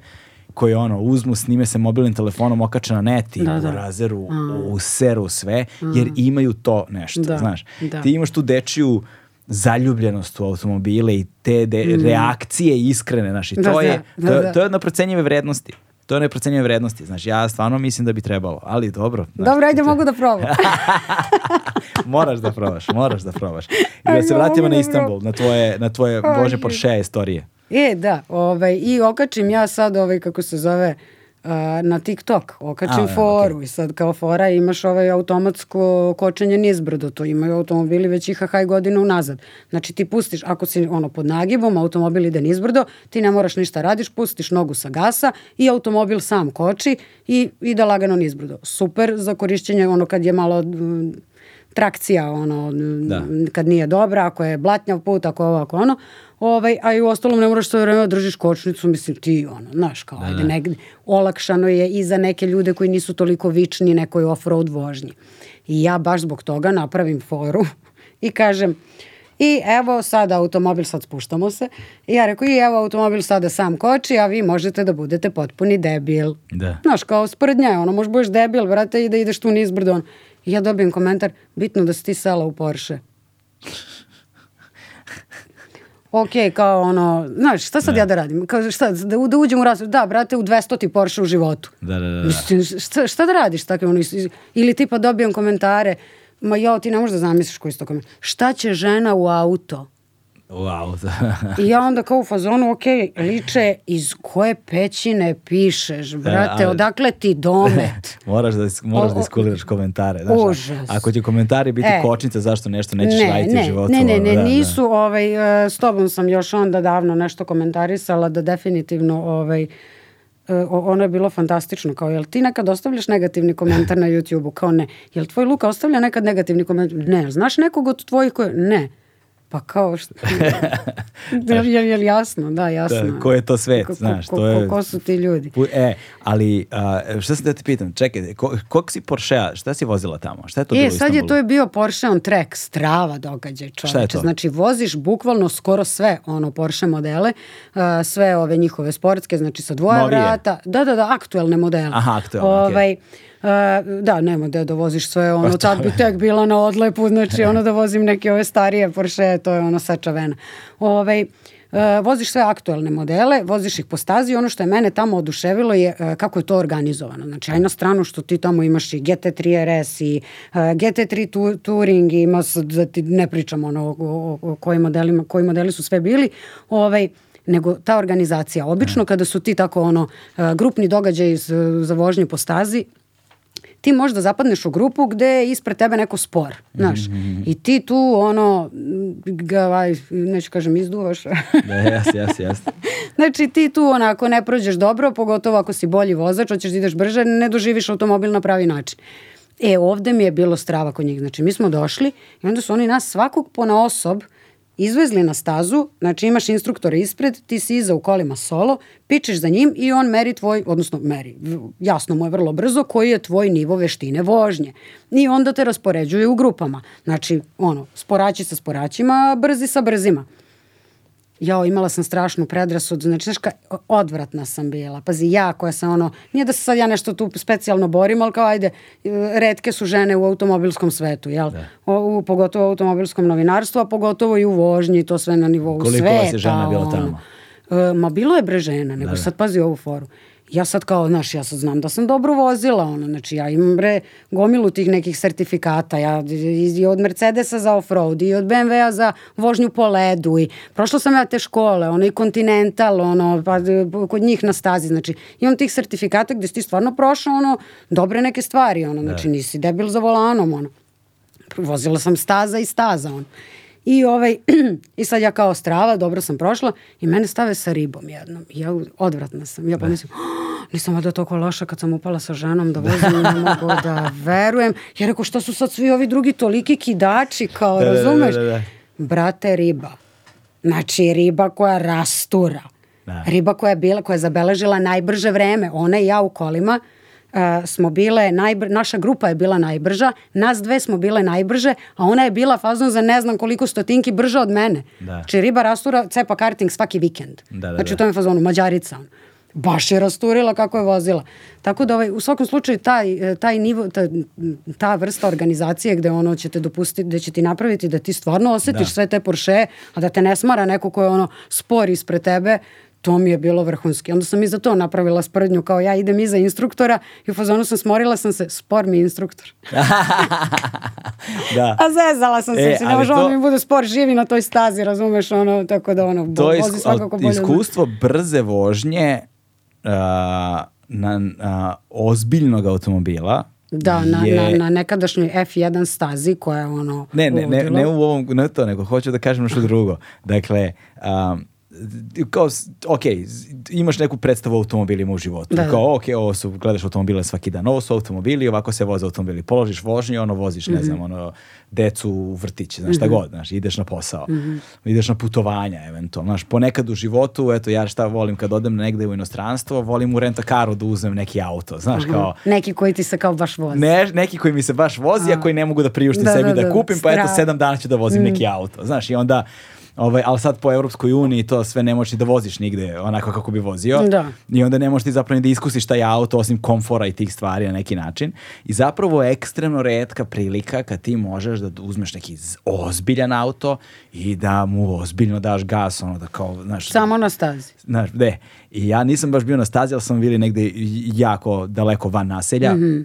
koji ono uzmu, snime se mobilnim telefonom, okače na net i da, da. razeru, mm. seru, sve, jer imaju to nešto, da, znaš. Da. Ti imaš tu dečiju zaljubljenost u automobile i te de, mm. reakcije iskrene, znaš, i da, to, da, je, da, to, da, da. to je od procenjive vrednosti. To je neprocenjive vrednosti, znaš, ja stvarno mislim da bi trebalo, ali dobro. Znaš, dobro, ajde, te... mogu da probam. moraš da probaš, moraš da probaš. I da se vratimo da na Istanbul, na tvoje, na tvoje Bože Porsche istorije. E, da, ovaj, i okačim ja sad ovaj, kako se zove, uh, na TikTok, okačim A, foru okay. i sad kao fora imaš ovaj automatsko kočenje nizbrdo, to imaju automobili već IHH godinu unazad. Znači ti pustiš, ako si ono pod nagibom, automobil ide nizbrdo, ti ne moraš ništa radiš, pustiš nogu sa gasa i automobil sam koči i ide lagano nizbrdo. Super za korišćenje ono kad je malo trakcija ono da. kad nije dobra, ako je blatnjav put, ako ovo, ako ono, Ovaj, a i u ostalom ne moraš sve vreme da držiš kočnicu, mislim ti ono, znaš kao, da, ajde, da. negde, olakšano je i za neke ljude koji nisu toliko vični nekoj off-road vožnji. I ja baš zbog toga napravim foru i kažem, I evo sada automobil, sad spuštamo se. I ja rekao, i evo automobil sada sam koči, a vi možete da budete potpuni debil. Da. Znaš, kao sprdnja je ono, možeš budeš debil, brate, i da ideš tu nizbrdo. I ja dobijem komentar, bitno da si ti sela u Porsche ok, kao ono, znaš, šta sad da. ja da radim? Kao, šta, da, da uđem u razred, da, brate, u 200 ti Porsche u životu. Da, da, da. da. Šta, šta da radiš tako? Ono, ili tipa dobijem komentare, ma jo, ti ne možeš da zamisliš koji su to komentare. Šta će žena u auto? Wow. I ja onda kao u fazonu, ok, liče, iz koje pećine pišeš, da, brate, e, ali, odakle ti domet? moraš da, moraš da o, da iskuliraš komentare. Znaš, užas. Ako će komentari biti e, kočnica, zašto nešto nećeš ne, raditi ne, u životu? Ne, ne, ne, da, nisu, da. ovaj, e, s tobom sam još onda davno nešto komentarisala da definitivno, ovaj, e, ono je bilo fantastično, kao jel ti nekad ostavljaš negativni komentar na YouTube-u? Kao ne. Jel tvoj Luka ostavlja nekad negativni komentar? Ne. Znaš nekog od tvojih koji... Ne. Pa kao što... je, je, jasno, da, jasno. Da, ko je to svet, ko, znaš. Ko, to je... ko, su ti ljudi. E, ali a, šta se da te pitam, čekaj, ko, kog si Porsche-a, šta si vozila tamo? Šta je to e, bilo sad Istanbulu? je to bio Porsche on track, strava događaj čoveče. Šta je to? Znači, voziš bukvalno skoro sve ono Porsche modele, a, sve ove njihove sportske, znači sa dvoje Novije. vrata. Da, da, da, aktuelne modele. Aha, aktuelne, okay. ovaj, E, da, nema da dovoziš sve, ono, pa tad bi tek bila na odlepu, znači ono da vozim neke ove starije Porsche, to je ono sačavena. Ovaj, e, voziš sve aktuelne modele, voziš ih po stazi ono što je mene tamo oduševilo je e, kako je to organizovano. Znači, aj na stranu što ti tamo imaš i GT3 RS i GT3 Touring i ima, da ti ne pričam ono, o, o, o koji, modelima, koji modeli su sve bili, ovaj, nego ta organizacija. Obično kada su ti tako ono grupni događaji za vožnju po stazi, ti možda zapadneš u grupu gde je ispred tebe neko spor, znaš. Mm -hmm. I ti tu, ono, ga, vaj, neću kažem, izduvaš. da, jas, jas, jasno. znači, ti tu, onako, ne prođeš dobro, pogotovo ako si bolji vozač, hoćeš da ideš brže, ne doživiš automobil na pravi način. E, ovde mi je bilo strava kod njih. Znači, mi smo došli i onda su oni nas svakog po na osob izvezli na stazu, znači imaš instruktora ispred, ti si iza u kolima solo, pičeš za njim i on meri tvoj, odnosno meri, jasno mu je vrlo brzo, koji je tvoj nivo veštine vožnje. I onda te raspoređuje u grupama. Znači, ono, sporaći sa sporaćima, brzi sa brzima jao, imala sam strašnu predrasud, znači, znaš, ka, odvratna sam bila, pazi, ja koja sam ono, nije da se sad ja nešto tu specijalno borim, ali kao, ajde, redke su žene u automobilskom svetu, jel? Da. O, u, pogotovo u automobilskom novinarstvu, a pogotovo i u vožnji, to sve na nivou Koliko sveta. Koliko vas je žena bila tamo? Ono, e, ma bilo je bre žena, nego da, da. sad pazi ovu foru ja sad kao, znaš, ja sad znam da sam dobro vozila, ono, znači ja imam bre gomilu tih nekih sertifikata, ja i od Mercedesa za offroad i od BMW-a za vožnju po ledu i prošla sam ja te škole, ono i Continental, ono, pa kod njih na stazi, znači imam tih sertifikata gde si ti stvarno prošao, ono, dobre neke stvari, ono, znači da. nisi debil za volanom, ono. Vozila sam staza i staza, ono. I, ovaj, I sad ja kao strava, dobro sam prošla i mene stave sa ribom jednom. Ja odvratna sam. Ja da. pomislim, oh, nisam vada toliko loša kad sam upala sa ženom da vozim, ne mogu da verujem. Ja rekao, šta su sad svi ovi drugi toliki kidači, kao, da, da, da razumeš? Da, da, Brate, riba. Znači, riba koja rastura. Riba koja je bila, koja je zabeležila najbrže vreme. Ona i ja u kolima, Eh, smo bile najbr naša grupa je bila najbrža, nas dve smo bile najbrže, a ona je bila fazom za ne znam koliko stotinki brža od mene. Da. Znači riba rastura cepa karting svaki vikend. Da, da, znači u da. tom je fazonu mađarica. Baš je rasturila kako je vozila. Tako da ovaj, u svakom slučaju taj, eh, taj nivo, ta, ta vrsta organizacije gde ono će te dopustiti, da će ti napraviti da ti stvarno osjetiš da. sve te Porsche, a da te ne smara neko ko je ono spor ispred tebe, to mi je bilo vrhunski. Onda sam i za to napravila sprdnju, kao ja idem iza instruktora i u fazonu sam smorila sam se, spor mi instruktor. da. A zezala sam e, se, ne može to... mi bude spor, živi na toj stazi, razumeš, ono, tako da ono, to vozi isk... svakako bolje. Iskustvo brze vožnje uh, na uh, ozbiljnog automobila, Da, na, je... na, na nekadašnjoj F1 stazi koja je ono... Ne, ne, ne, ne u ovom, ne to, nego hoću da kažem nešto drugo. Dakle, um, kao, ok, imaš neku predstavu o automobilima u životu. Da, da. Kao, ok, ovo su, gledaš automobile svaki dan, ovo su automobili, ovako se voze automobili. Položiš vožnju, ono, voziš, mm -hmm. ne mhm. znam, ono, decu u vrtić, znaš, mm -hmm. šta mhm. god, znaš, ideš na posao, mm -hmm. ideš na putovanja, eventualno, znaš, ponekad u životu, eto, ja šta volim kad odem negde u inostranstvo, volim u rentakaru da uzmem neki auto, znaš, mhm. kao... Neki koji ti se kao baš vozi. Ne, neki koji mi se baš vozi, a, a koji ne mogu da priuštim da, sebi da, da, da kupim, Strava. pa eto, sedam dana ću da vozim neki auto, znaš, i onda Ovaj, ali sad po Evropskoj uniji to sve ne možeš ni da voziš nigde onako kako bi vozio. Da. I onda ne možeš ti zapravo ni da iskusiš taj auto osim komfora i tih stvari na neki način. I zapravo je ekstremno redka prilika kad ti možeš da uzmeš neki ozbiljan auto i da mu ozbiljno daš gas, ono da kao, znaš... Samo na stazi. Znaš, de. I ja nisam baš bio na stazi, ali sam bili negde jako daleko van naselja. Mm -hmm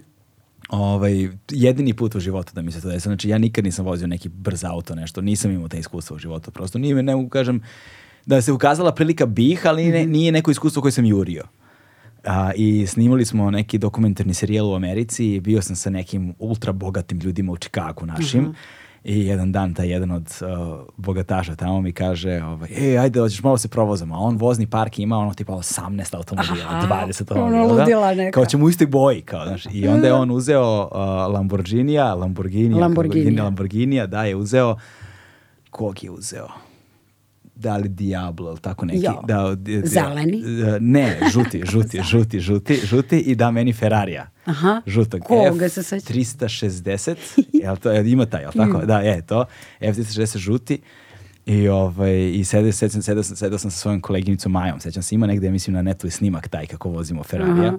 ovaj, jedini put u životu da mi se to desi. Znači, ja nikad nisam vozio neki brz auto, nešto. Nisam imao ta iskustva u životu. Prosto nije me, ne mogu kažem, da se ukazala prilika bih, ali ne, mhm. nije neko iskustvo koje sam jurio. A, I snimali smo neki dokumentarni serijal u Americi i bio sam sa nekim ultra bogatim ljudima u Čikagu našim. Mm -hmm I jedan dan taj jedan od uh, bogataša tamo mi kaže, ovaj, ej, ajde, hoćeš malo se provozamo. A on vozni park ima ono tipa 18 automobila, Aha, 20 automobila. Ono da? neka. Kao ćemo u istoj boji. Kao, znaš. I onda je on uzeo uh, Lamborghinija, Lamborghini, Lamborghini, Lamborghini, Lamborghini, da je uzeo, kog je uzeo? da li Diablo ili tako neki. Jo. Da, Zeleni? Da, ne, žuti, žuti, žuti, žuti, žuti i da meni Ferrarija. Aha. Žutog Koga F, se 360, jel to, jel ima taj, jel tako? Mm. Da, je to. F360 žuti. I, ovaj, i sedeo, sedeo, sedeo, sam, sedeo sam sa svojom koleginicom Majom, sećam se, ima negde, mislim, na netu i snimak taj kako vozimo Ferrarija. Aha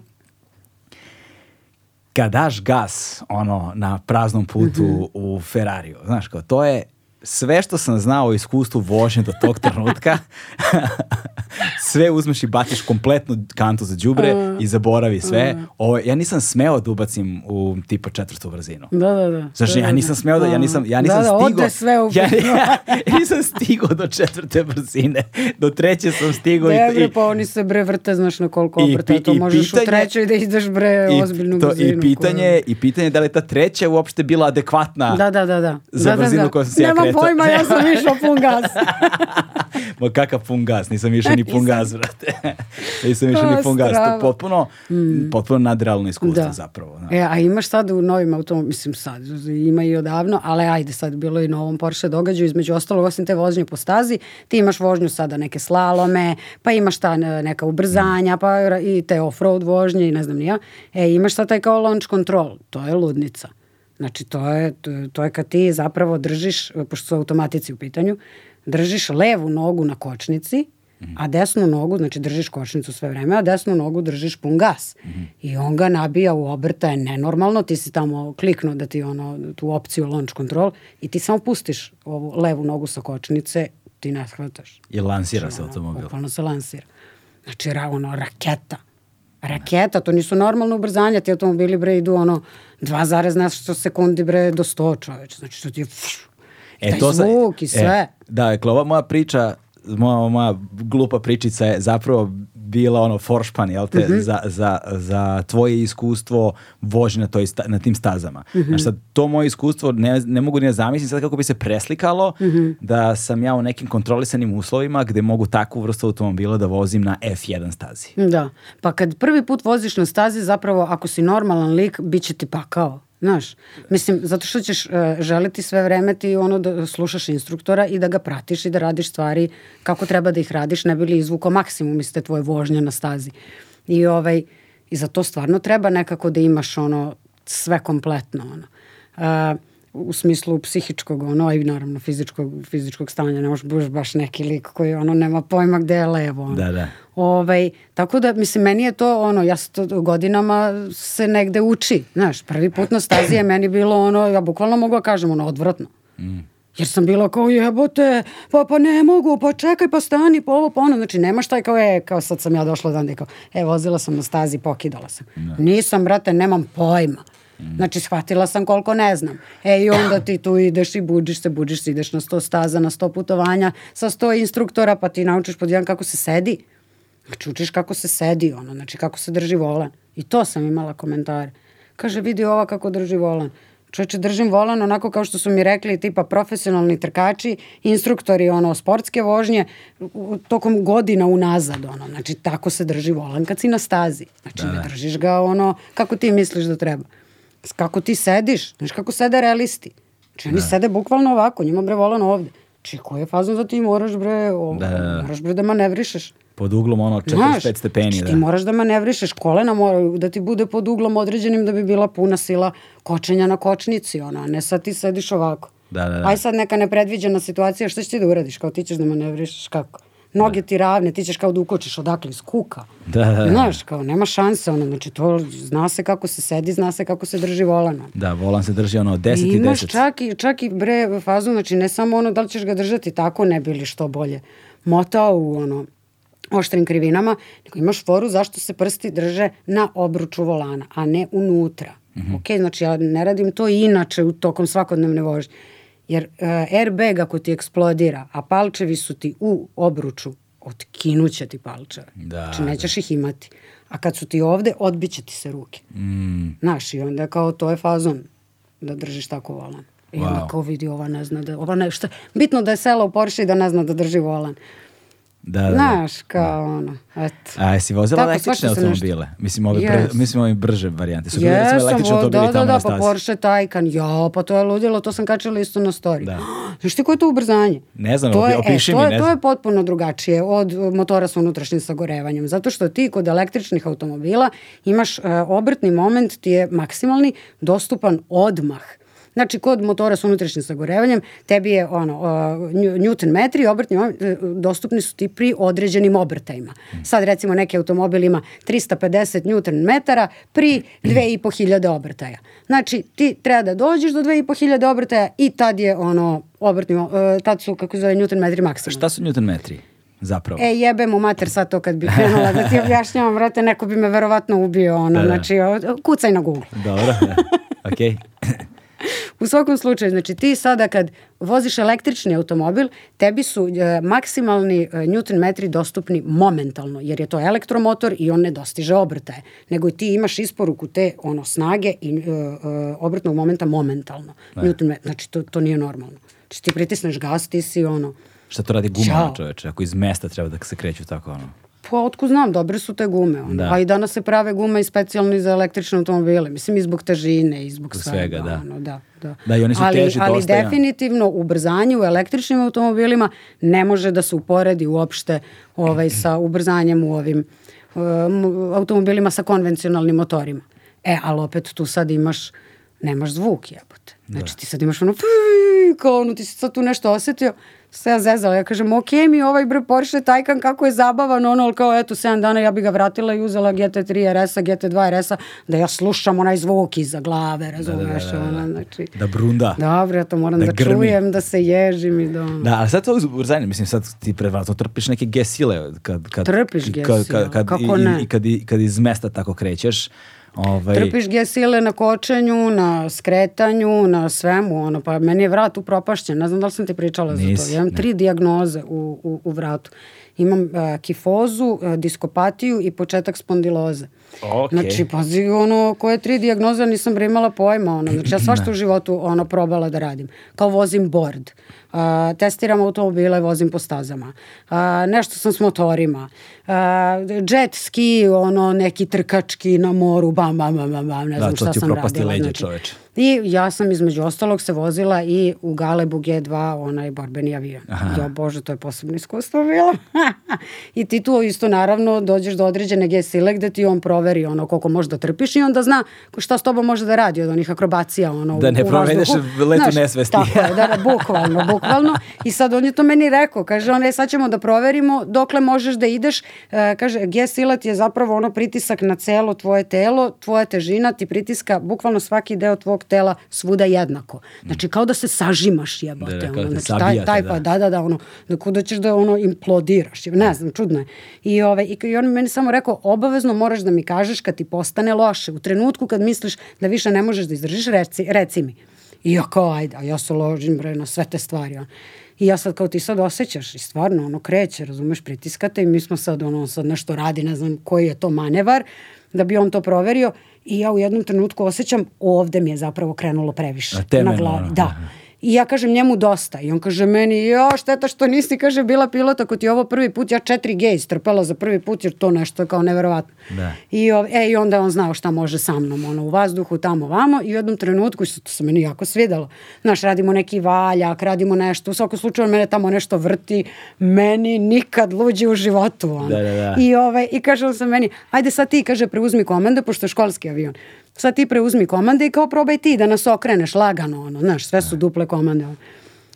kad daš gas ono na praznom putu uh mhm. -huh. u Ferrariju, znaš kao to je sve što sam znao o iskustvu vožnje do tog trenutka, sve uzmeš i baciš kompletnu kantu za džubre uh, mm. i zaboravi sve. Uh. Ovo, ja nisam smeo da ubacim u tipa četvrtu brzinu. Da, da, da. Znači, ja da, da, da. nisam smeo da, ja nisam, ja nisam da, da, stigao. sve u ja, ja, nisam stigao do četvrte brzine. Do treće sam stigao. Da, i, bre, pa oni se bre vrte, znaš na koliko obrta. to možeš pitanje, u trećoj da ideš bre i, ozbiljnu to, brzinu. I pitanje, koju... i pitanje da li ta treća uopšte bila adekvatna da, da, da, da. za da, brzinu da, da. koju sam se ja kretao. Nemam pojma, ja sam išao pun gas. Ma kakav pun gas, nisam išao ni pun gas, brate. nisam išao ni pun gas. To potpuno, mm. potpuno nadrealno iskustvo da. zapravo. Da. E, a ima sad u novim automobilima, mislim sad, ima i odavno, ali ajde sad, bilo i na ovom Porsche događaju, između ostalog, osim te vožnje po stazi, ti imaš vožnju sada neke slalome, pa imaš ta e, neka ubrzanja, pa i te off-road vožnje i ne znam ni ja. E, imaš sad taj kao launch control, to je ludnica. Znači, to je, to je kad ti zapravo držiš, pošto su automatici u pitanju, držiš levu nogu na kočnici, mhm. a desnu nogu, znači držiš kočnicu sve vreme, a desnu nogu držiš pun gas. Mm -hmm. I on ga nabija u obrta, je nenormalno, ti si tamo kliknuo da ti ono, tu opciju launch control i ti samo pustiš ovu levu nogu sa kočnice, ti ne shvataš. I lansira znači, se automobil. Ono, se lansira. Znači, ra, ono, raketa. Raketa, to nisu normalne ubrzanja, ti automobili bre idu ono 2, nešto sekundi bre do 100 čoveče. Znači što ti je fš, e, taj to zvuk sa, i e, sve. E, da, dakle, ova moja priča moja, moja glupa pričica je zapravo bila ono foršpan, jel te, mm -hmm. za, za, za tvoje iskustvo vožnje na, toj na tim stazama. Mm -hmm. Znači sad, to moje iskustvo ne, ne mogu ni da zamislim sad kako bi se preslikalo mm -hmm. da sam ja u nekim kontrolisanim uslovima gde mogu takvu vrstu automobila da vozim na F1 stazi. Da, pa kad prvi put voziš na stazi zapravo ako si normalan lik bit će ti pakao. Znaš, mislim, zato što ćeš uh, e, želiti sve vreme ti ono da slušaš instruktora i da ga pratiš i da radiš stvari kako treba da ih radiš, ne bi li izvukao maksimum iz te tvoje vožnje na stazi. I, ovaj, i za to stvarno treba nekako da imaš ono sve kompletno. Ono. Uh, u smislu psihičkog, ono, i naravno fizičkog, fizičkog stanja, ne možeš budeš baš neki lik koji, ono, nema pojma gde je levo. Ono. Da, da. Ovaj, tako da, mislim, meni je to, ono, ja se to godinama se negde uči, znaš, prvi put na stazi je meni bilo, ono, ja bukvalno mogu da kažem, ono, odvratno. Mm. Jer sam bila kao jebote, pa, pa ne mogu, pa čekaj, pa stani, pa ovo, pa ono. Znači nema šta je kao, e, kao sad sam ja došla dan i kao, e, vozila sam na stazi, pokidala sam. Da. Nisam, brate, nemam pojma. Znači, shvatila sam koliko ne znam. E, i onda ti tu ideš i budiš se, budiš se, ideš na sto staza, na sto putovanja, sa sto instruktora, pa ti naučiš pod jedan kako se sedi. Znači, učiš kako se sedi, ono, znači, kako se drži volan. I to sam imala komentar. Kaže, vidi ova kako drži volan. Čoveče, držim volan onako kao što su mi rekli tipa profesionalni trkači, instruktori ono, sportske vožnje, tokom godina unazad, ono, znači tako se drži volan kad si na stazi. Znači da, ne da. držiš ga ono kako ti misliš da treba kako ti sediš, znaš kako sede realisti. Znači oni da. sede bukvalno ovako, njima bre volan ovde. Či znači, koji je fazon da ti moraš bre, o, da, da, da, moraš bre da manevrišeš. Pod uglom ono 45 stepeni. Znači, da. ti moraš da manevrišeš, kolena moraju da ti bude pod uglom određenim da bi bila puna sila kočenja na kočnici, ona, ne sad ti sediš ovako. Da, da, da. Aj sad neka nepredviđena situacija, šta ćeš ti da uradiš, kao ti ćeš da manevrišeš, kako? noge ti ravne, ti ćeš kao da ukočiš odakle iz kuka. Da, da, da. Znaš, kao nema šanse, ono, znači to zna se kako se sedi, zna se kako se drži volana. Da, volan se drži ono 10 i 10. Imaš čak i, čak i bre fazu, znači ne samo ono da li ćeš ga držati tako, ne bili što bolje motao u ono, oštrim krivinama, nego imaš foru zašto se prsti drže na obruču volana, a ne unutra. Mm -hmm. Ok, znači ja ne radim to inače u tokom svakodnevne vožnje. Jer e, airbag ako ti eksplodira, a palčevi su ti u obruču, otkinuće ti palčeve. Da, znači nećeš da. ih imati. A kad su ti ovde, odbiće ti se ruke. Mm. Znaš, i onda kao to je fazon da držiš tako volan. I wow. onda kao vidi, ova ne zna da, ova ne, šta, bitno da je sela u Porsche i da ne zna da drži volan. Da, da, da. Znaš, da. kao da. ono, eto. A jesi vozila Tako, električne automobile? Nešto... Mislim, ove, yes. pre, mislim, ove brže varijante. Su bili, yes, električno vo, da, da, da, da, pa Porsche Taycan. Ja, pa to je ludilo, to sam kačala isto na story. Da. Znaš ti koje je to ubrzanje? Ne znam, to je, e, opiši e, mi. To je, to je potpuno drugačije od e, motora sa unutrašnjim sagorevanjem. Zato što ti kod električnih automobila imaš uh, obrtni moment, ti je maksimalni, dostupan odmah. Znači, kod motora sa unutrašnjim sagorevanjem, tebi je ono, Newton metri, obrtni e, dostupni su ti pri određenim obrtajima. Sad, recimo, neki automobil ima 350 Newton metara pri 2500 obrtaja. Znači, ti treba da dođeš do 2500 obrtaja i tad je ono, obrtni, tad su, kako se zove, Newton metri maksimalno. Šta su Newton metri? zapravo. E, jebemo mater sad to kad bi krenula da ti objašnjavam, vrate, neko bi me verovatno ubio, ono, da, da. znači, kucaj na Google. Dobro, da. okej. U svakom slučaju, znači ti sada kad voziš električni automobil, tebi su e, maksimalni e, newton metri dostupni momentalno, jer je to elektromotor i on ne dostiže obrtaje, nego ti imaš isporuku te ono snage i e, e, obrtnog momenta momentalno. Ne. Newton metri, znači to, to nije normalno. Znači ti pritisneš gas, ti si ono... Šta to radi guma, čoveče, ako iz mesta treba da se kreću tako ono? Pa, otkud znam, dobre su te gume. Onda. Da. A i danas se prave gume i specijalni za električne automobile. Mislim, i zbog težine, i zbog svega. svega da. Ono, da, da. da, i oni su ali, teži ali dosta. Ali definitivno ubrzanje u električnim automobilima ne može da se uporedi uopšte ovaj, sa ubrzanjem u ovim um, automobilima sa konvencionalnim motorima. E, ali opet tu sad imaš, nemaš zvuk jebote. Znači da. ti sad imaš ono, kao ono, ti si sad tu nešto osetio, se ja zezala. Ja kažem, ok, mi ovaj bre Porsche Taycan kako je zabavan, ono, kao eto, 7 dana ja bi ga vratila i uzela GT3 RS-a, GT2 RS-a, da ja slušam onaj zvuk iza glave, da, da, razumeš, da, da, da, da. ona, znači. Da brunda. Dobro, ja to moram da, da čujem, da se ježim i da Da, ali sad to zanima, mislim, sad ti prevaratno trpiš neke gesile. Kad, kad, trpiš gesile, kad, kad, kad, kako i, ne? I kad, i, kad iz mesta tako krećeš, Ovaj... Trpiš gesile na kočenju, na skretanju, na svemu, ono, pa meni je vrat upropašćen, ne znam da li sam ti pričala Nis, za to. Ja imam ne. tri dijagnoze u, u, u vratu. Imam uh, kifozu, uh, diskopatiju i početak spondiloze. Uh, Okay. Znači, pazi, ono, koje tri dijagnoze nisam bre imala pojma, ono, znači ja svašta u životu, ono, probala da radim. Kao vozim board, uh, testiram automobile, vozim po stazama, uh, nešto sam s motorima, uh, jet ski, ono, neki trkački na moru, bam, bam, bam, bam, bam ne da, znam da, šta sam radila. Leđe, znači. Čoveč. I ja sam između ostalog se vozila i u Galebu G2 onaj borbeni avion. Aha. Jo bože, to je posebno iskustvo bilo. I ti tu isto naravno dođeš do određene G sile gde ti on prove proveri ono koliko može da trpiš i onda zna šta s tobom može da radi od onih akrobacija ono da ne provedeš letu Znaš, nesvesti. Tako je, da, da, bukvalno, bukvalno. I sad on je to meni rekao, kaže on, e sad ćemo da proverimo dokle možeš da ideš. E, kaže, silat je zapravo ono pritisak na celo tvoje telo, tvoja težina ti pritiska bukvalno svaki deo tvog tela svuda jednako. Znači kao da se sažimaš jebote. Da, da, ono, da znači, taj, taj, da. pa, da, da, da, ono, da kuda ćeš da ono implodiraš. Ne znam, čudno je. I, ove, ovaj, i, i on meni samo rekao, obavezno moraš da mi kažeš kad ti postane loše, u trenutku kad misliš da više ne možeš da izdržiš, reci, reci mi. I ja kao, ajde, a ja se ložim bre na sve te stvari. Ono. I ja sad kao ti sad osjećaš i stvarno ono kreće, razumeš, pritiskate i mi smo sad ono sad nešto radi, ne znam koji je to manevar, da bi on to proverio i ja u jednom trenutku osjećam ovde mi je zapravo krenulo previše. A temeljno, na glavi, da. Aha. I ja kažem njemu dosta. I on kaže meni, jo, šteta što nisi, kaže, bila pilota, ako ti je ovo prvi put. Ja 4G istrpela za prvi put jer to nešto je kao neverovatno. Da. I, o, e, I onda on znao šta može sa mnom, ono, u vazduhu, tamo, vamo. I u jednom trenutku, što se meni jako svidalo, znaš, radimo neki valjak, radimo nešto. U svakom slučaju, mene tamo nešto vrti. Meni nikad luđi u životu. Ono. Da, da, da. I, ove, ovaj, I kaže on sa meni, ajde sad ti, kaže, preuzmi komande, pošto je školski avion sad ti preuzmi komande i kao probaj ti da nas okreneš lagano, ono, znaš, sve su duple komande.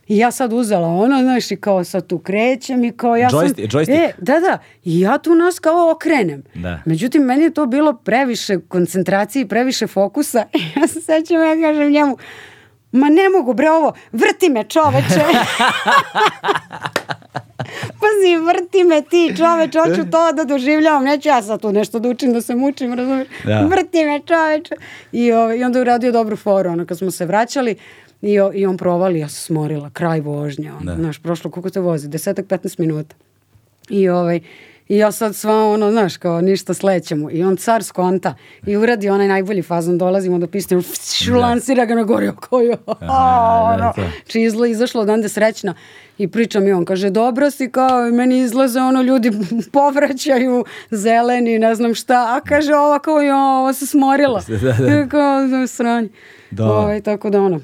I ja sad uzela ono, znaš, i kao sad tu krećem i kao ja joystick, sam... Joystick. E, da, da, i ja tu nas kao okrenem. Da. Međutim, meni je to bilo previše koncentracije i previše fokusa. ja se sećam, ja kažem njemu, Ma ne mogu bre ovo, vrti me čoveče. Pazi, vrti me ti čoveč, hoću to da doživljavam, neću ja sad tu nešto da učim, da se mučim, razumiješ? Da. Vrti me čoveče. I, o, ovaj, I onda je uradio dobru foru, ono, kad smo se vraćali, I, o, I on provali, ja sam smorila, kraj vožnje, Ono, da. Znaš, prošlo, koliko te vozi? Desetak, 15 minuta. I ovaj, I ja sad sva ono, znaš, kao ništa slećemo. I on car skonta i uradi onaj najbolji fazon, dolazimo do pisne, fš, da. lansira ga na gori, oko jo, ono, da, da. znači, čizla izašla odande srećna. I pričam i on, kaže, dobro si kao, meni izlaze ono, ljudi povraćaju, zeleni, ne znam šta, a kaže, ova kao, jo, ova se smorila. da, da. Kao, sranje. Da. Ove, ovaj, tako da ono,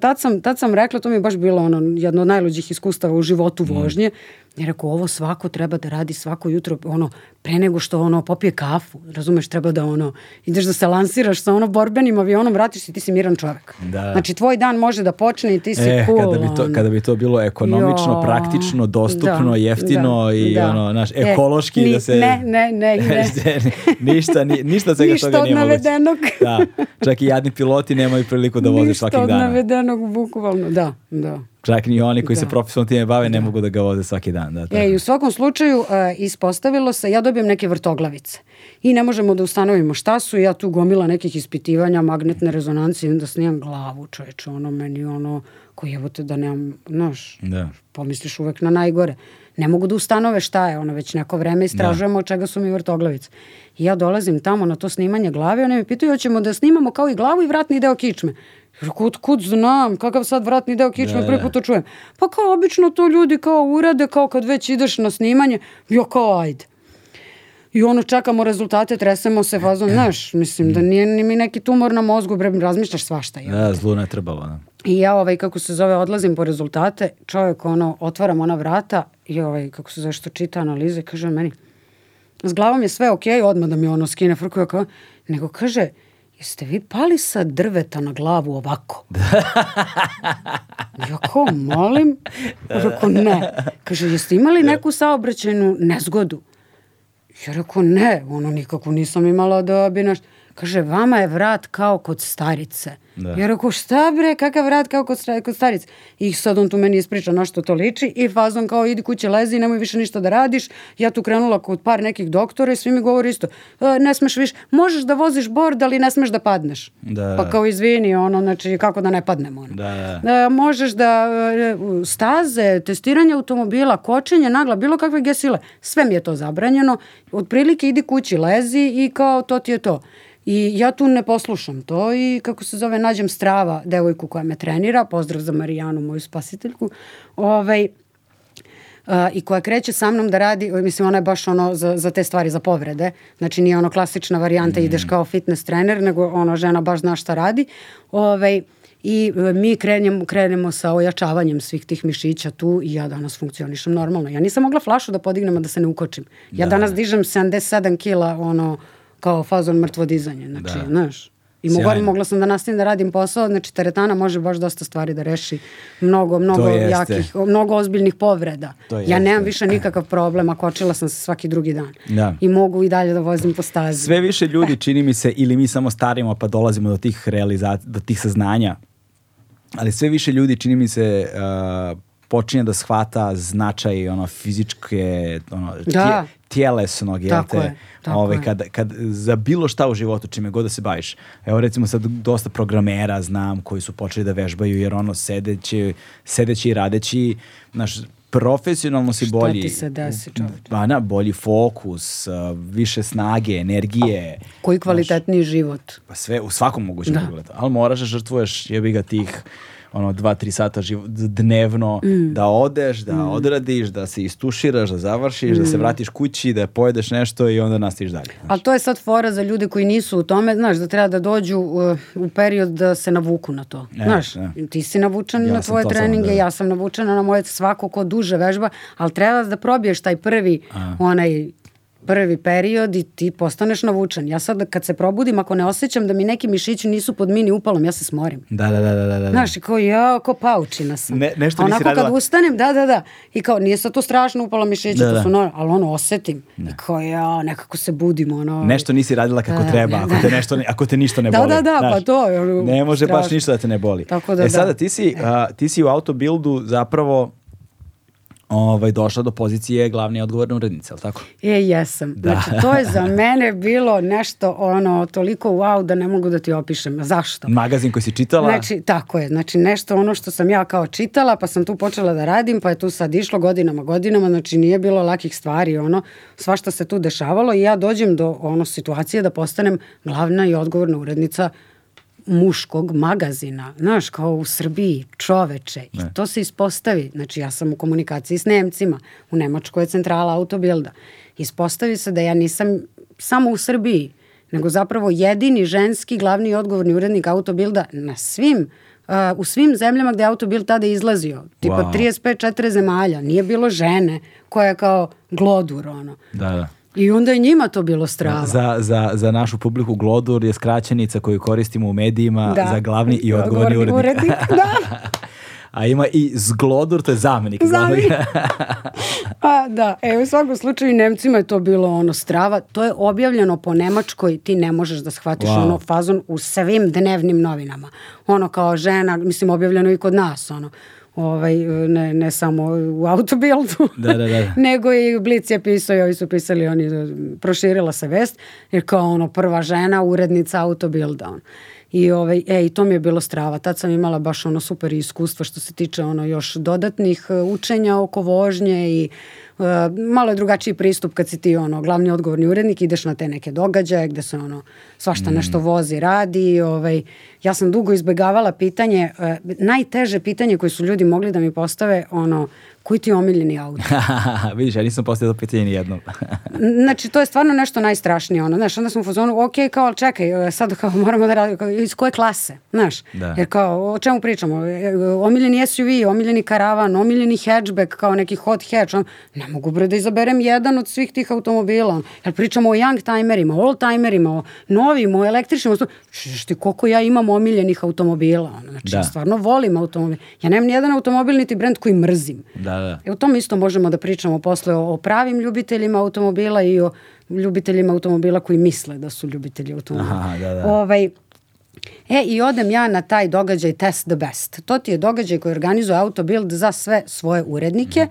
tad sam, tad sam rekla, to mi je baš bilo ono, jedno od najluđih iskustava u životu mm. vožnje, mm Ja rekao, ovo svako treba da radi svako jutro, ono, pre nego što ono popije kafu, razumeš, treba da ono, ideš da se lansiraš sa ono borbenim avionom, vratiš se i ti si miran čovek. Da. Znači, tvoj dan može da počne i ti si e, cool. Kada bi to, ono. kada bi to bilo ekonomično, jo, praktično, da, dostupno, da, jeftino da, i da. ono, znaš, e, ekološki e, ni, da se... Ne, ne, ne, ne. Znači, ništa, ni, ništa svega ništa toga nije moguće. Ništa od navedenog. da, čak i jadni piloti nemaju priliku da voze svakih dana. Ništa od navedenog, bukvalno, da, da čak i oni koji da. se profesionalno time bave ne da. mogu da ga voze svaki dan. Da, tako. E, i u svakom slučaju uh, ispostavilo se, ja dobijem neke vrtoglavice i ne možemo da ustanovimo šta su, ja tu gomila nekih ispitivanja, magnetne rezonancije, da snijam glavu čoveče, ono meni ono koji evo te da nemam, znaš, da. pomisliš uvek na najgore. Ne mogu da ustanove šta je, ono već neko vreme da. istražujemo da. od čega su mi vrtoglavice. I ja dolazim tamo na to snimanje glave, oni me pitaju, hoćemo da snimamo kao i glavu i vratni deo kičme. Rekao, otkud znam, kakav sad vratni deo kičme, da, prvi da. put to čujem. Pa kao obično to ljudi kao urade, kao kad već ideš na snimanje, jo kao ajde. I ono, čekamo rezultate, tresemo se fazom, znaš, mislim da nije ni mi neki tumor na mozgu, bre, razmišljaš svašta. Je. Da, zlu ne trebalo. Ne. I ja, ovaj, kako se zove, odlazim po rezultate, čovjek, ono, otvaram ona vrata i, ovaj, kako se zove, što čita analize, kaže meni, s glavom je sve okej, okay, odmah da mi ono skine frku, kao, nego kaže, jeste vi pali sa drveta na glavu ovako? Jako, molim. Da, Rekao, ne. Kaže, jeste imali da. neku saobraćajnu nezgodu? Ja rekao, ne, ono nikako nisam imala da bi naš... Kaže, vama je vrat kao kod starice. Da. Ja rekao, šta bre, kakav rad kao kod, kod staric. I sad on tu meni ispriča na što to liči i fazon kao idi kuće lezi, nemoj više ništa da radiš. Ja tu krenula kod par nekih doktora i svi mi govori isto, e, ne smeš više, možeš da voziš bord, ali ne smeš da padneš. Da. Pa kao izvini, ono, znači kako da ne padnem. Ono. Da. E, možeš da e, staze, testiranje automobila, kočenje, nagla, bilo kakve gesile, sve mi je to zabranjeno. Otprilike idi kući lezi i kao to ti je to. I ja tu ne poslušam to i kako se zove, nađem strava devojku koja me trenira, pozdrav za Marijanu, moju spasiteljku, ovaj, Uh, i koja kreće sa mnom da radi, mislim ona je baš ono za, za te stvari, za povrede, znači nije ono klasična varijanta mm. ideš kao fitness trener, nego ona žena baš zna šta radi, ovaj, i eh, mi krenemo, krenemo sa ojačavanjem svih tih mišića tu i ja danas funkcionišem normalno. Ja nisam mogla flašu da podignem, a da se ne ukočim. Ja da. danas dižem 77 kila, ono, kao fazon mrtvo dizanje, znači, da. znaš. I mogu, mogla sam da nastavim da radim posao, znači teretana može baš dosta stvari da reši. Mnogo, mnogo jakih, mnogo ozbiljnih povreda. To ja jeste. nemam više nikakav problem, a kočila sam se svaki drugi dan. Da. I mogu i dalje da vozim po stazi. Sve više ljudi čini mi se, ili mi samo starimo pa dolazimo do tih realizacija, do tih saznanja, ali sve više ljudi čini mi se uh, počinje da shvata značaj ono fizičke ono da. tjelesnog je te ove tako ovaj, kad, kad, za bilo šta u životu čime god da se baviš evo recimo sad dosta programera znam koji su počeli da vežbaju jer ono sedeći, sedeći i radeći naš profesionalno si Šta bolji. Šta ti se desi, čovječ? pa na, bolji fokus, više snage, energije. A, koji kvalitetniji znaš, život. Pa sve, u svakom mogućem da. pogledu. Ali moraš da žrtvuješ jebi ga tih ono 2 3 sata dnevno mm. da odeš, da mm. odradiš, da se istuširaš, da završiš, mm. da se mm. vratiš kući, da pojedeš nešto i onda nastaviš dalje. Znaš. Ali to je sad fora za ljude koji nisu u tome, znaš, da treba da dođu uh, u period da se navuku na to. E, znaš, e. ti si navučen ja na tvoje treninge, da. ja sam navučena na moje svako ko duže vežba, ali treba da probiješ taj prvi A. onaj prvi period i ti postaneš navučan. Ja sad kad se probudim, ako ne osjećam da mi neki mišići nisu pod mini upalom, ja se smorim. Da, da, da. da, da. da. Znaš, i kao ja, kao paučina sam. Ne, nešto nisi radila. Onako kad ustanem, da, da, da. I kao, nije sad to strašno upalo mišića, da, da. to da. su normalno, ali ono, osetim. Da. I kao ja, nekako se budim, ono. Nešto nisi radila kako da, treba, ne, da. ako, te nešto, ako te ništa ne boli. Da, da, da, znaš, pa to. Ono, ne može strašno. baš ništa da te ne boli. Tako da, e sada, ti si, e. a, ti si u autobildu zapravo ovaj, došla do pozicije glavne odgovorne urednice, ali tako? E, jesam. Da. Znači, to je za mene bilo nešto ono, toliko wow da ne mogu da ti opišem. Zašto? Magazin koji si čitala? Znači, tako je. Znači, nešto ono što sam ja kao čitala, pa sam tu počela da radim, pa je tu sad išlo godinama, godinama, znači nije bilo lakih stvari, ono, sva što se tu dešavalo i ja dođem do ono situacije da postanem glavna i odgovorna urednica muškog magazina, znaš, kao u Srbiji, čoveče, i to se ispostavi, znači ja sam u komunikaciji s Nemcima, u Nemačkoj je centrala autobilda, ispostavi se da ja nisam samo u Srbiji, nego zapravo jedini ženski glavni odgovorni urednik autobilda na svim Uh, u svim zemljama gde autobild tada izlazio, tipa wow. 35-4 zemalja, nije bilo žene koja je kao glodur, ono. Da, da. I onda je njima to bilo strava. Za, za, za našu publiku Glodur je skraćenica koju koristimo u medijima da. za glavni i odgovorni, odgovorni urednik. urednik da. A ima i zglodur, to je zamenik. Zamenik. A, pa, da, e, u svakom slučaju Nemcima je to bilo ono strava. To je objavljeno po Nemačkoj, ti ne možeš da shvatiš wow. ono fazon u svim dnevnim novinama. Ono kao žena, mislim objavljeno i kod nas, ono ovaj, ne, ne samo u autobildu, da, da, da. da. nego i Blic je pisao i ovi su pisali, oni, e, proširila se vest, jer kao ono prva žena, urednica autobilda. Ono. I, ovaj, e, I to mi je bilo strava. Tad sam imala baš ono super iskustvo što se tiče ono još dodatnih e, učenja oko vožnje i Eh, malo je drugačiji pristup kad si ti ono glavni odgovorni urednik, ideš na te neke događaje gde se ono svašta mm. nešto vozi, radi, ovaj ja sam dugo izbegavala pitanje, eh, najteže pitanje koje su ljudi mogli da mi postave, ono koji ti je omiljeni auto? Vidiš, ja nisam postavio to pitanje jednom. znači, to je stvarno nešto najstrašnije. Ono. Znaš, onda smo u fazonu, ok, kao, čekaj, e, sad kao moramo da radimo, iz koje klase, znaš? Da. Jer kao, o čemu pričamo? E, e, omiljeni SUV, omiljeni karavan, omiljeni hatchback, kao neki hot hatch. On, ne mogu bre da izaberem jedan od svih tih automobila. On. Jer pričamo o young timerima, old timerima, o novim, o električnim. Šti, koliko ja imam omiljenih automobila. On. Znači, da. stvarno volim automobil. Ja nemam nijedan automobil, niti brend koji mrzim. Da. Da, da. E, u tom isto možemo da pričamo posle o, o pravim ljubiteljima automobila i o ljubiteljima automobila koji misle da su ljubitelji automobila. Aha, da, da. Ovaj, E, i odem ja na taj događaj Test the Best. To ti je događaj koji organizuje Autobuild za sve svoje urednike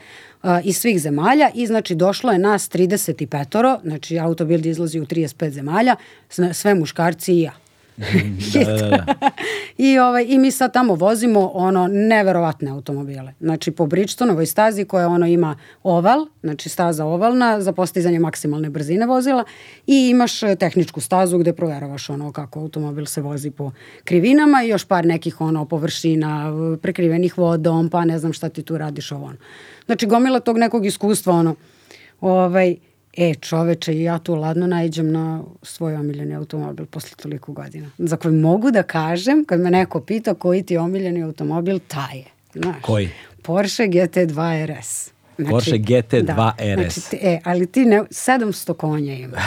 mm. uh, iz svih zemalja i znači došlo je nas 35-oro, znači Autobuild izlazi u 35 zemalja, sve muškarci i ja hit. Mm, da, da, da. I, ovaj, I mi sad tamo vozimo ono neverovatne automobile. Znači po Bridgestonovoj stazi koja ono ima oval, znači staza ovalna za postizanje maksimalne brzine vozila i imaš eh, tehničku stazu gde proveravaš ono kako automobil se vozi po krivinama i još par nekih ono površina eh, prekrivenih vodom, pa ne znam šta ti tu radiš ovo ono. Znači gomila tog nekog iskustva ono ovaj, e čoveče, ja tu ladno najđem na svoj omiljeni automobil posle toliko godina. Za koji mogu da kažem, kad me neko pita koji ti je omiljeni automobil, taj je. Znaš, koji? Porsche GT2 RS. Znači, Porsche GT2 da, RS. Znači, e, ali ti ne, 700 konja ima.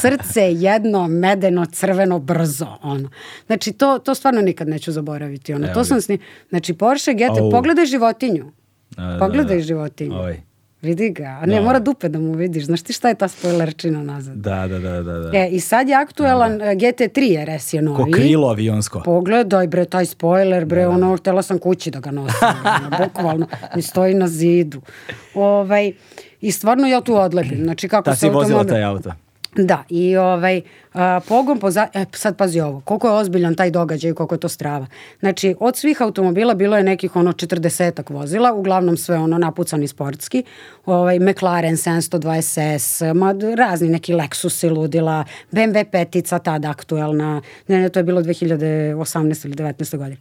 Srce jedno, medeno, crveno, brzo. Ono. Znači, to, to stvarno nikad neću zaboraviti. Ono. Evo to sam sni... Znači, Porsche GT, Au. pogledaj životinju. A, da, pogledaj da, da. životinju. Oj. Ovaj. Vidi ga, a ne, da. mora dupe da mu vidiš. Znaš ti šta je ta spoilerčina nazad? Da, da, da. da, da. E, I sad je aktuelan da, da. E, GT3 RS je novi. Ko krilo avionsko. Pogledaj bre, taj spoiler bre, da, da. ono, htela sam kući da ga nosim. bukvalno, mi stoji na zidu. Ovaj, I stvarno ja tu odlepim. Znači, kako se da si se vozila automobil... taj auto? Da, i ovaj, a, pogon, poza, e, sad pazi ovo, koliko je ozbiljan taj događaj i koliko je to strava. Znači, od svih automobila bilo je nekih ono 40 vozila, uglavnom sve ono napucani sportski, ovaj, McLaren 720S, ma, razni neki Lexus i ludila, BMW petica tada aktuelna, ne, ne, to je bilo 2018 ili 19. godine.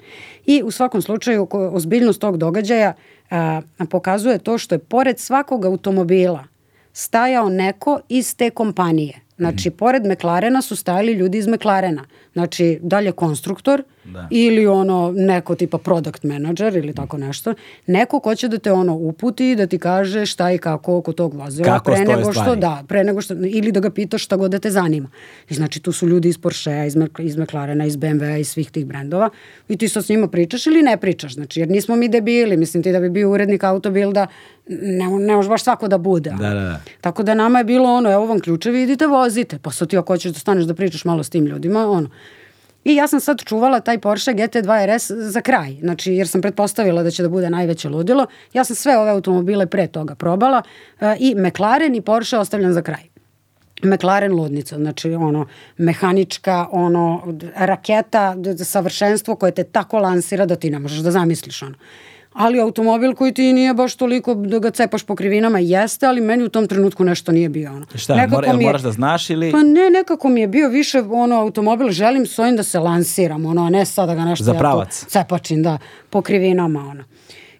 I u svakom slučaju, ozbiljnost tog događaja a, pokazuje to što je pored svakog automobila, stajao neko iz te kompanije. Znači, pored Meklarena su stajali ljudi iz Meklarena. Znači, dalje konstruktor da. ili ono neko tipa product manager ili tako nešto. Neko ko će da te ono uputi da ti kaže šta i kako oko tog vozila. Kako pre nego što, stvari. Da, pre nego što, ili da ga pitaš šta god da te zanima. I znači, tu su ljudi iz Porsche, iz, iz McLarena, iz BMW-a, iz svih tih brendova i ti sad s njima pričaš ili ne pričaš. Znači, jer nismo mi debili. Mislim, ti da bi bio urednik autobilda, ne, ne može baš svako da bude. Da, da, da. Tako da nama je bilo ono, evo vam ključevi, idite, vozite. Pa sad ti ako hoćeš da staneš da pričaš malo s tim ljudima, ono, I ja sam sad čuvala taj Porsche GT2 RS za kraj, znači jer sam pretpostavila da će da bude najveće ludilo. Ja sam sve ove automobile pre toga probala eh, i McLaren i Porsche ostavljam za kraj. McLaren ludnica, znači ono mehanička, ono raketa, savršenstvo koje te tako lansira da ti ne možeš da zamisliš ono ali automobil koji ti nije baš toliko da ga cepaš po krivinama jeste, ali meni u tom trenutku nešto nije bio ono. Šta, nekako mora, mi je, moraš da znaš ili? Pa ne, nekako mi je bio više ono automobil, želim s ovim da se lansiram, ono, a ne sad da ga nešto Za pravac. ja cepačim, da, po krivinama, ono.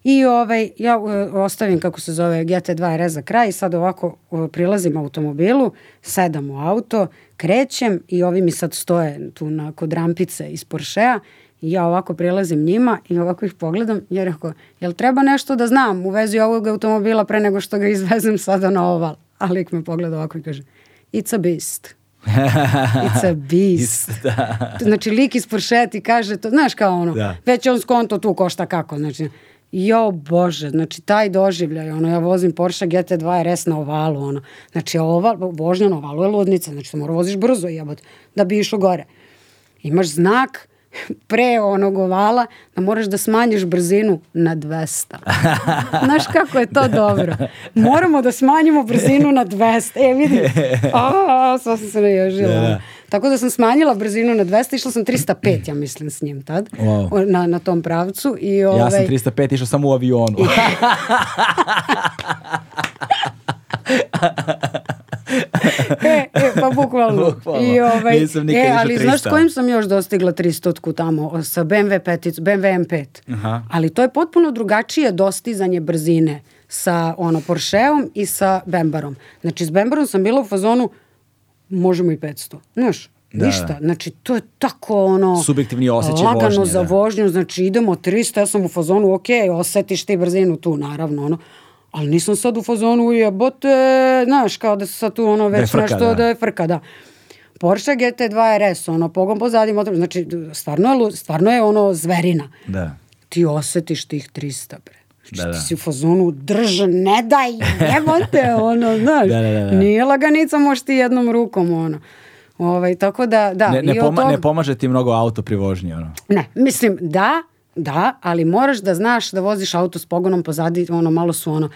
I ovaj, ja e, ostavim, kako se zove, GT2 RS za kraj i sad ovako e, prilazim automobilu, sedam u auto, krećem i ovi mi sad stoje tu na, kod rampice iz Porschea ja ovako prilazim njima i ovako ih pogledam i ja rekao, jel treba nešto da znam u vezi ovog automobila pre nego što ga izvezem sada na oval? A lik me pogleda ovako i kaže, it's a beast. It's a beast. da. Znači, lik iz porsche Poršeti kaže to, znaš kao ono, da. već on skonto tu košta kako, znači, jo bože, znači taj doživljaj, ono, ja vozim Porsche GT2 RS na ovalu, ono, znači oval, vožnja na ovalu je ludnica, znači mora voziš brzo, jebot, da bi išlo gore. Imaš znak, pre onog ovala, da moraš da smanjiš brzinu na 200. Znaš kako je to dobro? Moramo da smanjimo brzinu na 200. E, vidi, sva sam se naježila. Da, da. Tako da sam smanjila brzinu na 200, išla sam 305, ja mislim, s njim tad, wow. na, na tom pravcu. I, ovaj... Ja sam 305 ovaj- išao sam u avionu. E, e, pa bukvalno. bukvalno. I, ovaj, Nisam nikad e, ali 300. znaš kojim sam još dostigla 300-ku tamo? Sa BMW, 5, BMW M5. Aha. Ali to je potpuno drugačije dostizanje brzine sa ono, Porscheom i sa Bembarom. Znači, s Bembarom sam bila u fazonu možemo i 500. Znaš, da. Ništa, znači to je tako ono subjektivni osjećaj lagano vožnje, za da. vožnju, znači idemo 300, ja sam u fazonu, ok, osetiš ti brzinu tu naravno, ono, Ali nisam sad u fazonu jebote, znaš, kao da se sad tu ono već da frka, nešto da. da je frka, da. Porsche GT2 RS, ono, pogon pozadi motor, znači, stvarno je, stvarno je ono zverina. Da. Ti osetiš tih 300, bre. Znači, da, da. ti si u fazonu drža, ne daj, jebote, ono, znaš. Da, da, da, da, Nije laganica, možeš ti jednom rukom, ono. Ovaj, tako da, da. Ne, ne, poma, tog... ne pomaže ti mnogo auto pri ono? Ne, mislim, da, Da, ali moraš da znaš da voziš auto s pogonom pozadi, ono, malo su ono,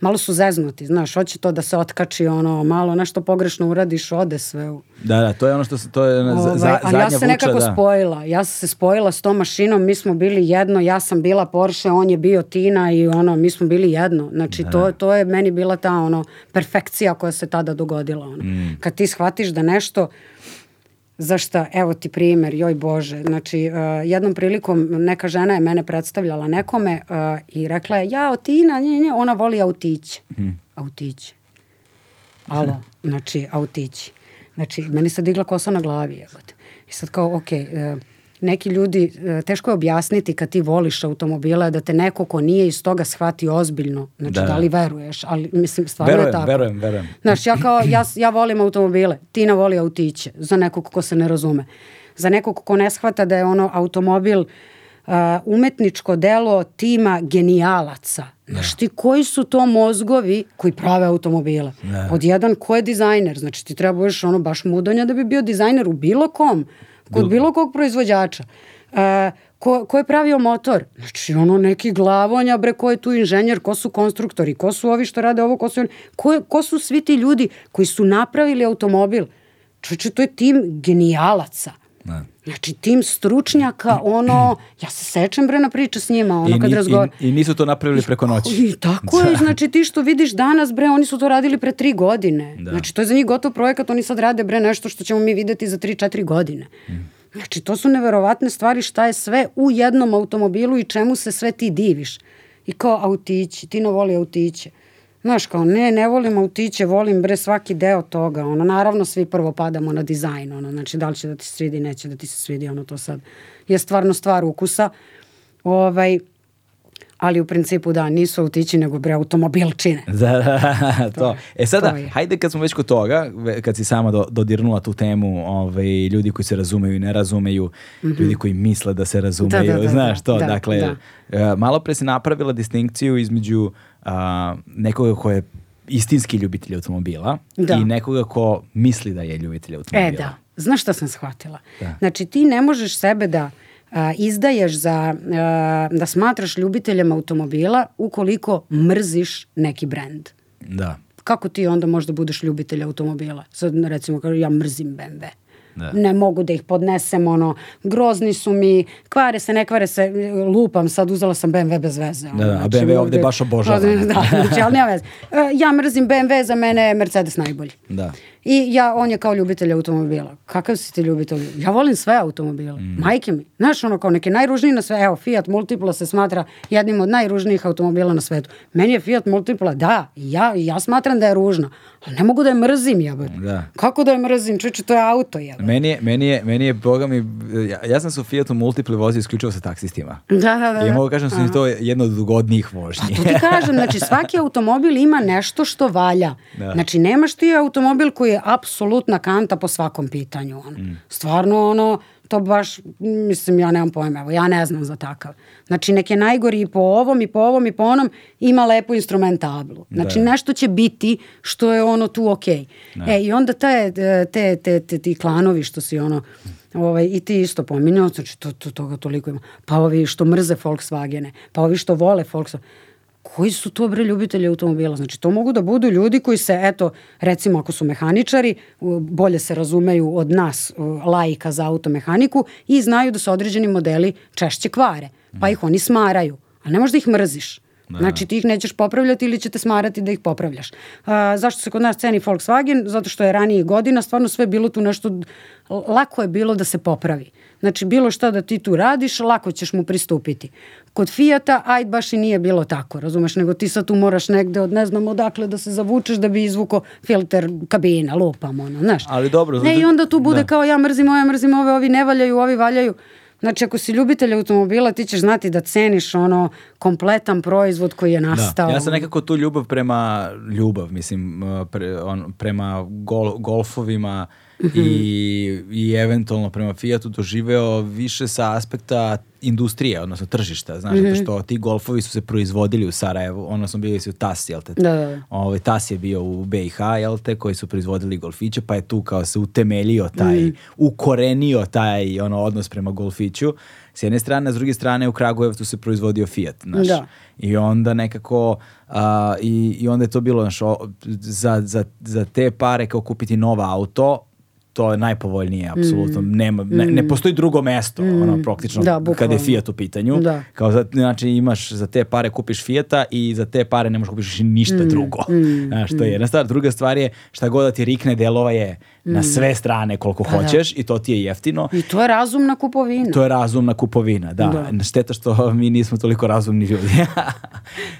malo su zeznuti, znaš, hoće to da se otkači ono, malo nešto pogrešno uradiš, ode sve u... Da, da, to je ono što se, to je ovaj, za, zadnja ali ja se vuča, nekako da. spojila, ja sam se spojila s tom mašinom, mi smo bili jedno, ja sam bila Porsche, on je bio Tina i ono, mi smo bili jedno, znači da. to, to je meni bila ta ono, perfekcija koja se tada dogodila, ono. Mm. Kad ti shvatiš da nešto, za šta, evo ti primer, joj bože, znači uh, jednom prilikom neka žena je mene predstavljala nekome uh, i rekla je, ja, otina, nje, nje, ona voli autić. Hmm. Autiće. Alo, znači autić. Znači, meni se digla kosa na glavi, jebote. I sad kao, okej, okay, e, uh, neki ljudi, e, teško je objasniti kad ti voliš automobile, da te neko ko nije iz toga shvati ozbiljno. Znači, da, da, da. li veruješ, ali mislim, stvarno verujem, je tako. Verujem, verujem. Znaš, ja kao, ja, ja volim automobile, Tina voli autiće, za nekog ko se ne razume. Za nekog ko ne shvata da je ono automobil uh, umetničko delo tima genijalaca. Znaš da. ti koji su to mozgovi koji prave automobile? Ne. Da. Od jedan ko je dizajner? Znači ti trebaš ono baš mudonja da bi bio dizajner u bilo kom kod bilo kog proizvođača, a, e, ko, ko je pravio motor? Znači, ono neki glavonja, bre, ko je tu inženjer, ko su konstruktori, ko su ovi što rade ovo, ko su, ko, ko su svi ti ljudi koji su napravili automobil? Čoče, to je tim genijalaca. Ne. Da. Znači, tim stručnjaka, ono, ja se sečem bre na priče s njima, ono, I, kad razgovaram. I, I nisu to napravili preko noći. I, tako da. je, znači, ti što vidiš danas, bre, oni su to radili pre tri godine. Da. Znači, to je za njih gotov projekat, oni sad rade, bre, nešto što ćemo mi videti za tri, četiri godine. Mm. Znači, to su neverovatne stvari šta je sve u jednom automobilu i čemu se sve ti diviš. I kao autići, ti ne voli autiće. Znaš, kao ne, ne volim autiće, volim bre svaki deo toga. Ono, naravno, svi prvo padamo na dizajn. Ono, znači, da li će da ti se svidi, neće da ti se svidi. Ono, to sad je stvarno stvar ukusa. Ovaj, ali u principu da, nisu autići nego bre automobilčine. Da, da, da, da, to. E sada, to hajde kad smo već kod toga, kad si sama do, dodirnula tu temu, ovaj, ljudi koji se razumeju i ne razumeju, mm -hmm. ljudi koji misle da se da, razumeju, da, da, da, znaš to, dakle, e, malo pre si napravila distinkciju između a, nekoga ko je istinski ljubitelj automobila da. i nekoga ko misli da je ljubitelj e, automobila. E da, znaš šta sam shvatila? Da. Znači ti ne možeš sebe da a, izdaješ za, a, da smatraš ljubiteljem automobila ukoliko mrziš neki brend. Da. Kako ti onda možda budeš ljubitelj automobila? Sad recimo, ja mrzim BMW da. ne mogu da ih podnesem, ono, grozni su mi, kvare se, ne kvare se, lupam sad, uzela sam BMW bez veze. Da, da, ono, znači, da, znači, a BMW ovde, ovde baš obožavam. Da, znači, ali nema veze. E, ja mrzim BMW, za mene je Mercedes najbolji. Da. I ja, on je kao ljubitelj automobila. Kakav si ti ljubitelj? Ja volim sve automobile. Mm. Majke mi. Znaš, ono kao neke najružniji na sve. Evo, Fiat Multipla se smatra jednim od najružnijih automobila na svetu. Meni je Fiat Multipla, da, ja, ja smatram da je ružna. Ali ne mogu da je mrzim, jebote. Da. Kako da je mrzim? Čuči, to je auto, jebote. Meni je, meni je, meni je, boga mi, ja, ja sam se u Fiatu Multipla vozio isključivo sa taksistima. Da, da, da. da. I mogu da kažem da mi to jedno od ugodnijih vožnji. Pa to ti kažem, znači svaki automobil ima nešto što valja. Da. Znači nemaš ti automobil koji je apsolutna kanta po svakom pitanju. Ono. Mm. Stvarno, ono, to baš, mislim, ja nemam pojma, evo, ja ne znam za takav. Znači, neke najgori i po ovom, i po ovom, i po onom, ima lepu instrumentablu. Da. Znači, da. nešto će biti što je ono tu okej. Okay. Da. E, i onda te, te, te, te, ti klanovi što si ono, ovaj, i ti isto pominjao, znači, to, to, toga toliko ima. Pa ovi što mrze Volkswagene, pa ovi što vole Volkswagen koji su to bre ljubitelji automobila? Znači, to mogu da budu ljudi koji se, eto, recimo ako su mehaničari, bolje se razumeju od nas, laika za automehaniku, i znaju da se određeni modeli češće kvare, pa da. ih oni smaraju. A ne možda ih mrziš. Ne. Da. Znači ti ih nećeš popravljati ili će te smarati da ih popravljaš. A, zašto se kod nas ceni Volkswagen? Zato što je ranije godina stvarno sve bilo tu nešto, lako je bilo da se popravi. Znači bilo šta da ti tu radiš, lako ćeš mu pristupiti. Kod Fijata, aj baš i nije bilo tako, razumeš, nego ti sad tu moraš negde od ne znam odakle da se zavučeš da bi izvuko filter kabina, lupam, ono, znaš. Ali dobro. Ne, i da- onda tu bude da. kao ja mrzim ja mrzim ove, ovi ne valjaju, ovi valjaju. Znači, ako si ljubitelj automobila, ti ćeš znati da ceniš ono kompletan proizvod koji je da. nastao. Da. Ja sam nekako tu ljubav prema, ljubav mislim, eh, pre, on, prema gol, golfovima, i, i eventualno prema Fiatu doživeo više sa aspekta industrije, odnosno tržišta, znaš, mm -hmm. što ti golfovi su se proizvodili u Sarajevu, odnosno bili su u TAS, jel te? Da, da. Ove, ovaj, TAS je bio u BiH, jel te, koji su proizvodili golfiće, pa je tu kao se utemeljio taj, mm -hmm. ukorenio taj ono, odnos prema golfiću, s jedne strane, a s druge strane u Kragujevcu se proizvodio Fiat, znaš. Da. I onda nekako, a, i, i onda je to bilo, znaš, o, za, za, za te pare kao kupiti nova auto, to je najpovoljnije, apsolutno. Mm. Nema, ne, ne mm. postoji drugo mesto, mm. ono, praktično, da, kad je Fiat u pitanju. Da. Kao, za, znači, imaš, za te pare kupiš Fiata i za te pare ne možeš da kupiš ništa mm. drugo. Mm. Znaš, to je mm. jedna stvar. Druga stvar je, šta god da ti rikne delova je na mm. sve strane koliko pa da. hoćeš da. i to ti je jeftino. I to je razumna kupovina. To je razumna kupovina, da. da. Šteta što mi nismo toliko razumni ljudi.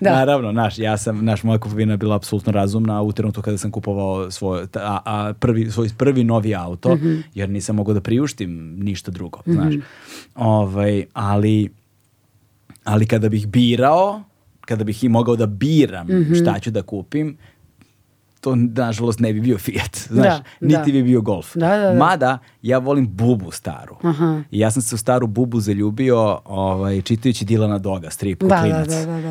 da. Naravno, naš, ja sam, naš, moja kupovina je bila apsolutno razumna u trenutku kada sam kupovao svoj, a, a, prvi, svoj prvi novi auto, mm -hmm. jer nisam mogao da priuštim ništa drugo, mm -hmm. znaš. Ovaj, ali, ali kada bih birao, kada bih i mogao da biram mm -hmm. šta ću da kupim, to nažalost ne bi bio Fiat, znaš, da, da. niti da. bi bio Golf. Da, da, da, Mada, ja volim bubu staru. Aha. ja sam se u staru bubu zaljubio ovaj, čitajući Dilana Doga, strip, da, klinac.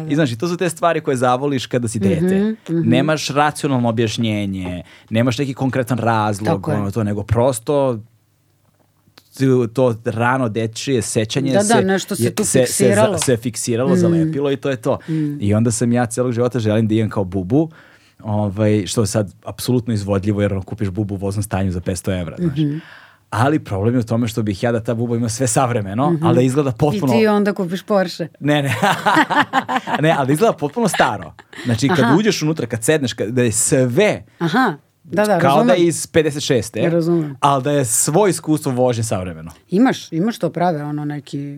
I znaš, i to su te stvari koje zavoliš kada si dete. Mm -hmm, mm -hmm. Nemaš racionalno objašnjenje, nemaš neki konkretan razlog, ono to, nego prosto to rano dečije sećanje da, se, da, nešto se, tu se, fiksiralo. se, se fiksiralo, mm. zalepilo mhm. i to je to. Mm. I onda sam ja celog života želim da imam kao bubu, ovaj, što je sad apsolutno izvodljivo jer ono, kupiš bubu u voznom stanju za 500 evra, znaš. Mm -hmm. Ali problem je u tome što bih ja da ta buba ima sve savremeno, mm -hmm. ali da izgleda potpuno... I ti onda kupiš Porsche. Ne, ne. ne, ali da izgleda potpuno staro. Znači, kad Aha. uđeš unutra, kad sedneš, kad, da je sve... Aha. Da, da, kao razumem. da je iz 56. Ja razumem. Ali da je svoje iskustvo vožnje savremeno. Imaš, imaš to prave, ono neki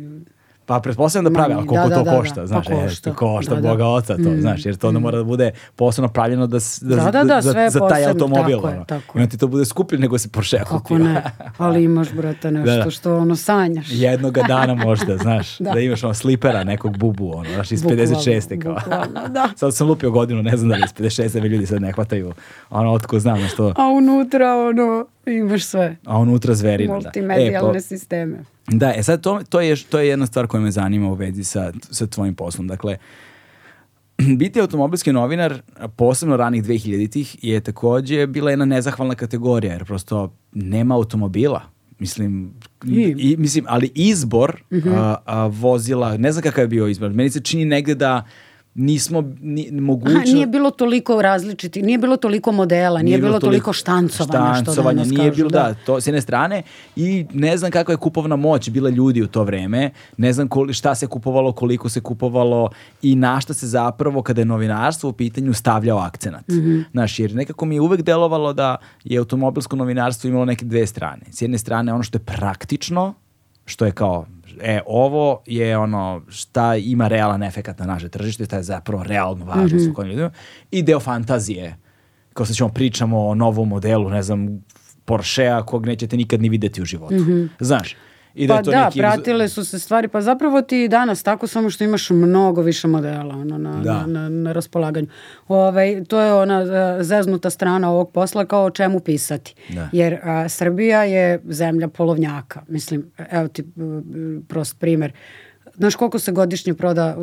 Pa pretpostavljam da prave, mm, ali koliko da, to da, da košta, da, znaš, pa košta, je, košta da, da, boga oca to, mm. znaš, jer to onda mora da mm. bude posebno pravljeno da, da, da, da, da, za, za taj automobil. Tako ono. je, tako I onda ti to bude skuplje nego se Porsche Kako ne, ali imaš, brate, da, nešto da, da. što ono sanjaš. Jednoga dana možda, znaš, da. da imaš ono slipera nekog bubu, ono, znaš, iz bukvalno, 56. Kao. Bukvalno, da. sad sam lupio godinu, ne znam da li iz 56. ljudi sad ne hvataju, ono, otko znam što. A unutra, ono, imaš sve. A unutra zverina, da. E, Multimedijalne e, po, sisteme. Da, e sad to, to, je, to je jedna stvar koja me zanima u vezi sa, sa tvojim poslom. Dakle, biti automobilski novinar, posebno ranih 2000-ih, je takođe bila jedna nezahvalna kategorija, jer prosto nema automobila. Mislim, I, i mislim ali izbor mm -hmm. a, a, vozila, ne znam kakav je bio izbor, meni se čini negde da nismo ni, mogućnost... nije bilo toliko različiti, nije bilo toliko modela, nije, nije bilo, bilo toliko štancovanja, štancovanja što nije kažu, bilo, da. da, to s jedne strane i ne znam kakva je kupovna moć bila ljudi u to vreme, ne znam koli, šta se kupovalo, koliko se kupovalo i na šta se zapravo kada je novinarstvo u pitanju stavljao akcenat. Mm -hmm. Znaš, jer nekako mi je uvek delovalo da je automobilsko novinarstvo imalo neke dve strane. S jedne strane ono što je praktično, što je kao e, ovo je ono šta ima realan efekat na naše tržište, šta je zapravo realno važno mm -hmm. svakojim ljudima i deo fantazije. Kao sad ćemo pričamo o novom modelu, ne znam, Porschea kog nećete nikad ni videti u životu. Mm -hmm. Znaš, I da pa to da, neki... pratile su se stvari, pa zapravo ti danas tako samo što imaš mnogo više modela ono, na, da. na, na, na raspolaganju. Ove, ovaj, to je ona eh, zeznuta strana ovog posla kao o čemu pisati. Da. Jer a, eh, Srbija je zemlja polovnjaka. Mislim, evo ti eh, prost primer. Znaš koliko se godišnje proda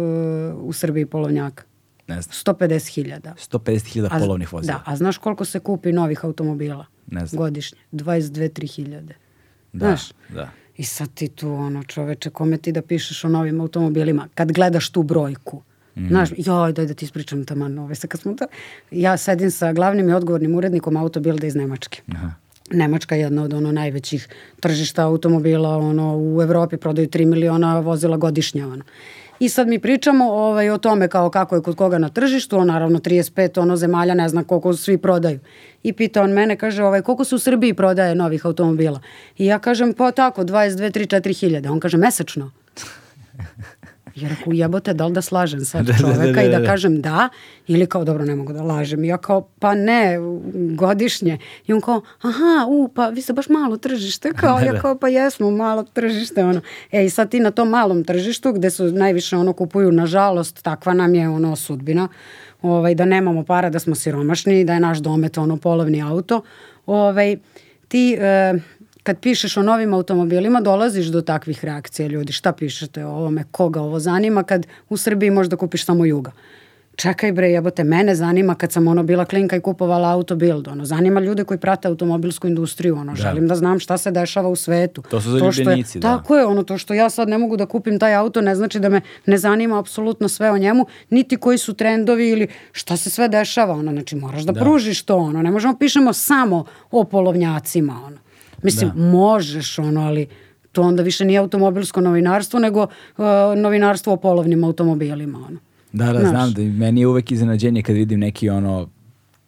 u Srbiji polovnjaka? Ne znam. 150.000. 150.000 polovnih vozila. Da, a znaš koliko se kupi novih automobila? Ne znam. Godišnje? 22-3.000. Da, Znaš? da. I sad ti tu, ono, čoveče, kome ti da pišeš o novim automobilima kad gledaš tu brojku? Mm. Znaš, joj, daj da ti ispričam taman ove. Ovaj, sad kad smo da, ja sedim sa glavnim i odgovornim urednikom autobilda iz Nemačke. Aha. Nemačka je jedna od ono najvećih tržišta automobila ono, u Evropi, prodaju 3 miliona vozila godišnje. Ono. I sad mi pričamo ovaj, o tome kao kako je kod koga na tržištu, on naravno 35 ono zemalja ne znam koliko svi prodaju. I pita on mene, kaže ovaj, koliko se u Srbiji prodaje novih automobila? I ja kažem pa tako 22, 3, 4 hiljada. On kaže mesečno. Ja rekao, jebote, da li da slažem sad da, da, čoveka da, i da kažem da, ili kao, dobro, ne mogu da lažem. Ja kao, pa ne, godišnje. I on kao, aha, u, pa vi ste baš malo tržište, kao, ja kao, pa jesmo, malo tržište, ono. E, i sad ti na tom malom tržištu, gde su najviše, ono, kupuju, nažalost, takva nam je, ono, sudbina, ovaj, da nemamo para, da smo siromašni, da je naš domet, ono, polovni auto, ovaj, ti... E, kad pišeš o novim automobilima dolaziš do takvih reakcija ljudi. Šta pišete o ovome, koga ovo zanima kad u Srbiji možda kupiš samo juga. Čekaj bre, jebote, mene zanima kad sam ono bila klinka i kupovala auto build, ono, zanima ljude koji prate automobilsku industriju, ono, da. želim da znam šta se dešava u svetu. To su to što je, da. Tako je, ono, to što ja sad ne mogu da kupim taj auto ne znači da me ne zanima apsolutno sve o njemu, niti koji su trendovi ili šta se sve dešava, ono, znači moraš da, da. pružiš to, ono, ne možemo pišemo samo o polovnjacima, ono. Mislim, da. možeš ono, ali to onda više nije automobilsko novinarstvo, nego uh, novinarstvo o polovnim automobilima. Ono. Da, da, Znaš? znam da meni je uvek iznenađenje kad vidim neki ono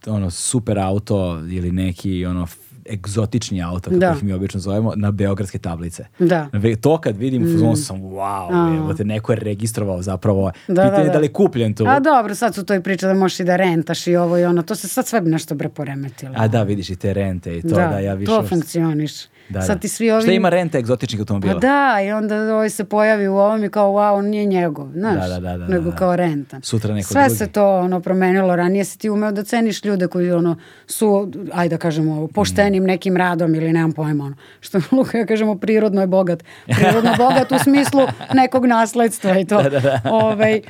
ono super auto ili neki ono egzotični auto, kako da. ih mi obično zovemo, na beogradske tablice. Da. To kad vidim, mm. Fuzon sam, wow, jebote, neko je registrovao zapravo. Da, Pitanje da, da. da li je kupljen tu. A dobro, sad su to i priče da možeš i da rentaš i ovo i ono. To se sad sve bi nešto bre poremetilo. A da, vidiš i te rente i to da, da ja više... to funkcioniš. Da, Sad da. ti svi ovi... Šta ima renta egzotičnih automobila? Pa da, i onda ovaj se pojavi u ovom i kao wow, on nije njegov, znaš, da, da, da, da nego da, kao renta. Sutra neko Sve drugi. se to ono promenilo, ranije si ti umeo da ceniš ljude koji ono su, ajde da kažemo, poštenim mm. nekim radom ili nemam pojma, ono, što Luka ja kažemo prirodno je bogat. Prirodno bogat u smislu nekog nasledstva i to. Ovaj,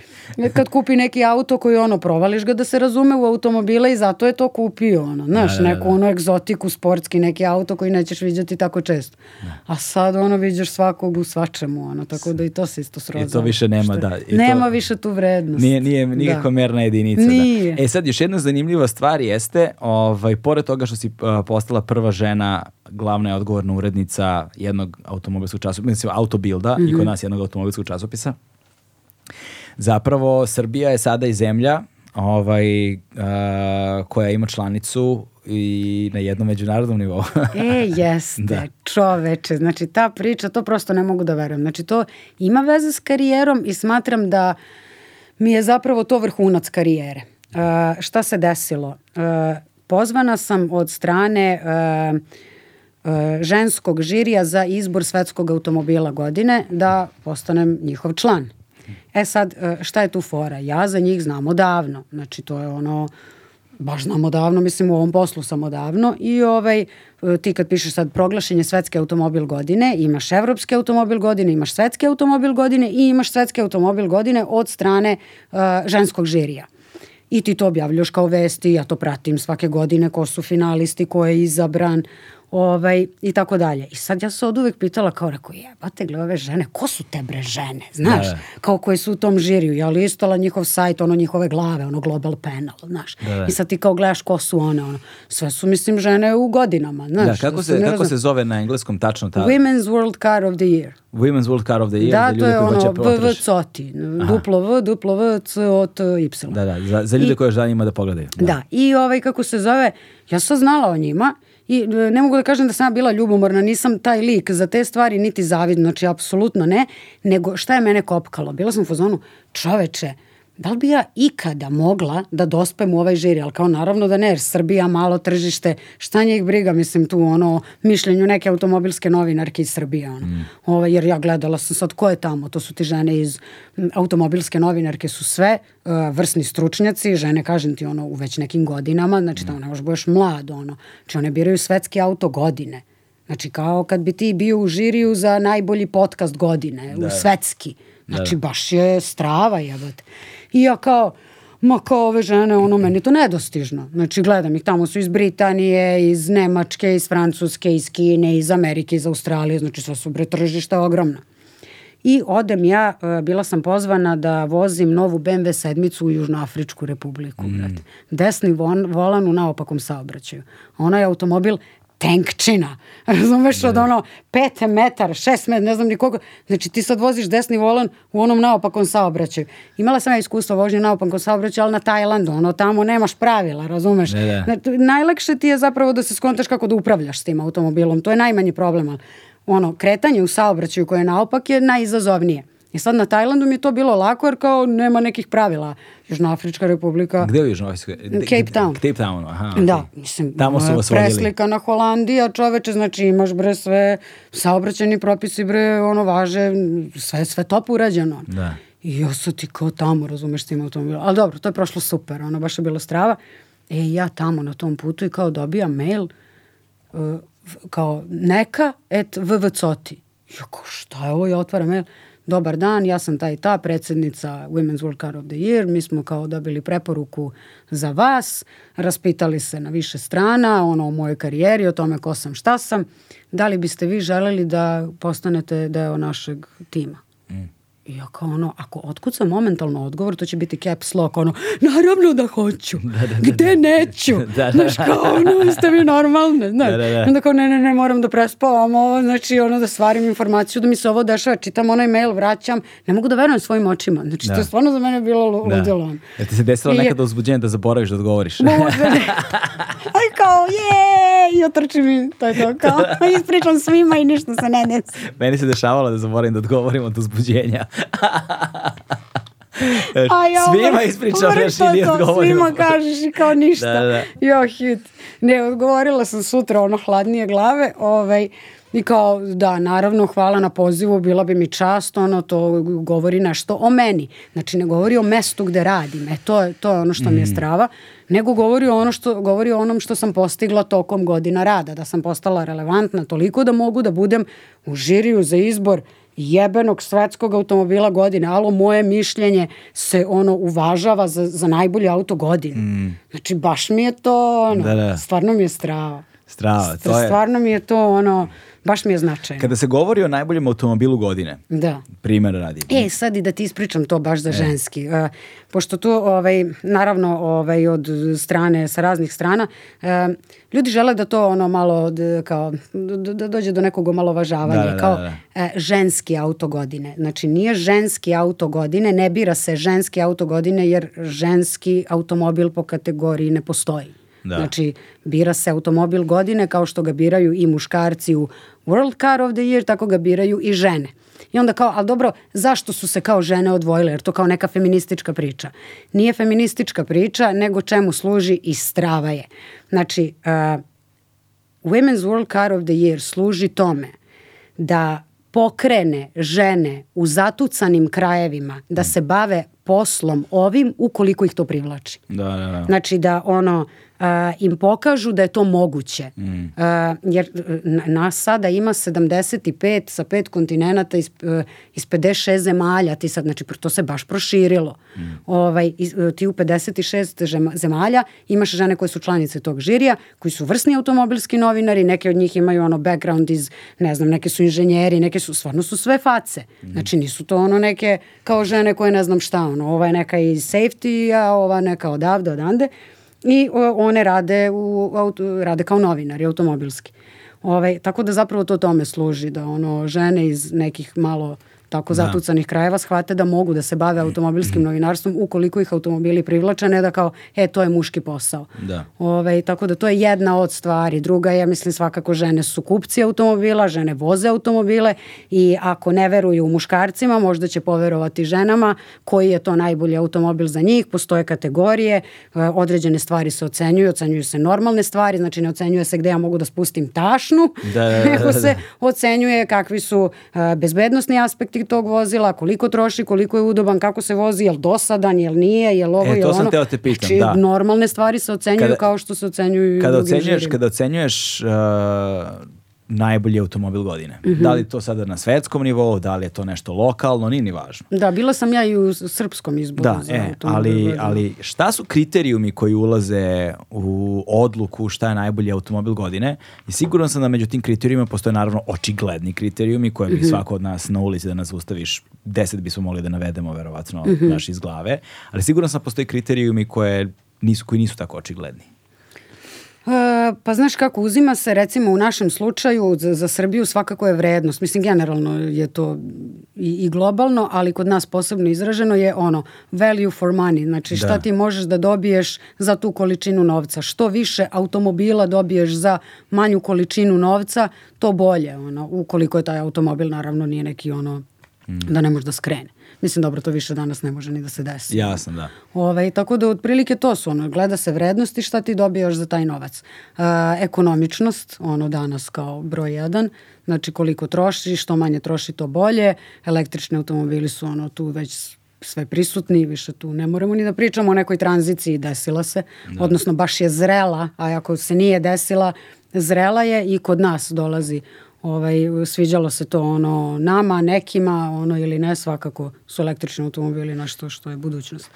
kad kupi neki auto koji ono provališ ga da se razume u automobile i zato je to kupio, ono, znaš, neku ono egzotiku, sportski neki auto koji nećeš viđati tako tako često. Da. A sad ono viđeš svakog u svačemu, ono, tako da i to se isto sroza. I to više nema, Šta? da. I nema to, više tu vrednost. Nije, nije nikako da. merna jedinica. Nije. Da. da. E sad, još jedna zanimljiva stvar jeste, ovaj, pored toga što si uh, postala prva žena glavna je odgovorna urednica jednog automobilskog časopisa, mislim, autobilda mm -hmm. i kod mhm. nas jednog automobilskog časopisa, zapravo Srbija je sada i zemlja ovaj, uh, koja ima članicu i na jednom međunarodnom nivou. e, jeste, da. čoveče. Znači, ta priča, to prosto ne mogu da verujem. Znači, to ima veze s karijerom i smatram da mi je zapravo to vrhunac karijere. Uh, šta se desilo? Uh, pozvana sam od strane uh, ženskog žirija za izbor svetskog automobila godine da postanem njihov član. E sad, šta je tu fora? Ja za njih znam odavno. Znači, to je ono baš znam odavno, mislim u ovom poslu sam odavno i ovaj, ti kad pišeš sad proglašenje svetske automobil godine, imaš evropske automobil godine, imaš svetske automobil godine i imaš svetske automobil godine od strane uh, ženskog žirija. I ti to objavljaš kao vesti, ja to pratim svake godine, ko su finalisti, ko je izabran, ovaj, i tako dalje. I sad ja se od uvek pitala kao rekao, jebate gle ove žene, ko su te bre žene, znaš, da, da. kao koje su u tom žiriju, ja listala njihov sajt, ono njihove glave, ono global panel, znaš, da, da. i sad ti kao gledaš ko su one, ono, sve su mislim žene u godinama, znaš. Da, kako, da se, kako se zove na engleskom tačno ta? Women's World Car of the Year. Women's World Car of the Year. Da, to je ono VV Duplo V, duplo V, C, O, T, Y. Da, da, za, za ljude I, koje želim ima da pogledaju. Da. da, i ovaj, kako se zove, ja sam znala o njima i e, ne mogu da kažem da sam bila ljubomorna, nisam taj lik za te stvari, niti zavidna, znači apsolutno ne, nego šta je mene kopkalo? Bila sam u fazonu, čoveče, da li bi ja ikada mogla da dospem u ovaj žiri, ali kao naravno da ne, jer Srbija malo tržište, šta njih briga, mislim tu ono, mišljenju neke automobilske novinarke iz Srbije, ono. Mm. Ove, ovaj, jer ja gledala sam sad ko je tamo, to su ti žene iz automobilske novinarke su sve uh, vrsni stručnjaci, žene kažem ti ono u već nekim godinama, znači mm. tamo da, ne možeš budeš mlad, ono, znači one biraju svetski auto godine. Znači kao kad bi ti bio u žiriju za najbolji podcast godine, da. u svetski. Da. Znači da. baš je strava jebate. I ja kao, ma kao ove žene, ono, meni to nedostižno. Znači, gledam ih, tamo su iz Britanije, iz Nemačke, iz Francuske, iz Kine, iz Amerike, iz Australije, znači sve su bre tržišta ogromna. I odem ja, e, bila sam pozvana da vozim novu BMW sedmicu u Južnoafričku republiku. Mm. Desni volan u naopakom saobraćaju. Ona je automobil tenkčina, razumeš, od da. ono 5 metara, 6 metara, ne znam nikoga. Znači ti sad voziš desni volan u onom naopakom saobraćaju. Imala sam ja iskustvo vožnje naopakom saobraćaju, ali na Tajlandu, ono tamo nemaš pravila, razumeš. Ne, da. Znači, najlakše ti je zapravo da se skontaš kako da upravljaš s tim automobilom, to je najmanji problem, ono, kretanje u saobraćaju koje je naopak je najizazovnije. I sad na Tajlandu mi je to bilo lako jer kao nema nekih pravila. Južnoafrička republika. Gde je Južnoafrička? Cape Town. Cape Town, aha. Okay. Da, mislim, Tamo su vas preslika na Holandija, čoveče, znači imaš bre sve saobraćeni propisi bre, ono važe, sve, sve top urađeno. Da. I ja su ti kao tamo, razumeš, s tim automobilom. Ali dobro, to je prošlo super, ono baš je bilo strava. E, ja tamo na tom putu i kao dobijam mail uh, kao neka et vvcoti. Ja kao, šta je ovo? Ja otvaram mail dobar dan, ja sam ta i ta predsednica Women's World Cup of the Year, mi smo kao dobili preporuku za vas, raspitali se na više strana, ono o mojoj karijeri, o tome ko sam, šta sam, da li biste vi želeli da postanete deo našeg tima? Mm. I ja kao ono, ako otkucam momentalno odgovor, to će biti caps lock, ono, naravno da hoću, da, da, da, da. gde neću, da, da. znaš kao ono, ste mi normalne, znaš. Onda kao, ne, ne, ne, moram da prespavam ovo, znači ono da stvarim informaciju, da mi se ovo dešava, čitam onaj mail, vraćam, ne mogu da verujem svojim očima, znači to je stvarno za mene bilo ludilo. Da. ti se desilo I, nekada uzbuđenje da zaboraviš da odgovoriš? Aj kao, je, i otrčim i to je to, kao, ispričam svima i ništa se ne desi. Meni se dešavalo da zaboravim da odgovorim od uzbuđenja. A ja svima ispričavaš i nije odgovorila. Svima kažeš i kao ništa. Da, da. Jo, hit. Ne, odgovorila sam sutra ono hladnije glave. Ovaj, I kao, da, naravno, hvala na pozivu, bila bi mi čast, ono, to govori nešto o meni. Znači, ne govori o mestu gde radim, e, to je, to je ono što mm. mi je mhm. strava, nego govori o, ono što, govori o onom što sam postigla tokom godina rada, da sam postala relevantna toliko da mogu da budem u žiriju za izbor jebenog svetskog automobila godine, alo moje mišljenje se ono uvažava za, za najbolji auto godine. Mm. Znači baš mi je to ono, da, da. stvarno mi je strava. Strava, to je. Stvarno mi je to ono, Baš mi je značajno. Kada se govori o najboljem automobilu godine, da. primer radi. E, sad i da ti ispričam to baš za e. ženski. Uh, pošto to, ovaj, naravno, ovaj, od strane, sa raznih strana, uh, ljudi žele da to ono malo, d, kao, d, da, da dođe do nekog omalovažavanja. Da, da, kao da, uh, ženski auto godine. Znači, nije ženski auto godine, ne bira se ženski auto godine, jer ženski automobil po kategoriji ne postoji. Da. Znači, bira se automobil godine kao što ga biraju i muškarci u World Car of the Year, tako ga biraju i žene. I onda kao, ali dobro, zašto su se kao žene odvojile? Jer to kao neka feministička priča. Nije feministička priča, nego čemu služi i strava je. Znači, uh, Women's World Car of the Year služi tome da pokrene žene u zatucanim krajevima da se bave poslom ovim ukoliko ih to privlači. Da, da, da. Znači da ono Eh, im pokažu da je to moguće. Mm. Eh, jer eh, nas sada ima 75 sa pet kontinenta iz, iz 56 zemalja, ti sad, znači to se baš proširilo. Mm. Ovaj, ti u 56 zemalja imaš žene koje su članice tog žirija, koji su vrsni automobilski novinari, neke od njih imaju ono background iz, ne znam, neke su inženjeri, neke su, stvarno su sve face. Mm. Znači nisu to ono neke kao žene koje ne znam šta, ono, ova je neka iz safety, a ova neka odavde, odande i one rade, u, rade kao novinari automobilski. Ovaj, tako da zapravo to tome služi, da ono, žene iz nekih malo tako da. zapucanih krajeva shvate da mogu da se bave automobilskim novinarstvom ukoliko ih automobili privlače, ne da kao e to je muški posao. Da. Ove, ovaj, tako da to je jedna od stvari. Druga je, mislim, svakako žene su kupci automobila, žene voze automobile i ako ne veruju muškarcima, možda će poverovati ženama koji je to najbolji automobil za njih, postoje kategorije, e, određene stvari se ocenjuju, ocenjuju se normalne stvari, znači ne ocenjuje se gde ja mogu da spustim tašnu, da, da, da, da. nego se da. ocenjuje kakvi su e, bezbednostni aspekti vlasnik tog vozila, koliko troši, koliko je udoban, kako se vozi, jel dosadan, jel nije, jel ovo, e, jel ono. E, to sam teo da te pitam, znači, da. normalne stvari se ocenjuju kada, kao što se ocenjuju kada ocenjuješ, Kada ocenjuješ uh, najbolji automobil godine. Mm -hmm. Da li to sada na svetskom nivou, da li je to nešto lokalno, nije ni važno. Da, bila sam ja i u srpskom izboru. Da, za e, ali, ali šta su kriterijumi koji ulaze u odluku šta je najbolji automobil godine? I siguran sam da među tim kriterijuma postoje naravno očigledni kriterijumi koje bi mm -hmm. svako od nas na ulici da nas ustaviš deset bismo mogli da navedemo verovatno mm -hmm. naš iz glave, ali siguran sam da postoje kriterijumi koje nisu, koji nisu tako očigledni. Eh, pa znaš kako, uzima se recimo u našem slučaju za, za Srbiju svakako je vrednost, mislim generalno je to i, i globalno, ali kod nas posebno izraženo je ono value for money, znači šta da. ti možeš da dobiješ za tu količinu novca, što više automobila dobiješ za manju količinu novca, to bolje, ono, ukoliko je taj automobil naravno nije neki ono mm. da ne može da skrene. Mislim, dobro, to više danas ne može ni da se desi. Jasno, da. Ove, ovaj, tako da, otprilike to su, ono, gleda se vrednost i šta ti dobijaš za taj novac. E, ekonomičnost, ono danas kao broj jedan, znači koliko troši, što manje troši, to bolje. Električni automobili su ono tu već sve prisutni, više tu ne moramo ni da pričamo o nekoj tranziciji, desila se, da. odnosno baš je zrela, a ako se nije desila, zrela je i kod nas dolazi ovaj, sviđalo se to ono nama, nekima, ono ili ne, svakako su električni automobili nešto što je budućnost.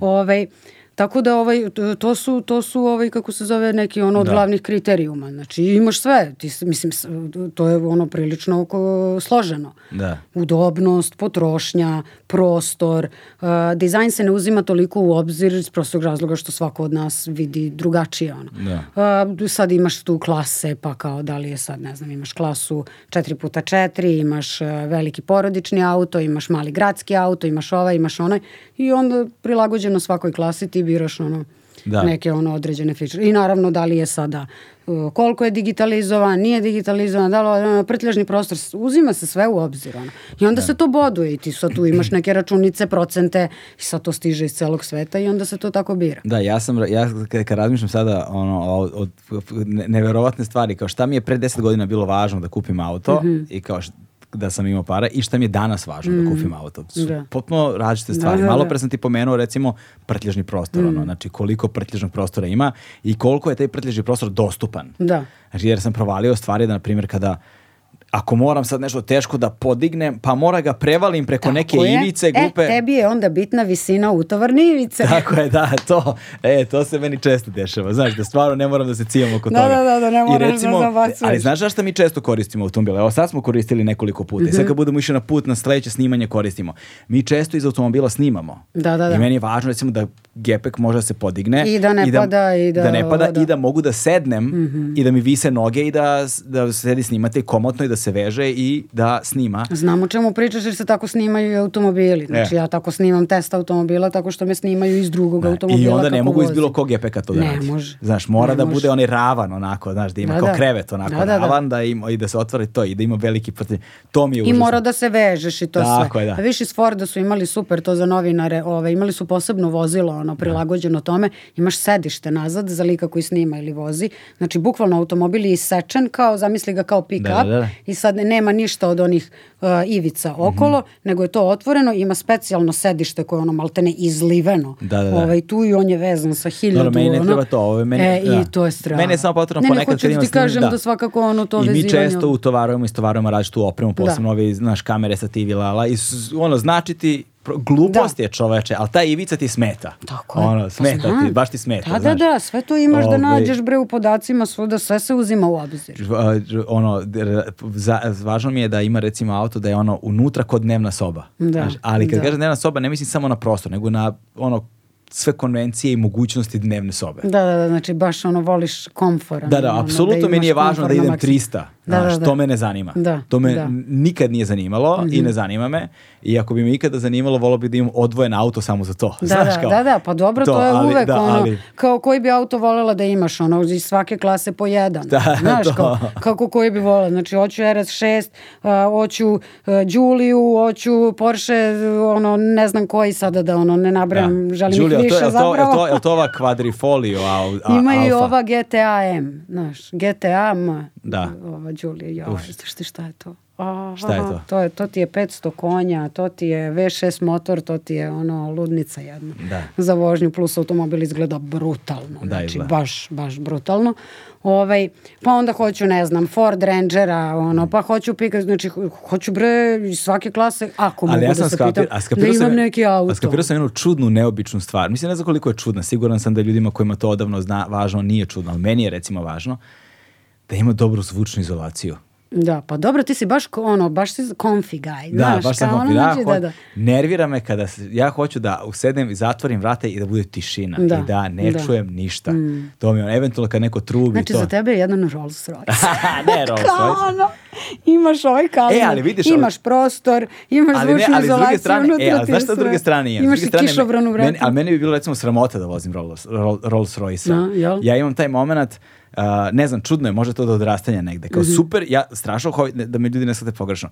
Ovaj, Tako da ovaj, to su, to su ovaj, kako se zove, neki ono od da. glavnih kriterijuma. Znači imaš sve, ti, mislim, to je ono prilično oko, složeno. Da. Udobnost, potrošnja, prostor. Uh, dizajn se ne uzima toliko u obzir iz prostog razloga što svako od nas vidi drugačije. Ono. Da. Uh, sad imaš tu klase, pa kao da li je sad, ne znam, imaš klasu 4x4, imaš uh, veliki porodični auto, imaš mali gradski auto, imaš ovaj, imaš onaj i onda prilagođeno svakoj klasi ti biraš ono, da. neke ono određene feature. I naravno da li je sada uh, koliko je digitalizovan, nije digitalizovan, da li prtljažni prostor, uzima se sve u obzir. Ono. I onda da. se to boduje i ti sad tu imaš neke računice, procente i sad to stiže iz celog sveta i onda se to tako bira. Da, ja sam, ja kad razmišljam sada ono, od, o, neverovatne stvari, kao šta mi je pre deset godina bilo važno da kupim auto mm -hmm. i kao šta, da sam imao para i šta mi je danas važno da mm. da kupim auto. Su da. potpuno različite da, stvari. Da, da, Malo pre sam ti pomenuo recimo prtljažni prostor, mm. ono, znači koliko prtljažnog prostora ima i koliko je taj prtljažni prostor dostupan. Da. Znači jer sam provalio stvari da na primjer kada uh, ako moram sad nešto teško da podignem, pa mora ga prevalim preko Tako neke je. ivice, grupe. E, tebi je onda bitna visina utovarne ivice. Tako je, da, to, e, to se meni često dešava. Znaš, da stvarno ne moram da se cijem oko da, toga. Da, da, da, ne moraš I da recimo, da zabacuješ. Ali znaš šta mi često koristimo automobile? Evo sad smo koristili nekoliko puta mm -hmm. sad mhm. kad budemo išli na put, na sledeće snimanje koristimo. Mi često iz automobila snimamo. Da, da, da. I meni je važno recimo da gepek može da se podigne i da ne i da, pada i da, da ne pada da. i da mogu da sednem mm -hmm. i da mi vise noge i da da sedi snimate komotno i da se veže i da snima. Znam o čemu pričaš jer se tako snimaju i automobili. Znači e. ja tako snimam test automobila tako što me snimaju iz drugog da. automobila. I onda ne mogu vozi. iz bilo kog gepeka to da ne Može. Znaš, mora ne da može. bude onaj ravan onako, znaš, da ima da, kao da. krevet onako da, da, da. ravan da ima i da se otvori to i da ima veliki protiv. To mi je užasno. I mora da se vežeš i to tako sve. Je, da. Više s Forda su imali super to za novinare, ove, imali su posebno vozilo ono prilagođeno tome, imaš sedište nazad za lika koji snima ili vozi. Znači bukvalno automobil je isečen kao zamisli ga kao pick da, up da, da, da. i sad nema ništa od onih uh, ivica okolo, mm -hmm. nego je to otvoreno, ima specijalno sedište koje je ono maltene izliveno. Da, da, da. Ovaj tu i on je vezan sa hiljadu. Dobro, ne treba to, ovo meni e, da. i to je strašno. Meni je samo potrebno ne, ponekad da kad ima ti kažem da. da svakako ono to I vezivanje. I mi često utovarujemo i stovarujemo različitu opremu, da. posebno da. ove, znaš, kamere sa TV lala i ono značiti glupost da. je čoveče, ali ta ivica ti smeta. Tako je. Ono, pa smeta Znam. ti, baš ti smeta. Da, da znaš. da, da, sve to imaš Ove, da ovaj, nađeš bre u podacima svuda, sve se uzima u obzir. Ono, za, važno mi je da ima recimo auto da je ono unutra kod dnevna soba. Da. Znaš, ali kad da. kažem dnevna soba ne mislim samo na prostor, nego na ono sve konvencije i mogućnosti dnevne sobe. Da, da, da, znači baš ono voliš komfora. Da, da, ono, da apsolutno da meni je važno da idem 300. Da, Znaš, da, da. to mene zanima. Da, to me da. nikad nije zanimalo mm -hmm. i mhm. ne zanima me. I ako bi me ikada zanimalo, volao bih da imam odvojen auto samo za to. Da, Znaš, da, kao, da, da, pa dobro, to, to je ali, uvek da, ono, ali... kao koji bi auto volela da imaš, ono, iz svake klase po jedan. Da, Znaš, to. kao, kako koji bi volela. Znači, hoću RS6, uh, hoću uh, hoću Porsche, ono, ne znam koji sada da, ono, ne nabram, da. želim Giulio, ih više to, zapravo. to, je to, je to ova kvadrifolio? A, a, Ima i ova GTA M, znaš, GTA M, da. ova Đulije, ja, šta, šta je to? Aha, šta je to? To, je, to ti je 500 konja, to ti je V6 motor, to ti je ono ludnica jedna da. za vožnju, plus automobil izgleda brutalno, da, znači izgleda. baš, baš brutalno. Ovaj, pa onda hoću, ne znam, Ford Rangera, ono, pa hoću pika, znači hoću bre svake klase, ako Ali mogu ja da sam da se skapir, pitam, a da imam sam, neki auto. A skapirao sam jednu čudnu, neobičnu stvar. Mislim, ne znam koliko je čudna, siguran sam da ljudima kojima to odavno zna, važno nije čudno, ali meni je recimo važno da ima dobru zvučnu izolaciju. Da, pa dobro, ti si baš ono, baš si comfy guy. Da, znaš, baš sam comfy, ono, da, znači, da, da, Nervira me kada se, ja hoću da usedem i zatvorim vrata i da bude tišina da, i da ne da. čujem ništa. Mm. To mi je eventualno kad neko trubi. Znači to. za tebe je jedan Rolls Royce. ne Rolls Royce. Kao ono, imaš ovaj kabinet, e, ali vidiš, imaš ali, prostor, imaš ali zvučnu ne, ali izolaciju. Strane, e, ali znaš šta s druge strane imam? Imaš i kišobranu vrata. Meni, ali meni bi bilo recimo sramota da vozim Rolls, Rolls Royce-a. Ja imam taj moment ne znam, čudno je, možda to da odrastanja negde. Kao mm -hmm. super, ja strašno hoću da me ljudi ne shvate pogrešno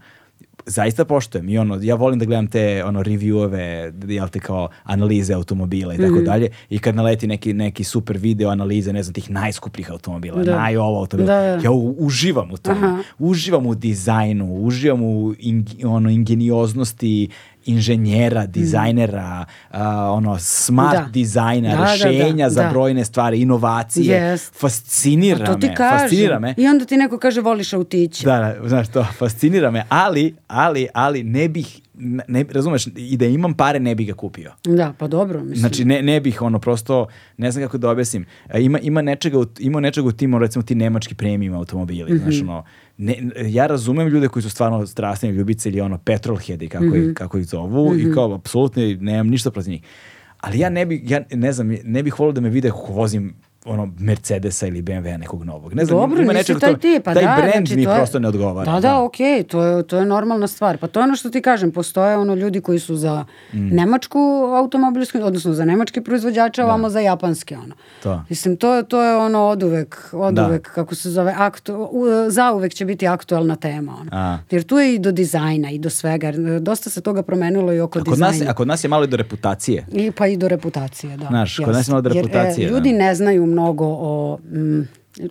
zaista poštujem i ono, ja volim da gledam te ono reviewove, jel te kao analize automobila i tako mm. dalje i kad naleti neki, neki super video analize ne znam, tih najskupljih automobila, da. najova automobila, da, da. ja u, uživam u tome, uživam u dizajnu, uživam u in, ono, ingenioznosti inženjera, mhm. dizajnera, uh, ono smart da. dizajna, da, da, da rešenja da, za brojne stvari, inovacije. Yes. Fascinira me, kažem. fascinira me. I onda ti neko kaže voliš autiće. Da, znaš to, fascinira me, ali ali, ali, ne bih, ne, razumeš, i da imam pare ne bih ga kupio. Da, pa dobro. Mislim. Znači ne, ne bih ono prosto, ne znam kako da objasnim, e, ima, ima, nečega, u, ima nečega u tim, recimo ti nemački premium automobili, mm -hmm. znaš ono, ne, ja razumem ljude koji su stvarno strastveni ljubitelji, ono, petrolhedi, kako, mm -hmm. ih, mhm. kako ih zovu, mm -hmm. i mhm. kao, apsolutno, nemam ništa protiv njih. Ali ja ne bih, ja ne znam, ne bih volio da me vide kako vozim ono Mercedesa ili BMW-a nekog novog. Ne znam, Dobro, ima nečeg taj, tip, taj da, brand znači, mi je, prosto ne odgovara. Da, da, da. okej, okay, to je, to je normalna stvar. Pa to je ono što ti kažem, postoje ono ljudi koji su za mm. nemačku automobilsku, odnosno za nemačke proizvođače, da. ovamo za japanske, ono. To. Mislim, to, to je ono oduvek, oduvek, da. kako se zove, aktu, u, uvek će biti aktuelna tema, ono. A. Jer tu je i do dizajna i do svega. E, dosta se toga promenilo i oko a kod dizajna. Nas, ako nas je malo i do reputacije. I, pa i do reputacije, da. Znaš, kod nas je malo do reputacije. Jer, e, ljudi da. ne znaju mnogo o... Mm,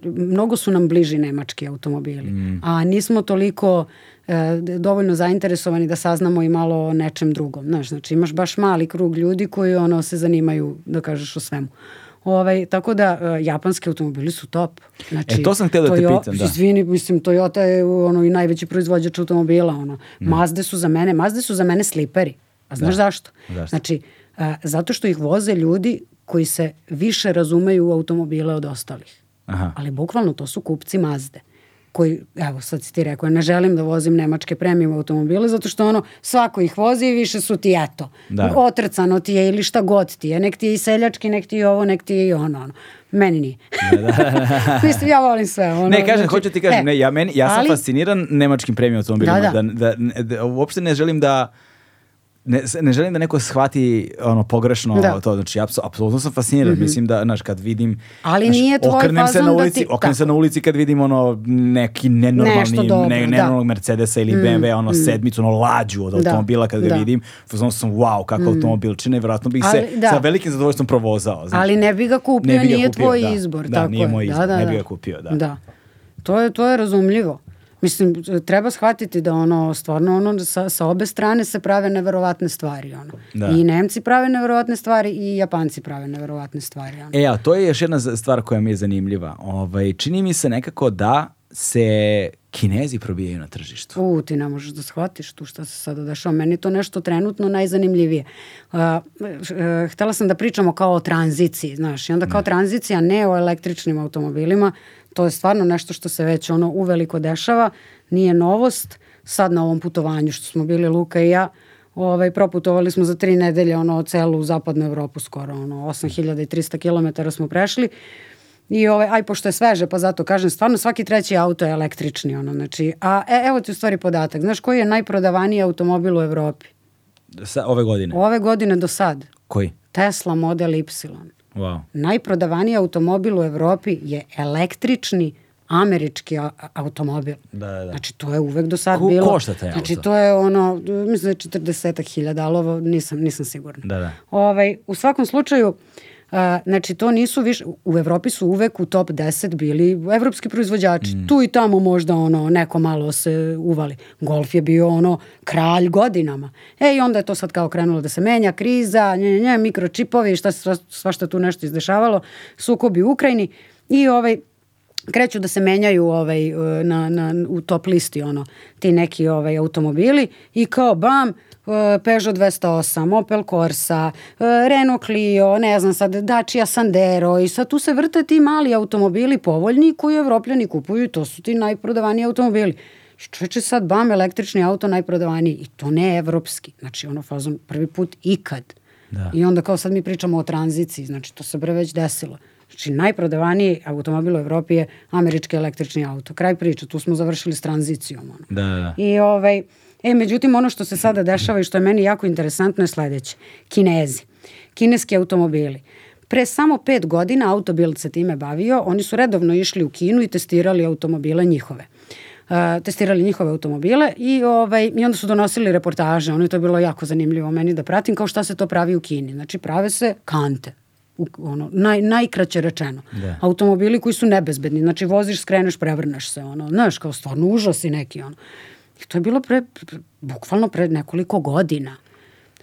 mnogo su nam bliži nemački automobili, mm. a nismo toliko e, dovoljno zainteresovani da saznamo i malo o nečem drugom. Znaš, znači imaš baš mali krug ljudi koji ono se zanimaju, da kažeš, o svemu. Ovaj, tako da, e, japanski automobili su top. Znači, e, to sam htio da te pitam, da. Izvini, mislim, Toyota je ono, i najveći proizvođač automobila. Ono. Mm. Mazde su za mene, Mazde su za mene sliperi. A znaš da. zašto? zašto? Znači, a, e, zato što ih voze ljudi koji se više razumeju u automobile od ostalih. Aha. Ali bukvalno to su kupci Mazde koji, evo sad si ti rekao, ne želim da vozim nemačke premium automobile zato što ono, svako ih vozi i više su ti eto. Da. Otrcano ti je ili šta god ti je. Nek ti je i seljački, nek ti je ovo, nek ti je i ono. ono. Meni nije. Da, da. Mislim, ja volim sve. Ono, ne, kažem, znači, hoću ti kažem, e, ne, ja, meni, ja sam ali, fasciniran nemačkim premium automobilima. Da, da. Da, da, da, uopšte ne želim da ne, ne želim da neko shvati ono pogrešno da. to, znači ja apsolutno sam fasciniran, mm -hmm. mislim da, znaš, kad vidim Ali znaš, nije tvoj okrenem se na da ulici, da ti, okrenem se na ulici kad vidim ono neki nenormalni, dobro, ne, da. nenormalnog da. Mercedesa ili mm, BMW, ono mm. sedmicu, ono lađu od da, automobila kad ga da. vidim, fazon sam wow, kakav mm. automobil, čine, verovatno bih se da. sa velikim zadovoljstvom provozao, znači. Ali ne bi ga kupio, bi ga nije kupio, tvoj da, izbor, da, tako nije moj izbor, da, da, ne bih ga kupio, da. Da. To je, to je razumljivo. Mislim, treba shvatiti da ono, stvarno, ono, sa, sa obe strane se prave neverovatne stvari, ono. Da. I Nemci prave neverovatne stvari i Japanci prave neverovatne stvari, ono. E, a to je još jedna stvar koja mi je zanimljiva. Ovaj, čini mi se nekako da se Kinezi probijaju na tržištu. U, ti ne možeš da shvatiš tu šta se sada dešava. Meni je to nešto trenutno najzanimljivije. Uh, uh, htela sam da pričamo kao o tranziciji, znaš, i onda kao ne. tranzicija ne o električnim automobilima, uh, To je stvarno nešto što se već ono uveliko dešava, nije novost. Sad na ovom putovanju što smo bili Luka i ja, ovaj, proputovali smo za tri nedelje ono, celu zapadnu Evropu skoro, ono, 8300 km smo prešli. I ovaj, aj, pošto je sveže, pa zato kažem, stvarno svaki treći auto je električni, ono, znači, a e, evo ti u stvari podatak, znaš koji je najprodavaniji automobil u Evropi? Sa, ove godine? Ove godine do sad. Koji? Tesla Model Y. Wow. Najprodavaniji automobil u Evropi je električni američki automobil. Da, da, da. Znači, to je uvek do sad Ko, bilo. Košta taj znači, auto? Znači, to je ono, mislim da je 40 ali ovo nisam, nisam sigurna. Da, da. Ovaj, u svakom slučaju, uh, znači to nisu više, u Evropi su uvek u top 10 bili evropski proizvođači, mm. tu i tamo možda ono neko malo se uvali. Golf je bio ono kralj godinama. E i onda je to sad kao krenulo da se menja, kriza, nje, nje, mikročipovi, šta se svašta tu nešto izdešavalo, sukobi u Ukrajini i ovaj kreću da se menjaju ovaj, e, na, na, u top listi ono, ti neki ovaj, automobili i kao bam, E, Peugeot 208, Opel Corsa, e, Renault Clio, ne znam sad, Dacia Sandero i sad tu se vrte ti mali automobili povoljni koji evropljani kupuju to su ti najprodavaniji automobili. Čoveče sad bam električni auto najprodavaniji i to ne evropski. Znači ono fazom prvi put ikad. Da. I onda kao sad mi pričamo o tranziciji, znači to se bre već desilo. Znači, najprodavaniji automobil u Evropi je američki električni auto. Kraj priče, tu smo završili s tranzicijom. Ono. Da, da. da. I ovaj, E, međutim, ono što se sada dešava i što je meni jako interesantno je sledeće. Kinezi. Kineski automobili. Pre samo pet godina Autobild se time bavio, oni su redovno išli u Kinu i testirali automobile njihove. Uh, testirali njihove automobile i, ovaj, i onda su donosili reportaže. Ono je to bilo jako zanimljivo meni da pratim kao šta se to pravi u Kini. Znači prave se kante, u, ono, naj, najkraće rečeno. Da. Automobili koji su nebezbedni, znači voziš, skreneš, prevrneš se, ono, znaš, kao stvarno užas i neki, ono. I to je bilo pre, bukvalno pre nekoliko godina.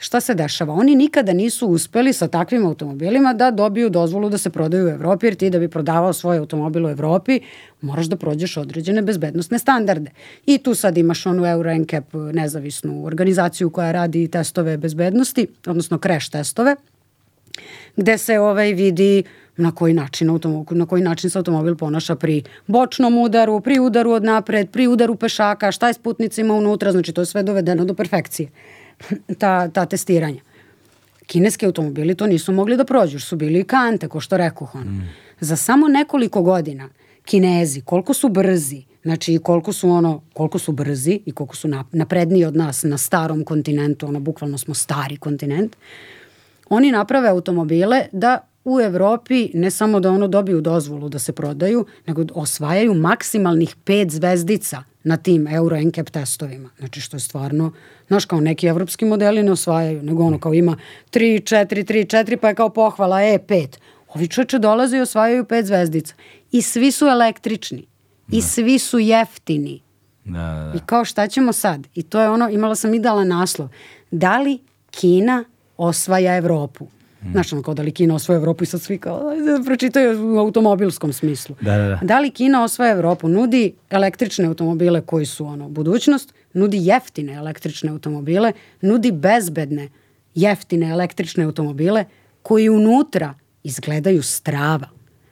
Šta se dešava? Oni nikada nisu uspeli sa takvim automobilima da dobiju dozvolu da se prodaju u Evropi, jer ti da bi prodavao svoj automobil u Evropi moraš da prođeš određene bezbednostne standarde. I tu sad imaš onu Euro NCAP nezavisnu organizaciju koja radi testove bezbednosti, odnosno crash testove, gde se ovaj vidi uh, na koji način automobil, na koji način se automobil ponaša pri bočnom udaru, pri udaru od napred, pri udaru pešaka, šta je s putnicima unutra, znači to je sve dovedeno do perfekcije, ta, ta testiranja. Kineski automobili to nisu mogli da prođu, su bili i kante, ko što rekoh on. Mm. Za samo nekoliko godina Kinezi, koliko su brzi, znači koliko su ono, koliko su brzi i koliko su napredniji od nas na starom kontinentu, ono bukvalno smo stari kontinent, oni naprave automobile da u Evropi ne samo da ono dobiju dozvolu da se prodaju, nego da osvajaju maksimalnih pet zvezdica na tim Euro NCAP testovima. Znači što je stvarno, znaš kao neki evropski modeli ne osvajaju, nego ono kao ima 3, 4, 3, 4 pa je kao pohvala E, 5. Ovi čoveče dolaze i osvajaju pet zvezdica. I svi su električni. I da. svi su jeftini. Da, da, da. I kao šta ćemo sad? I to je ono, imala sam idealan naslov. Da li Kina osvaja Evropu? Mm. Znaš, ono kao da li Kina osvoja Evropu i sad svi kao da pročitaju u automobilskom smislu. Da, da, da. da li Kina osvoja Evropu? Nudi električne automobile koji su ono budućnost, nudi jeftine električne automobile, nudi bezbedne jeftine električne automobile koji unutra izgledaju strava.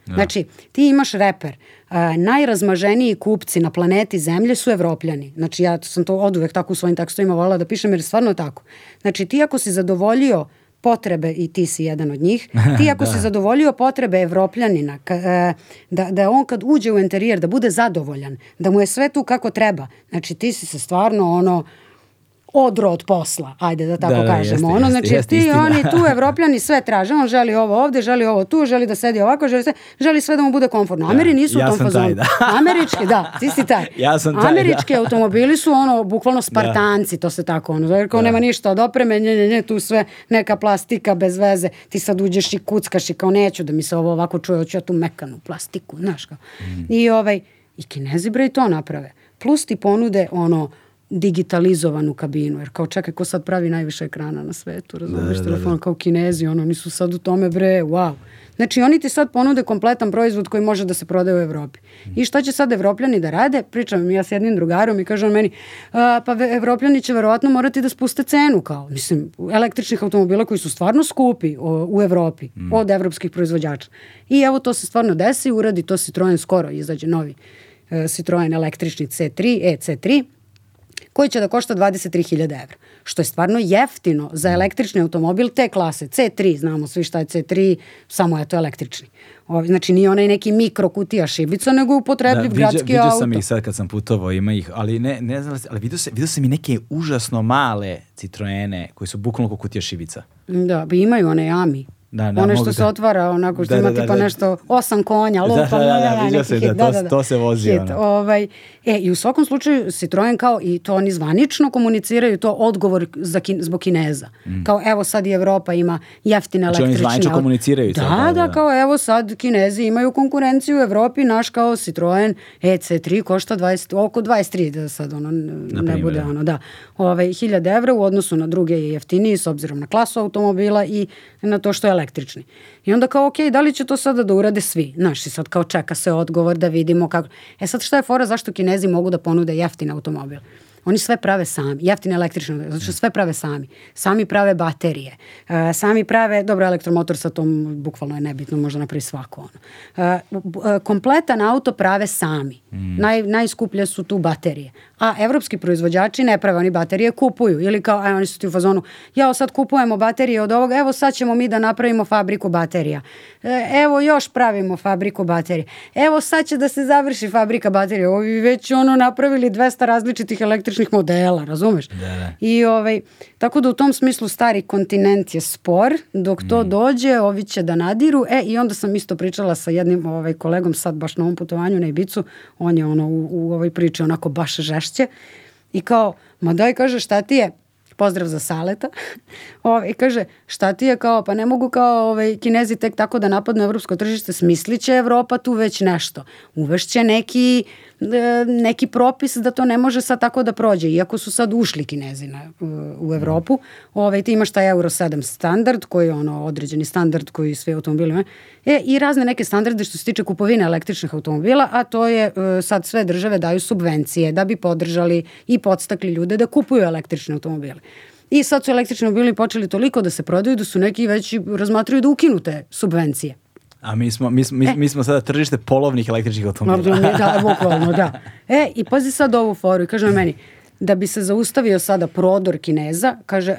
Da. Znači, ti imaš reper. Uh, najrazmaženiji kupci na planeti Zemlje su evropljani. Znači, ja sam to oduvek tako u svojim tekstovima volila da pišem, jer stvarno tako. Znači, ti ako si zadovoljio potrebe, i ti si jedan od njih, ti ako da. si zadovoljio potrebe evropljanina, ka, e, da, da on kad uđe u interijer, da bude zadovoljan, da mu je sve tu kako treba, znači ti si se stvarno ono, odro od posla, ajde da tako da, da kažemo. Jeste, ono, znači jeste, ti istina. oni tu evropljani sve traže, on želi ovo ovde, želi ovo tu, želi da sedi ovako, želi sve, želi sve da mu bude komfortno. Da, Ameri nisu ja u tom fazonu. Da. Američki, da, ti si taj. Ja sam taj, da. Američki da. automobili su ono bukvalno spartanci, to se tako ono, jer kao nema ništa od opreme, nje, nje, nje, tu sve neka plastika bez veze. Ti sad uđeš i kuckaš i kao neću da mi se ovo ovako čuje, hoću ja tu mekanu plastiku, znaš kao. Mm. I ovaj i Kinezi bre i to naprave. Plus ti ponude ono digitalizovanu kabinu, jer kao čekaj, ko sad pravi najviše ekrana na svetu, razumiješ, da, da, da, telefon da, da. kao kinezi, ono, oni su sad u tome, bre, wow. Znači, oni ti sad ponude kompletan proizvod koji može da se prodaje u Evropi. I šta će sad evropljani da rade? Pričam ja s jednim drugarom i kaže on meni, pa evropljani će verovatno morati da spuste cenu, kao, mislim, električnih automobila koji su stvarno skupi o, u Evropi, mm. od evropskih proizvođača. I evo, to se stvarno desi, uradi to Citroen skoro, izađe novi e, Citroen električni C3, EC3, koji će da košta 23.000 evra, što je stvarno jeftino za električni automobil te klase, C3, znamo svi šta je C3, samo je to električni. Ovi, znači nije onaj neki mikro kutija šibica, nego upotrebljiv da, gradski vidio, auto. Vidio sam ih sad kad sam putovao, ima ih, ali ne, ne znam, da ali vidio, se, vidio sam i neke užasno male Citroene koji su bukvalno kao kutija šibica. Da, pa imaju one Ami. Da, da, One što se otvara onako što da, ima da, tipa da, nešto osam konja, lupa, da, da, da, da, se, da, da, da, da, to se vozi. Hit, ovaj, e, I u svakom slučaju Citroen kao, i to oni zvanično komuniciraju, to odgovor za kin, zbog Kineza. Mm. Kao evo sad i Evropa ima jeftine znači, električne. Znači oni zvanično komuniciraju. Da, da, da, da, kao evo sad Kinezi imaju konkurenciju u Evropi, naš kao Citroen EC3 košta 20, oko 23, da sad ono ne primjer, bude ono, da. Ove, 1000 evra u odnosu na druge je jeftiniji s obzirom na klasu automobila i na to što je električni. I onda kao, ok, da li će to sada da urade svi? Znaš, i sad kao čeka se odgovor da vidimo kako... E sad šta je fora, zašto kinezi mogu da ponude jeftin automobil? Oni sve prave sami, jeftine električne, zato što sve prave sami. Sami prave baterije, e, sami prave, dobro, elektromotor sa tom bukvalno je nebitno, možda napravi svako ono. E, e, kompletan auto prave sami. Mm. Naj, najskuplje su tu baterije. A evropski proizvođači ne prave, oni baterije kupuju. Ili kao, aj, oni su ti u fazonu, jao, sad kupujemo baterije od ovoga, evo sad ćemo mi da napravimo fabriku baterija. Evo još pravimo fabriku baterija. Evo sad će da se završi fabrika baterija. Ovi već ono napravili 200 različitih električnih klasičnih modela, razumeš? Da, da. I ovaj, tako da u tom smislu stari kontinent je spor, dok to mm. dođe, ovi će da nadiru. E, i onda sam isto pričala sa jednim ovaj, kolegom sad baš na ovom putovanju na Ibicu, on je ono u, u ovoj priči onako baš žešće. I kao, ma daj, kaže, šta ti je? pozdrav za Saleta, ovaj, kaže, šta ti je kao, pa ne mogu kao ovaj, kinezi tek tako da napadnu evropsko tržište, smislit će Evropa tu već nešto. Uvešće neki E, neki propis da to ne može sad tako da prođe, iako su sad ušli na, u Evropu. Ove, ovaj, ti imaš taj Euro 7 standard, koji je ono određeni standard koji sve automobile imaju, e, i razne neke standarde što se tiče kupovine električnih automobila, a to je e, sad sve države daju subvencije da bi podržali i podstakli ljude da kupuju električne automobile. I sad su električni automobili počeli toliko da se prodaju da su neki već razmatruju da ukinu te subvencije A mi smo, mi, mi, e. mi smo sada tržište polovnih električnih automobila. da, bukvalno, da. E, i pazi sad ovu foru i kaže meni, da bi se zaustavio sada prodor Kineza, kaže,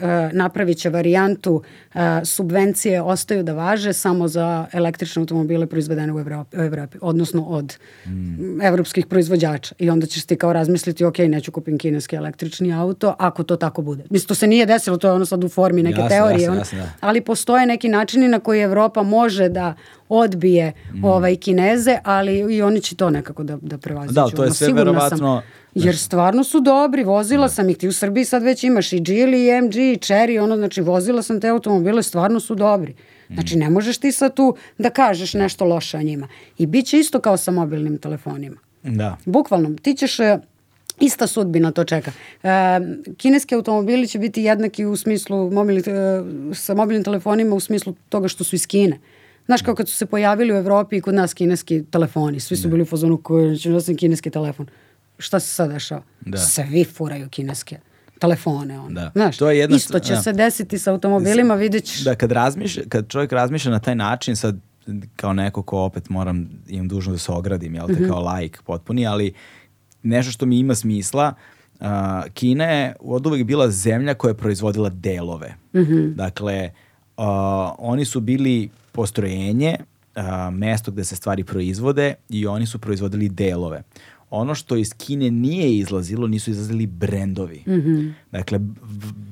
e, varijantu e, subvencije ostaju da važe samo za električne automobile proizvedene u Evropi, odnosno od mm. evropskih proizvođača. I onda ćeš ti kao razmisliti, ok, neću kupim kineski električni auto, ako to tako bude. Mislim, to se nije desilo, to je ono sad u formi neke jasne, teorije. Jasne, jasne, da. Ali postoje neki načini na koji Evropa može da odbije mm. ovaj Kineze, ali i oni će to nekako da, da prevaziću. Da, to je sve verovatno... Sam, Jer stvarno su dobri, vozila da. sam ih ti u Srbiji sad već imaš i Geely, i MG, i Cherry, ono, znači vozila sam te automobile, stvarno su dobri. Znači mm. ne možeš ti sad tu da kažeš nešto loše o njima. I bit će isto kao sa mobilnim telefonima. Da. Bukvalno, ti ćeš e, Ista sudbina to čeka. E, kineski automobili će biti jednaki u smislu mobilni, e, sa mobilnim telefonima u smislu toga što su iz Kine. Znaš kao kad su se pojavili u Evropi i kod nas kineski telefoni, svi su da. bili u fazonu koji će nosim kineski telefon šta se sad dešava? Da. Svi furaju kineske telefone. On. Da. Znaš, to je jedna, isto će da. se desiti sa automobilima, videćeš. Da, kad, razmišlja, kad čovjek razmišlja na taj način, sad kao neko ko opet moram, imam dužno da se ogradim, jel te, mm -hmm. kao like potpuni, ali nešto što mi ima smisla, uh, Kina je od uvek bila zemlja koja je proizvodila delove. Mm -hmm. Dakle, uh, oni su bili postrojenje, uh, mesto gde se stvari proizvode i oni su proizvodili delove ono što iz Kine nije izlazilo, nisu izlazili brendovi. Mm -hmm. Dakle,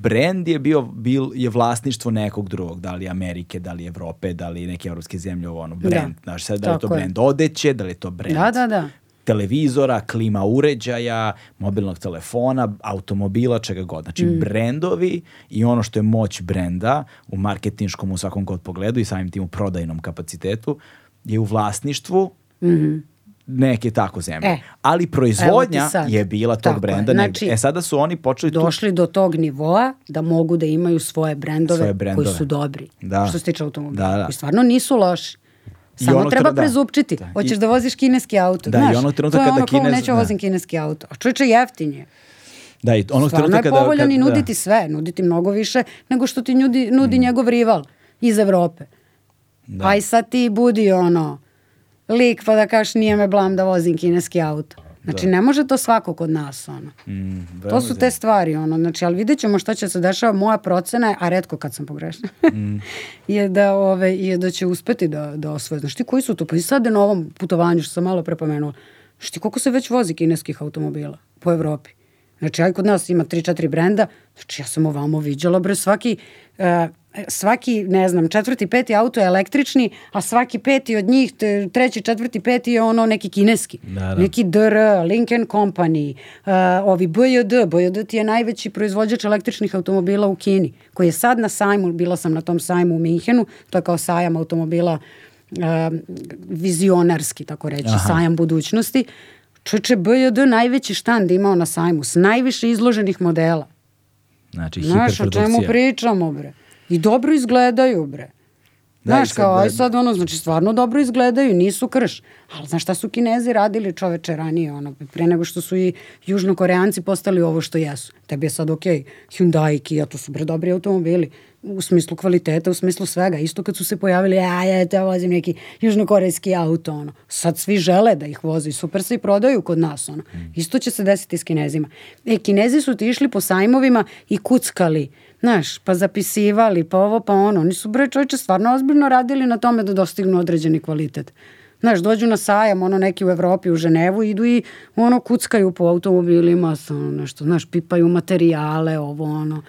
brend je bio bil, je vlasništvo nekog drugog, da li Amerike, da li Evrope, da li neke evropske zemlje, ovo ono, da. brend. Da. Znaš, da li je to brend odeće, da li je to brend da, da, da. televizora, klima uređaja, mobilnog telefona, automobila, čega god. Znači, mm. brendovi i ono što je moć brenda u marketinškom u svakom god pogledu i samim tim u prodajnom kapacitetu je u vlasništvu mm -hmm neke tako zemlje. E, Ali proizvodnja je bila tog brenda. Je. Znači, e sada su oni počeli tu... Došli do tog nivoa da mogu da imaju svoje brendove, svoje brendove. koji su dobri. Da. Što se tiče automobila. Da, da. Koji stvarno nisu loši. Samo treba da, prezupčiti. Da. Hoćeš da voziš kineski auto. Da, znaš, i ono trenutka kada ono kines... neću da. vozim kineski auto. A čovječe jeftinje. Da, i ono trenutka kada... Stvarno je povoljan i nudi ti da. sve. Nudi ti mnogo više nego što ti nudi, nudi mm. njegov rival iz Evrope. Da. Aj sad ti budi ono lik pa da kažeš nije me blam da vozim kineski auto. Znači da. ne može to svako kod nas ono. Mm, to su te stvari ono, znači ali vidjet ćemo šta će se dešava. Moja procena je, a redko kad sam pogrešna, mm. je, da, ove, je da će uspeti da, da osvoje. Znaš ti koji su to? Pa i sad je na ovom putovanju što sam malo prepomenula. Znaš ti koliko se već vozi kineskih automobila po Evropi? Znači, aj kod nas ima 3-4 brenda, znači ja sam ovamo viđala, bre, svaki, uh, svaki, ne znam, četvrti, peti auto je električni, a svaki peti od njih, treći, četvrti, peti je ono neki kineski. Naravno. Neki DR, Lincoln Company, uh, ovi BYD, BYD ti je najveći proizvođač električnih automobila u Kini, koji je sad na sajmu, bila sam na tom sajmu u Minhenu, to je kao sajam automobila uh, vizionarski, tako reći, Aha. sajam budućnosti. Čeče BYD najveći štand imao na sajmu, s najviše izloženih modela. Znači, Znaš, o čemu pričamo, bre? I dobro izgledaju, bre. Da, znaš, da, kao, aj da- sad, ono, znači, stvarno dobro izgledaju, nisu krš. Ali, znaš, šta su Kinezi radili čoveče ranije, ono, pre nego što su i južnokoreanci postali ovo što jesu. Tebi je sad, okej, okay, Hyundai i Kia, to su, bre, dobri automobili. U smislu kvaliteta, u smislu svega. Isto kad su se pojavili, a, ja, te vozim neki južnokorejski auto, ono. Sad svi žele da ih voze super se i prodaju kod nas, ono. Mm. Isto će se desiti s Kinezima. E, Kinezi su ti išli po sajmovima i kuckali Znaš, pa zapisivali, pa ovo, pa ono. Oni su, bre, čovječe, stvarno ozbiljno radili na tome da dostignu određeni kvalitet. Znaš, dođu na sajam, ono, neki u Evropi, u Ženevu, idu i, ono, kuckaju po automobilima, nešto, znaš, pipaju materijale, ovo, ono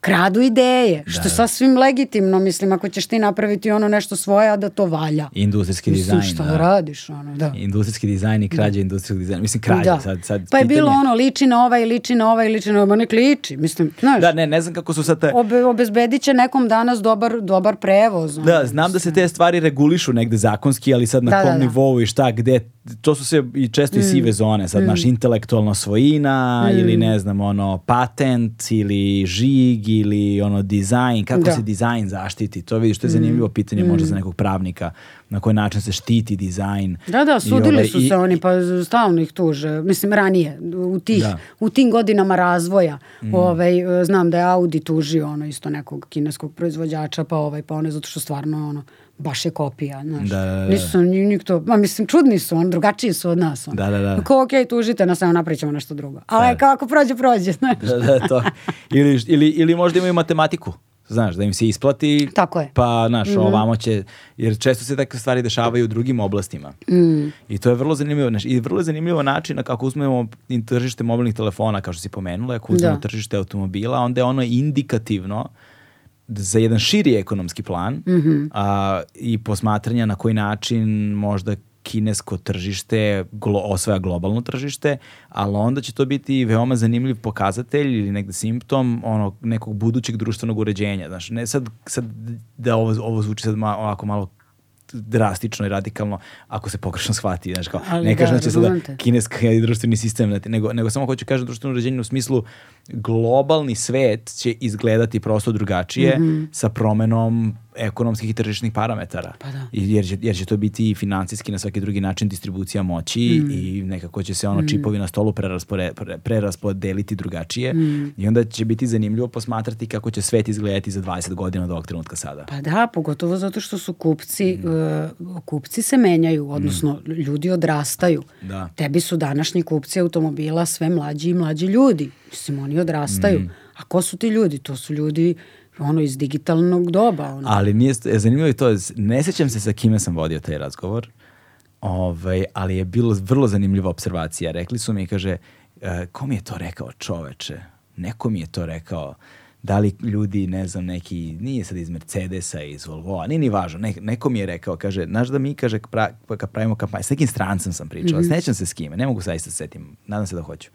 kradu ideje, da, što da, sasvim legitimno, mislim, ako ćeš ti napraviti ono nešto svoje, a da to valja. Industrijski mislim, dizajn. Šta da. radiš, ono, da. Industrijski dizajn i da. krađa da. industrijskog dizajna, mislim, krađa da. sad, sad. Pa je pitanje... bilo ono, liči na ovaj, liči na ovaj, liči na ovaj, nek liči, mislim, znaš. Da, ne, ne znam kako su sad te... Obe, obezbedit će nekom danas dobar, dobar prevoz. Ono, da, znam mislim. da se te stvari regulišu negde zakonski, ali sad na da, kom da, da. nivou i šta, gde to su sve i često i mm. sive zone, sad mm. naš intelektualna svojina mm. ili ne znam ono patent ili žig ili ono dizajn, kako da. se dizajn zaštiti, to vidiš, to je mm. zanimljivo pitanje mm. možda za mm. nekog pravnika, na koji način se štiti dizajn. Da, da, sudili ove, ovaj su se i... oni, pa stalno ih tuže, mislim ranije, u, tih, da. u tim godinama razvoja, ovaj, znam da je Audi tužio ono isto nekog kineskog proizvođača, pa ovaj, pa ono, zato što stvarno ono, baš je kopija, znaš. Da, da, da. Nisu ni, to, ma mislim, čudni su, on drugačiji su od nas. On. Da, da, da. Kao, okej, okay, tužite nas, evo napričamo nešto drugo. Ali da. E, kako prođe, prođe, znaš. Da, da, to. Ili, ili, ili možda imaju matematiku znaš, da im se isplati. Tako je. Pa, znaš, mm ovamo će, jer često se takve stvari dešavaju u drugim oblastima. Mm. I to je vrlo zanimljivo, znaš, i vrlo zanimljivo način kako uzmemo tržište mobilnih telefona, kao što si pomenula, ako uzmemo da. tržište automobila, onda je ono indikativno za jedan širi ekonomski plan mm -hmm. a, i posmatranja na koji način možda kinesko tržište glo, osvaja globalno tržište, ali onda će to biti veoma zanimljiv pokazatelj ili negde simptom ono, nekog budućeg društvenog uređenja. Znaš, ne sad, sad da ovo, ovo zvuči sad ma, ovako malo drastično i radikalno ako se pogrešno shvati. znači kao, Ali ne kažem da, da će sada kineski društveni sistem, ne, nego, nego samo hoću kažem društveno uređenje u smislu globalni svet će izgledati prosto drugačije mm -hmm. sa promenom ekonomskih i tržišnih parametara. Pa da. Jer, će, jer će to biti i financijski na svaki drugi način distribucija moći mm. i nekako će se ono mm. čipovi na stolu preraspore, preraspodeliti drugačije mm. i onda će biti zanimljivo posmatrati kako će svet izgledati za 20 godina od ovog trenutka sada. Pa da, pogotovo zato što su kupci, uh, kupci se menjaju, mm. odnosno ljudi odrastaju. Da. Tebi su današnji kupci automobila sve mlađi i mlađi ljudi. Mislim, oni odrastaju. Mm. A ko su ti ljudi? To su ljudi ono iz digitalnog doba. Ono. Ali nije, e, je zanimljivo i to, ne sećam se sa kime sam vodio taj razgovor, ovaj, ali je bilo vrlo zanimljiva observacija. Rekli su mi, kaže, e, ko mi je to rekao čoveče? Neko mi je to rekao. Da li ljudi, ne znam, neki, nije sad iz Mercedesa, iz Volvoa, nije ni važno. Ne, neko mi je rekao, kaže, znaš da mi, kaže, pra, kad pravimo kampanju, s nekim strancem sam pričao, mm -hmm. nećam se s kime, ne mogu saista da setim, nadam se da hoću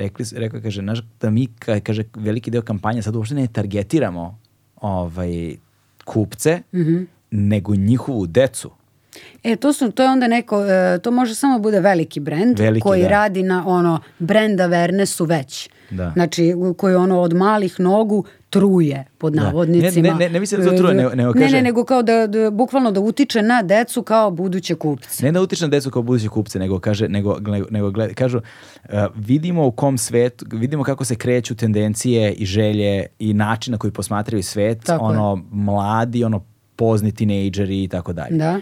rekli, rekao, kaže, naš, da mi, kaže, veliki deo kampanja sad uopšte ne targetiramo ovaj, kupce, mm -hmm. nego njihovu decu. E, to, su, to je onda neko, e, to može samo bude veliki brend koji da. radi na ono brand awarenessu već da. znači koji ono od malih nogu truje pod da. navodnicima. Ne, ne, ne, ne mislim da to truje, nego kaže... ne, ne, nego kao da, da, bukvalno da utiče na decu kao buduće kupce. Ne da utiče na decu kao buduće kupce, nego kaže, nego, nego, nego gleda, kažu, uh, vidimo u kom svet, vidimo kako se kreću tendencije i želje i način na koji posmatraju svet, tako ono, je. mladi, ono, pozni tinejdžeri i tako dalje. Da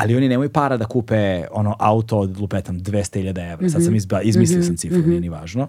ali oni nemaju para da kupe ono auto od lupetam 200.000 evra. Mm -hmm. Sad mhm. sam izba, izmislio mm -hmm. sam mhm. cifru, mm -hmm. nije mhm. ni važno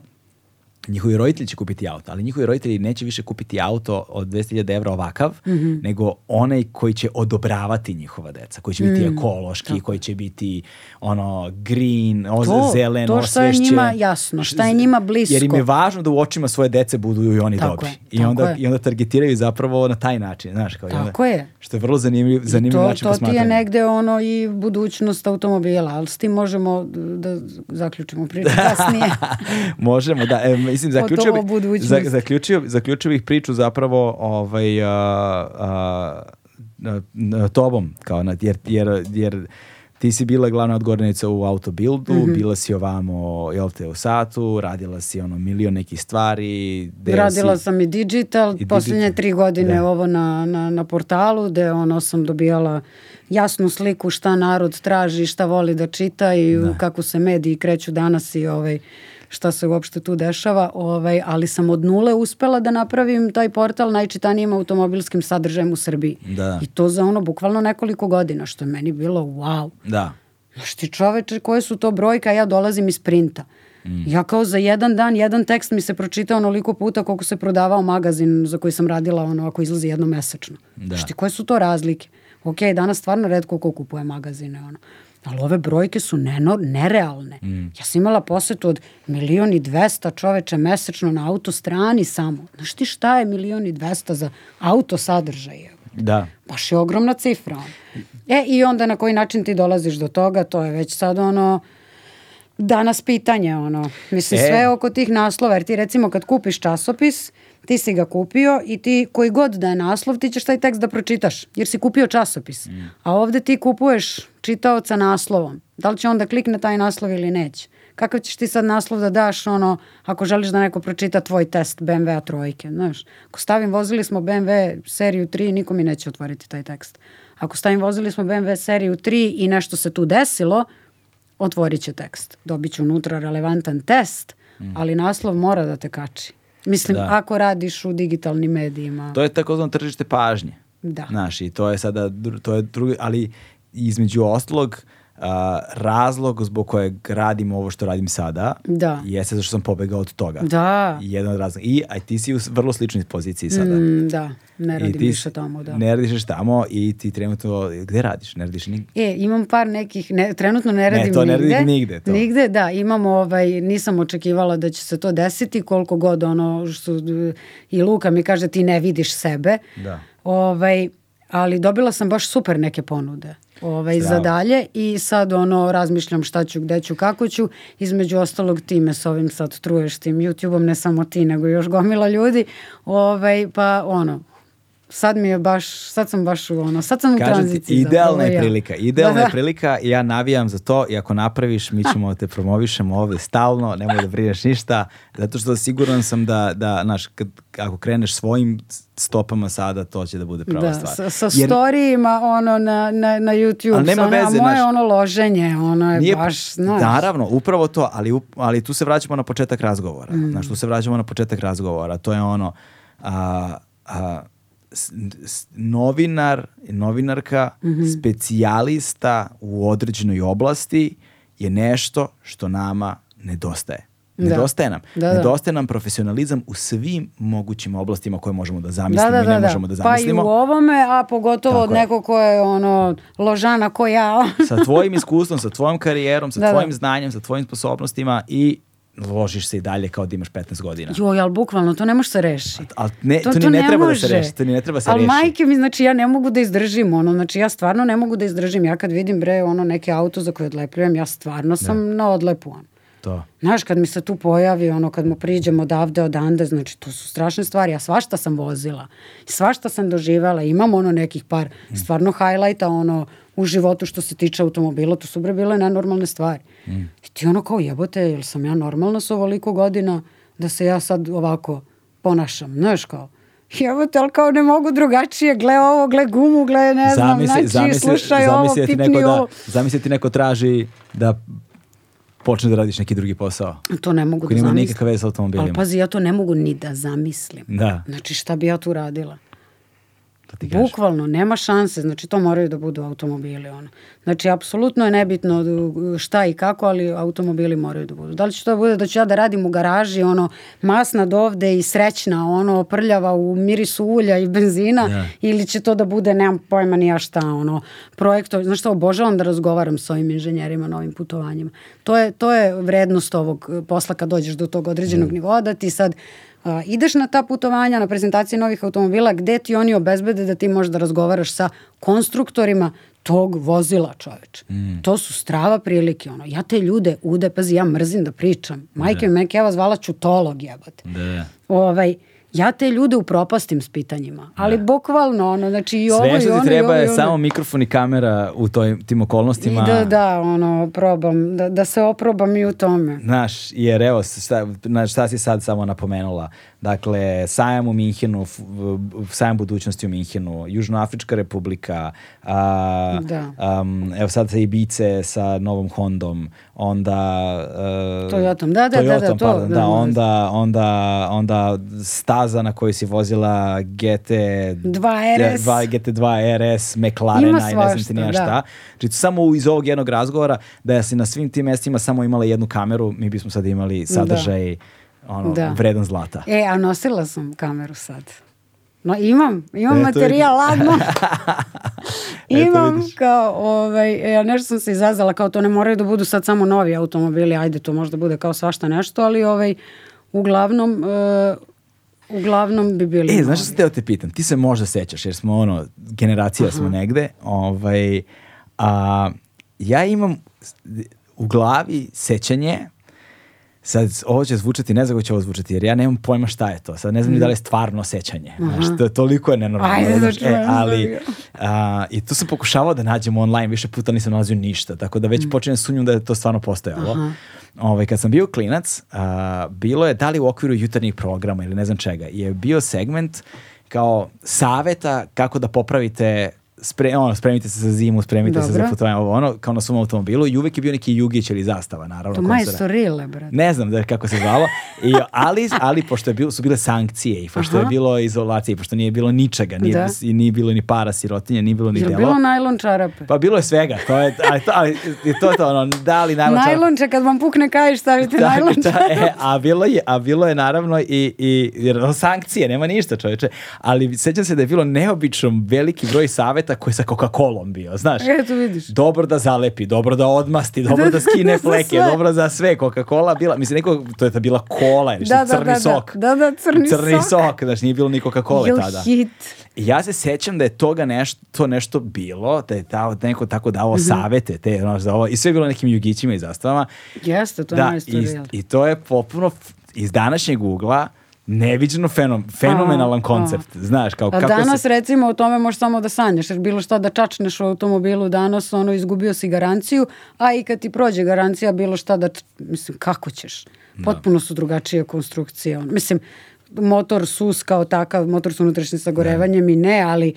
njihovi roditelji će kupiti auto, ali njihovi roditelji neće više kupiti auto od 200.000 evra ovakav, mm -hmm. nego onaj koji će odobravati njihova deca, koji će biti mm. ekološki, Tako. koji će biti ono green, oz, to, zelen, to što osvešće, je njima jasno, šta je njima blisko. Jer im je važno da u očima svoje dece budu i oni Tako dobri. Je. I, onda, je. I onda targetiraju zapravo na taj način. Znaš, kao Tako onda, je. Što je vrlo zanimljiv, zanimljiv to, način to To ti je negde ono i budućnost automobila, ali s tim možemo da zaključimo priču kasnije. možemo, da. E, mislim, zaključio, bi, za, zaključio, zaključio bih priču zapravo ovaj, a, a, a, tobom, kao, na, jer, jer, jer ti si bila glavna odgovornica u Autobuildu, mm -hmm. bila si ovamo, jel te, u satu, radila si ono milion nekih stvari. Radila si... sam i digital, I posljednje digital. tri godine da. ovo na, na, na portalu, gde ono sam dobijala jasnu sliku šta narod traži, šta voli da čita i da. kako se mediji kreću danas i ovaj, šta se uopšte tu dešava, ovaj, ali sam od nule uspela da napravim taj portal najčitanijim automobilskim sadržajem u Srbiji. Da. I to za ono bukvalno nekoliko godina, što je meni bilo wow. Da. Šti čoveče, koje su to brojka, ja dolazim iz printa. Mm. Ja kao za jedan dan, jedan tekst mi se pročitao onoliko puta koliko se prodavao magazin za koji sam radila ono ako izlazi jednomesečno. Da. Znaš koje su to razlike? Ok, danas stvarno redko ko kupuje magazine. Ono ali ove brojke su neno, nerealne. Mm. Ja sam imala posetu od milion i dvesta čoveče mesečno na autostrani samo. Znaš ti šta je milion i dvesta za auto sadržaje? Da. Baš je ogromna cifra. E, i onda na koji način ti dolaziš do toga, to je već sad ono danas pitanje, ono. Mislim, e. sve oko tih naslova, jer ti recimo kad kupiš časopis, uh, ti si ga kupio i ti koji god da je naslov, ti ćeš taj tekst da pročitaš, jer si kupio časopis. Mm. A ovde ti kupuješ čitaoca naslovom. Da li će onda klikne taj naslov ili neće? Kakav ćeš ti sad naslov da daš ono, ako želiš da neko pročita tvoj test BMW-a trojke, znaš? Ako stavim vozili smo BMW seriju 3, niko mi neće otvoriti taj tekst. Ako stavim vozili smo BMW seriju 3 i nešto se tu desilo, otvorit će tekst. Dobit će unutra relevantan test, mm. ali naslov mora da te kači. Mislim, da. ako radiš u digitalnim medijima. To je takozvano tržište pažnje. Da. Znaš, i to je sada, to je drugi, ali između ostalog, uh, Uh, razlog zbog kojeg radim ovo što radim sada da. jeste što sam pobegao od toga. Da. Jedan od razloga. I a ti si u vrlo sličnoj poziciji sada. Mm, da, ne radim više tamo. Da. Ne radiš tamo i ti trenutno, gde radiš? Ne radiš nigde? E, imam par nekih, ne, trenutno ne radim nigde. Ne, to ne nigde. radim nigde. To. Nigde, da, imam ovaj, nisam očekivala da će se to desiti koliko god ono što i Luka mi kaže ti ne vidiš sebe. Da. Ovaj, ali dobila sam baš super neke ponude ovaj, za dalje i sad ono razmišljam šta ću, gde ću, kako ću. Između ostalog time me s ovim sad truješ tim YouTube-om, ne samo ti nego još gomila ljudi. Ovaj, pa ono, sad mi je baš, sad sam baš u ono, sad sam Kažem u tranziciji. Ti, idealna je prilika, idealna da, da. je prilika ja navijam za to i ako napraviš mi ćemo te promovišemo ovde stalno, nemoj da brineš ništa, zato što siguran sam da, da naš, kad, ako kreneš svojim stopama sada, to će da bude prava da, stvar. Sa, sa Jer, storijima ono na, na, na YouTube, ali nema veze, a moje naš, ono loženje, ono je nije, baš, znaš. Naravno, upravo to, ali, ali tu se vraćamo na početak razgovora. Mm. Znaš, tu se vraćamo na početak razgovora. To je ono, a, a, novinar, novinarka, mm -hmm. specijalista u određenoj oblasti je nešto što nama nedostaje. Da. Nedostaje nam. Da, da. Nedostaje nam profesionalizam u svim mogućim oblastima koje možemo da zamislimo da, da, da, i ne da, da. možemo da zamislimo. Pa i u ovome, a pogotovo od nekog ko je ono, ložana ko ja. sa tvojim iskustvom, sa tvojom karijerom, sa tvojim znanjem, sa tvojim sposobnostima i ložiš se i dalje kao da imaš 15 godina. Joj, ali bukvalno, to ne može se reši. Al, ne, to, to, ni ne, ne treba može. da se reši. To ni ne treba se ali reši. majke mi, znači, ja ne mogu da izdržim ono, znači, ja stvarno ne mogu da izdržim. Ja kad vidim, bre, ono, neke auto za koje odlepljujem, ja stvarno da. sam ne. na odlepu, ono. To. Znaš, kad mi se tu pojavi, ono, kad mu priđem odavde, odande, znači, to su strašne stvari. Ja svašta sam vozila, svašta sam doživala, imam ono nekih par mm. stvarno highlighta, ono, u životu što se tiče automobila, to su bre bile nenormalne stvari. Mm. I ti ono kao jebote, jel sam ja normalna sa ovoliko godina da se ja sad ovako ponašam, znaš kao. Jebote, ali kao ne mogu drugačije, gle ovo, gle gumu, gle ne znam, zamisli, znači, slušaj ovo, da pipni neko da, Zamisli da ti neko traži da počne da radiš neki drugi posao. To ne mogu da zamislim. Koji nema nikakve veze sa automobilima. Ali pazi, ja to ne mogu ni da zamislim. Da. Znači šta bi ja tu radila? Da ti kažem. Bukvalno, nema šanse, znači to moraju da budu automobili. Ono. Znači, apsolutno je nebitno šta i kako, ali automobili moraju da budu. Da li će to bude da ću ja da radim u garaži, ono, masna do ovde i srećna, ono, prljava u mirisu ulja i benzina, ja. Da. ili će to da bude, nemam pojma ni ja šta, ono, projekto, znaš šta, obožavam da razgovaram sa ovim inženjerima na ovim putovanjima. To je, to je vrednost ovog posla kad dođeš do tog određenog mm. nivoa, da ti sad a, ideš na ta putovanja, na prezentacije novih automobila, gde ti oni obezbede da ti možeš da razgovaraš sa konstruktorima tog vozila, čoveč. Mm. To su strava prilike, ono. Ja te ljude ude, pazi, ja mrzim da pričam. Majke da. mi meke, evo, zvala ću tolog, jebate. Da. Ovaj, ja te ljude upropastim s pitanjima. Ali da. bukvalno ono, znači i ovo Sve što ti treba je samo mikrofon i kamera u toj, tim okolnostima. I da, da, ono, probam, da, da se oprobam i u tome. Znaš, jer evo, šta, šta si sad samo napomenula, Dakle, sajam u Minhenu, sajam budućnosti u Minhenu, Južnoafrička republika, a, da. um, evo sad sa Ibice sa novom Hondom, onda... Uh, Toyotom, da, da, Toyotom, da, da, pardon, to, da, da, onda, onda, onda staza na kojoj si vozila GT... 2 RS. 2, GT2 RS, McLarena i ne znam ti nija da. šta. Da. Znači, samo iz ovog jednog razgovora, da ja si na svim tim mestima samo imala jednu kameru, mi bismo sad imali da. sadržaj... Da ono, da. vredan zlata. E, a nosila sam kameru sad. No imam, imam e, materijal ladno. imam e, kao, ovaj, e, ja nešto sam se izazala, kao to ne moraju da budu sad samo novi automobili, ajde to možda bude kao svašta nešto, ali ovaj, uglavnom, e, uglavnom bi bili E, novi. znaš što teo da te pitam, ti se možda sećaš, jer smo ono, generacija Aha. smo negde, ovaj, a, ja imam u glavi sećanje sad ovo će zvučati, ne znam kako će ovo zvučati, jer ja nemam pojma šta je to. Sad ne znam mm. ni da li je stvarno osjećanje. Znaš, to, toliko je nenormalno. Ajde, znaš, e, ali, a, I tu sam pokušavao da nađem online, više puta nisam nalazio ništa, tako da već mm. počinjem da sumnjom da je to stvarno postojalo. Aha. Ove, ovaj, kad sam bio klinac, a, bilo je, da li u okviru jutarnjih programa ili ne znam čega, je bio segment kao saveta kako da popravite spre, ono, spremite se za zimu, spremite Dobro. se za putovanje, ovo ono, kao na svom automobilu i uvek je bio neki Jugić ili zastava, naravno. To majsto Rile, brate. Ne znam da kako se zvalo, I, ali, ali pošto je bilo, su bile sankcije i pošto Aha. je bilo izolacije, pošto nije bilo ničega, nije, da. nije bilo ni para sirotinja, nije bilo ni delo. Je bilo najlon čarape? Pa bilo je svega, to je, ali, to, ali, to, to ono, da li najlon čarape? Najlonče, kad vam pukne kajš, stavite da, najlon da, e, čarape. e, a, bilo je, a bilo je naravno i, i jer, sankcije, nema ništa čoveče, ali sećam se da je bilo neobično veliki broj saveta četa koji je sa Coca-Colom bio, znaš. Eto vidiš. Dobro da zalepi, dobro da odmasti, dobro da, da, da skine fleke, sve. dobro za sve. Coca-Cola bila, mislim, neko, to je ta bila kola, da, ili da, crni da, sok. Da, da, crni, crni sok. sok. Znaš, nije bilo ni Coca-Cola tada. hit. ja se sećam da je toga nešto, to nešto bilo, da je dao, neko tako dao mm -hmm. savete, te, znaš, da ovo, i sve je bilo nekim jugićima i zastavama. Jeste, to je da, i, I to je popuno iz današnjeg ugla neviđeno fenom, fenomenalan koncept. Znaš, kao pa kako danas se... recimo o tome možeš samo da sanjaš, jer bilo šta da čačneš u automobilu danas, ono izgubio si garanciju, a i kad ti prođe garancija bilo šta da, mislim, kako ćeš? Da. Potpuno su drugačije konstrukcije. Mislim, motor sus kao takav, motor sa unutrašnjim sagorevanjem da. i ne, ali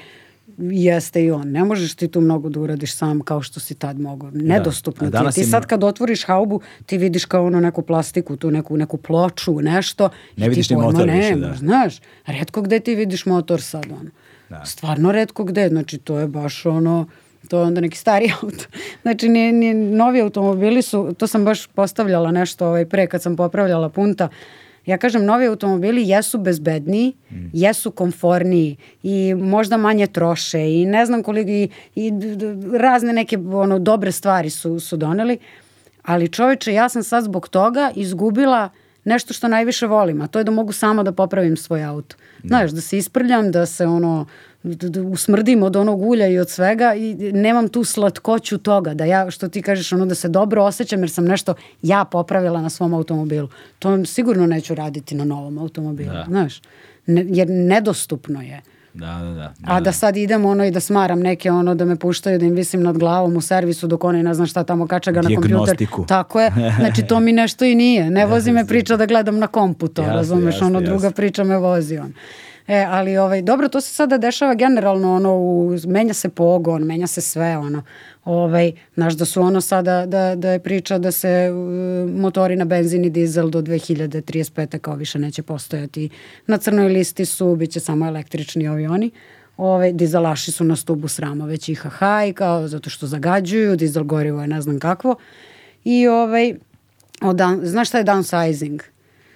jeste i on. Ne možeš ti tu mnogo da uradiš sam kao što si tad mogao. Da. Nedostupno da. ti. Ti sad kad otvoriš haubu, ti vidiš kao ono neku plastiku, tu neku, neku ploču, nešto. Ne vidiš ti motor ne, više, da. Znaš, redko gde ti vidiš motor sad, ono. Da. Stvarno redko gde, znači to je baš ono, to je onda neki stari auto. Znači, nije, nije, novi automobili su, to sam baš postavljala nešto ovaj, pre kad sam popravljala punta, uh, Ja kažem, novi automobili jesu bezbedniji, mm. jesu komforniji i možda manje troše i ne znam koliko i, i razne neke ono, dobre stvari su, su doneli, ali čoveče, ja sam sad zbog toga izgubila nešto što najviše volim, a to je da mogu sama da popravim svoj auto. Mm. Znaš, da se isprljam, da se ono, usmrdim od onog ulja i od svega i nemam tu slatkoću toga da ja, što ti kažeš, ono da se dobro osjećam jer sam nešto ja popravila na svom automobilu. To sigurno neću raditi na novom automobilu, da. znaš. Ne, jer nedostupno je. Da, da, da, A da, da, da. sad idem ono i da smaram neke ono da me puštaju da im visim nad glavom u servisu dok oni ne znam šta tamo kače ga na kompjuter. Tako je. Znači to mi nešto i nije. Ne vozi me priča da-, da gledam na kompu to, razumeš? Ono druga priča me vozi on. E, ali ovaj, dobro, to se sada dešava generalno, ono, u, menja se pogon, menja se sve, ono. Ovaj, znaš da su ono sada, da, da je priča da se motori na benzin i dizel do 2035. kao više neće postojati. Na crnoj listi su, bit će samo električni avioni. Ove, ovaj, dizelaši su na stubu srama već IHH i kao zato što zagađuju, dizel gorivo je ne znam kakvo. I ovaj, o dan, znaš šta je downsizing?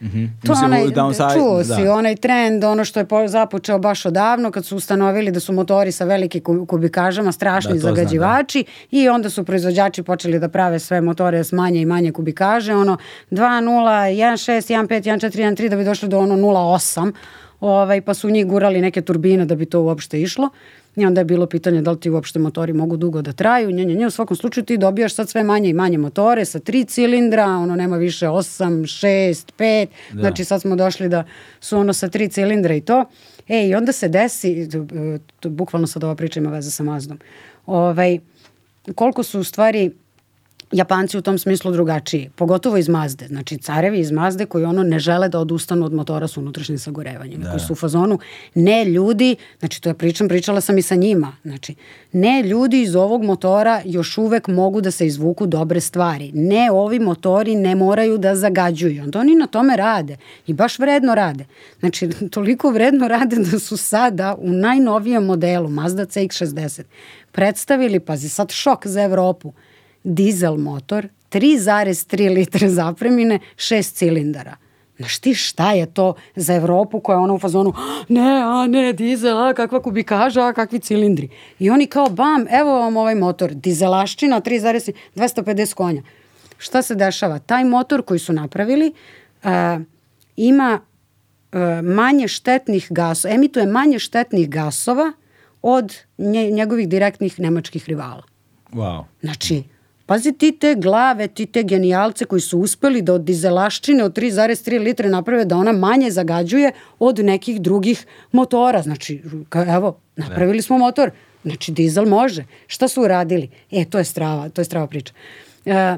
Mm -hmm. To Mislim, onaj, downside, da čuo da. si, onaj trend, ono što je započeo baš odavno kad su ustanovili da su motori sa velike kubikažama strašni da, zagađivači znam, da. i onda su proizvođači počeli da prave sve motore s manje i manje kubikaže, ono 2.0, 1.6, 1.5, 1.4, 1.3 da bi došli do ono 0.8 ovaj, pa su u njih gurali neke turbine da bi to uopšte išlo. I onda je bilo pitanje da li ti uopšte motori mogu dugo da traju. Nje, nje, nje. U svakom slučaju ti dobijaš sad sve manje i manje motore sa tri cilindra, ono nema više 8, 6, 5. Da. Znači sad smo došli da su ono sa tri cilindra i to. E i onda se desi, e, to, bukvalno sad ova priča ima veze sa Mazdom, ovaj, koliko su u stvari Japanci u tom smislu drugačiji, pogotovo iz Mazde. Znači, carevi iz Mazde koji ono ne žele da odustanu od motora sa unutrašnjim sagorevanjem. Da. Koji su u fazonu, ne ljudi, znači to je pričam, pričala sam i sa njima. Znači, ne ljudi iz ovog motora još uvek mogu da se izvuku dobre stvari. Ne ovi motori ne moraju da zagađuju. Onda oni na tome rade i baš vredno rade. Znači, toliko vredno rade da su sada u najnovijem modelu Mazda CX-60 predstavili, pazi, sad šok za Evropu, dizel motor, 3,3 litre zapremine, šest cilindara. Znaš ti šta je to za Evropu koja je ona u fazonu ne, a ne, dizel, a kakva kubikaža, a kakvi cilindri. I oni kao bam, evo vam ovaj motor, dizelaščina 3,250 konja. Šta se dešava? Taj motor koji su napravili uh, ima uh, manje štetnih gasova, emituje manje štetnih gasova od nje, njegovih direktnih nemačkih rivala. Wow. Znači, Pazi ti te glave, ti te genijalce koji su uspeli da od dizelaščine od 3,3 litre naprave da ona manje zagađuje od nekih drugih motora. Znači, evo, napravili smo motor. Znači, dizel može. Šta su uradili? E, to je strava, to je strava priča. E,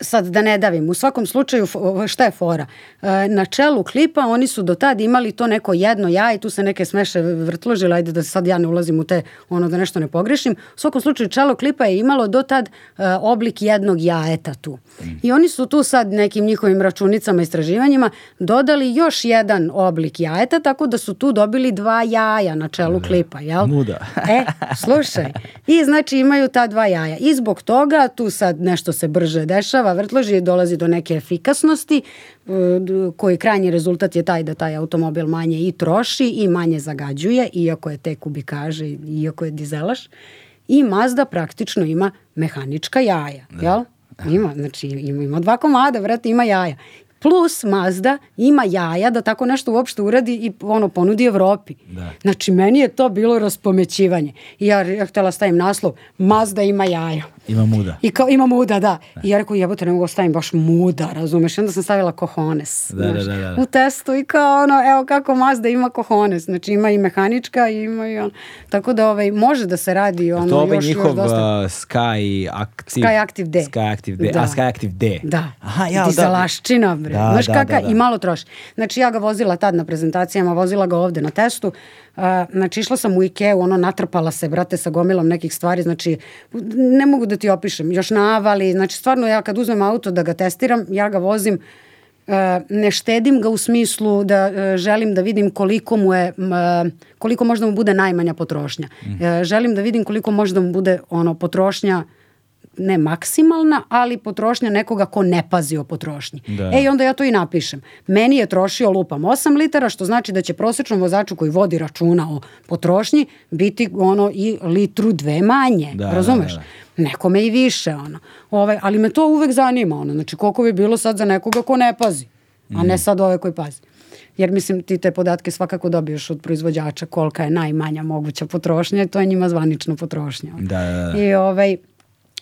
sad da ne davim, u svakom slučaju šta je fora? E, na čelu klipa oni su do tad imali to neko jedno ja i tu se neke smeše vrtložile, ajde da sad ja ne ulazim u te, ono da nešto ne pogrešim. U svakom slučaju čelo klipa je imalo do tad e, oblik jednog jaeta tu. I oni su tu sad nekim njihovim računicama, istraživanjima dodali još jedan oblik jajeta, tako da su tu dobili dva jaja na čelu da. klipa, jel? Muda. e, slušaj. I znači imaju ta dva jaja. I zbog toga tu sad nešto se brže dešava, ubrzava vrtloži i dolazi do neke efikasnosti e, koji krajnji rezultat je taj da taj automobil manje i troši i manje zagađuje, iako je te kubikaže, iako je dizelaš. I Mazda praktično ima mehanička jaja, da. jel? Ima, znači ima, ima dva komada, vrati, ima jaja. Plus Mazda ima jaja da tako nešto uopšte uradi i ono ponudi Evropi. Da. Znači meni je to bilo raspomećivanje. I ja, ja htela stavim naslov Mazda ima jaja. Ima muda. I kao, ima muda, da. da. I ja rekao, jebote, ne mogu da ostavim baš muda, razumeš? I onda sam stavila kohones. Da, da, da, da, U testu i kao ono, evo kako Mazda ima kohones. Znači ima i mehanička, ima i on. Tako da ovaj, može da se radi ono, to još, dosta. To dosta. Uh, Sky Active. Sky Active D. Sky Active D. Da. A Sky Active D. Da. Aha, ja, da. Dizalaščina, bre. Da, znaš da, kaka? Da, da. I malo troši. Znači ja ga vozila tad na prezentacijama, vozila ga ovde na testu znači išla sam u Ikeu, ono natrpala se, brate, sa gomilom nekih stvari, znači ne mogu da ti opišem, još navali, znači stvarno ja kad uzmem auto da ga testiram, ja ga vozim, ne štedim ga u smislu da e, želim da vidim koliko mu je e, koliko možda mu bude najmanja potrošnja. Mm. E, želim da vidim koliko možda mu bude ono potrošnja ne maksimalna, ali potrošnja nekoga ko ne pazi o potrošnji. Da. E i onda ja to i napišem. Meni je trošio lupam 8 litara, što znači da će prosečnom vozaču koji vodi računa o potrošnji biti ono i litru dve manje. Da, da razumeš? Da, da, da nekome i više ono. Ovaj, ali me to uvek zanima ono. Znači koliko bi bilo sad za nekoga ko ne pazi, a ne mm. sad ove koji pazi. Jer mislim ti te podatke svakako dobiješ od proizvođača kolika je najmanja moguća potrošnja to je njima zvanična potrošnja. Da, da, da. I ovaj,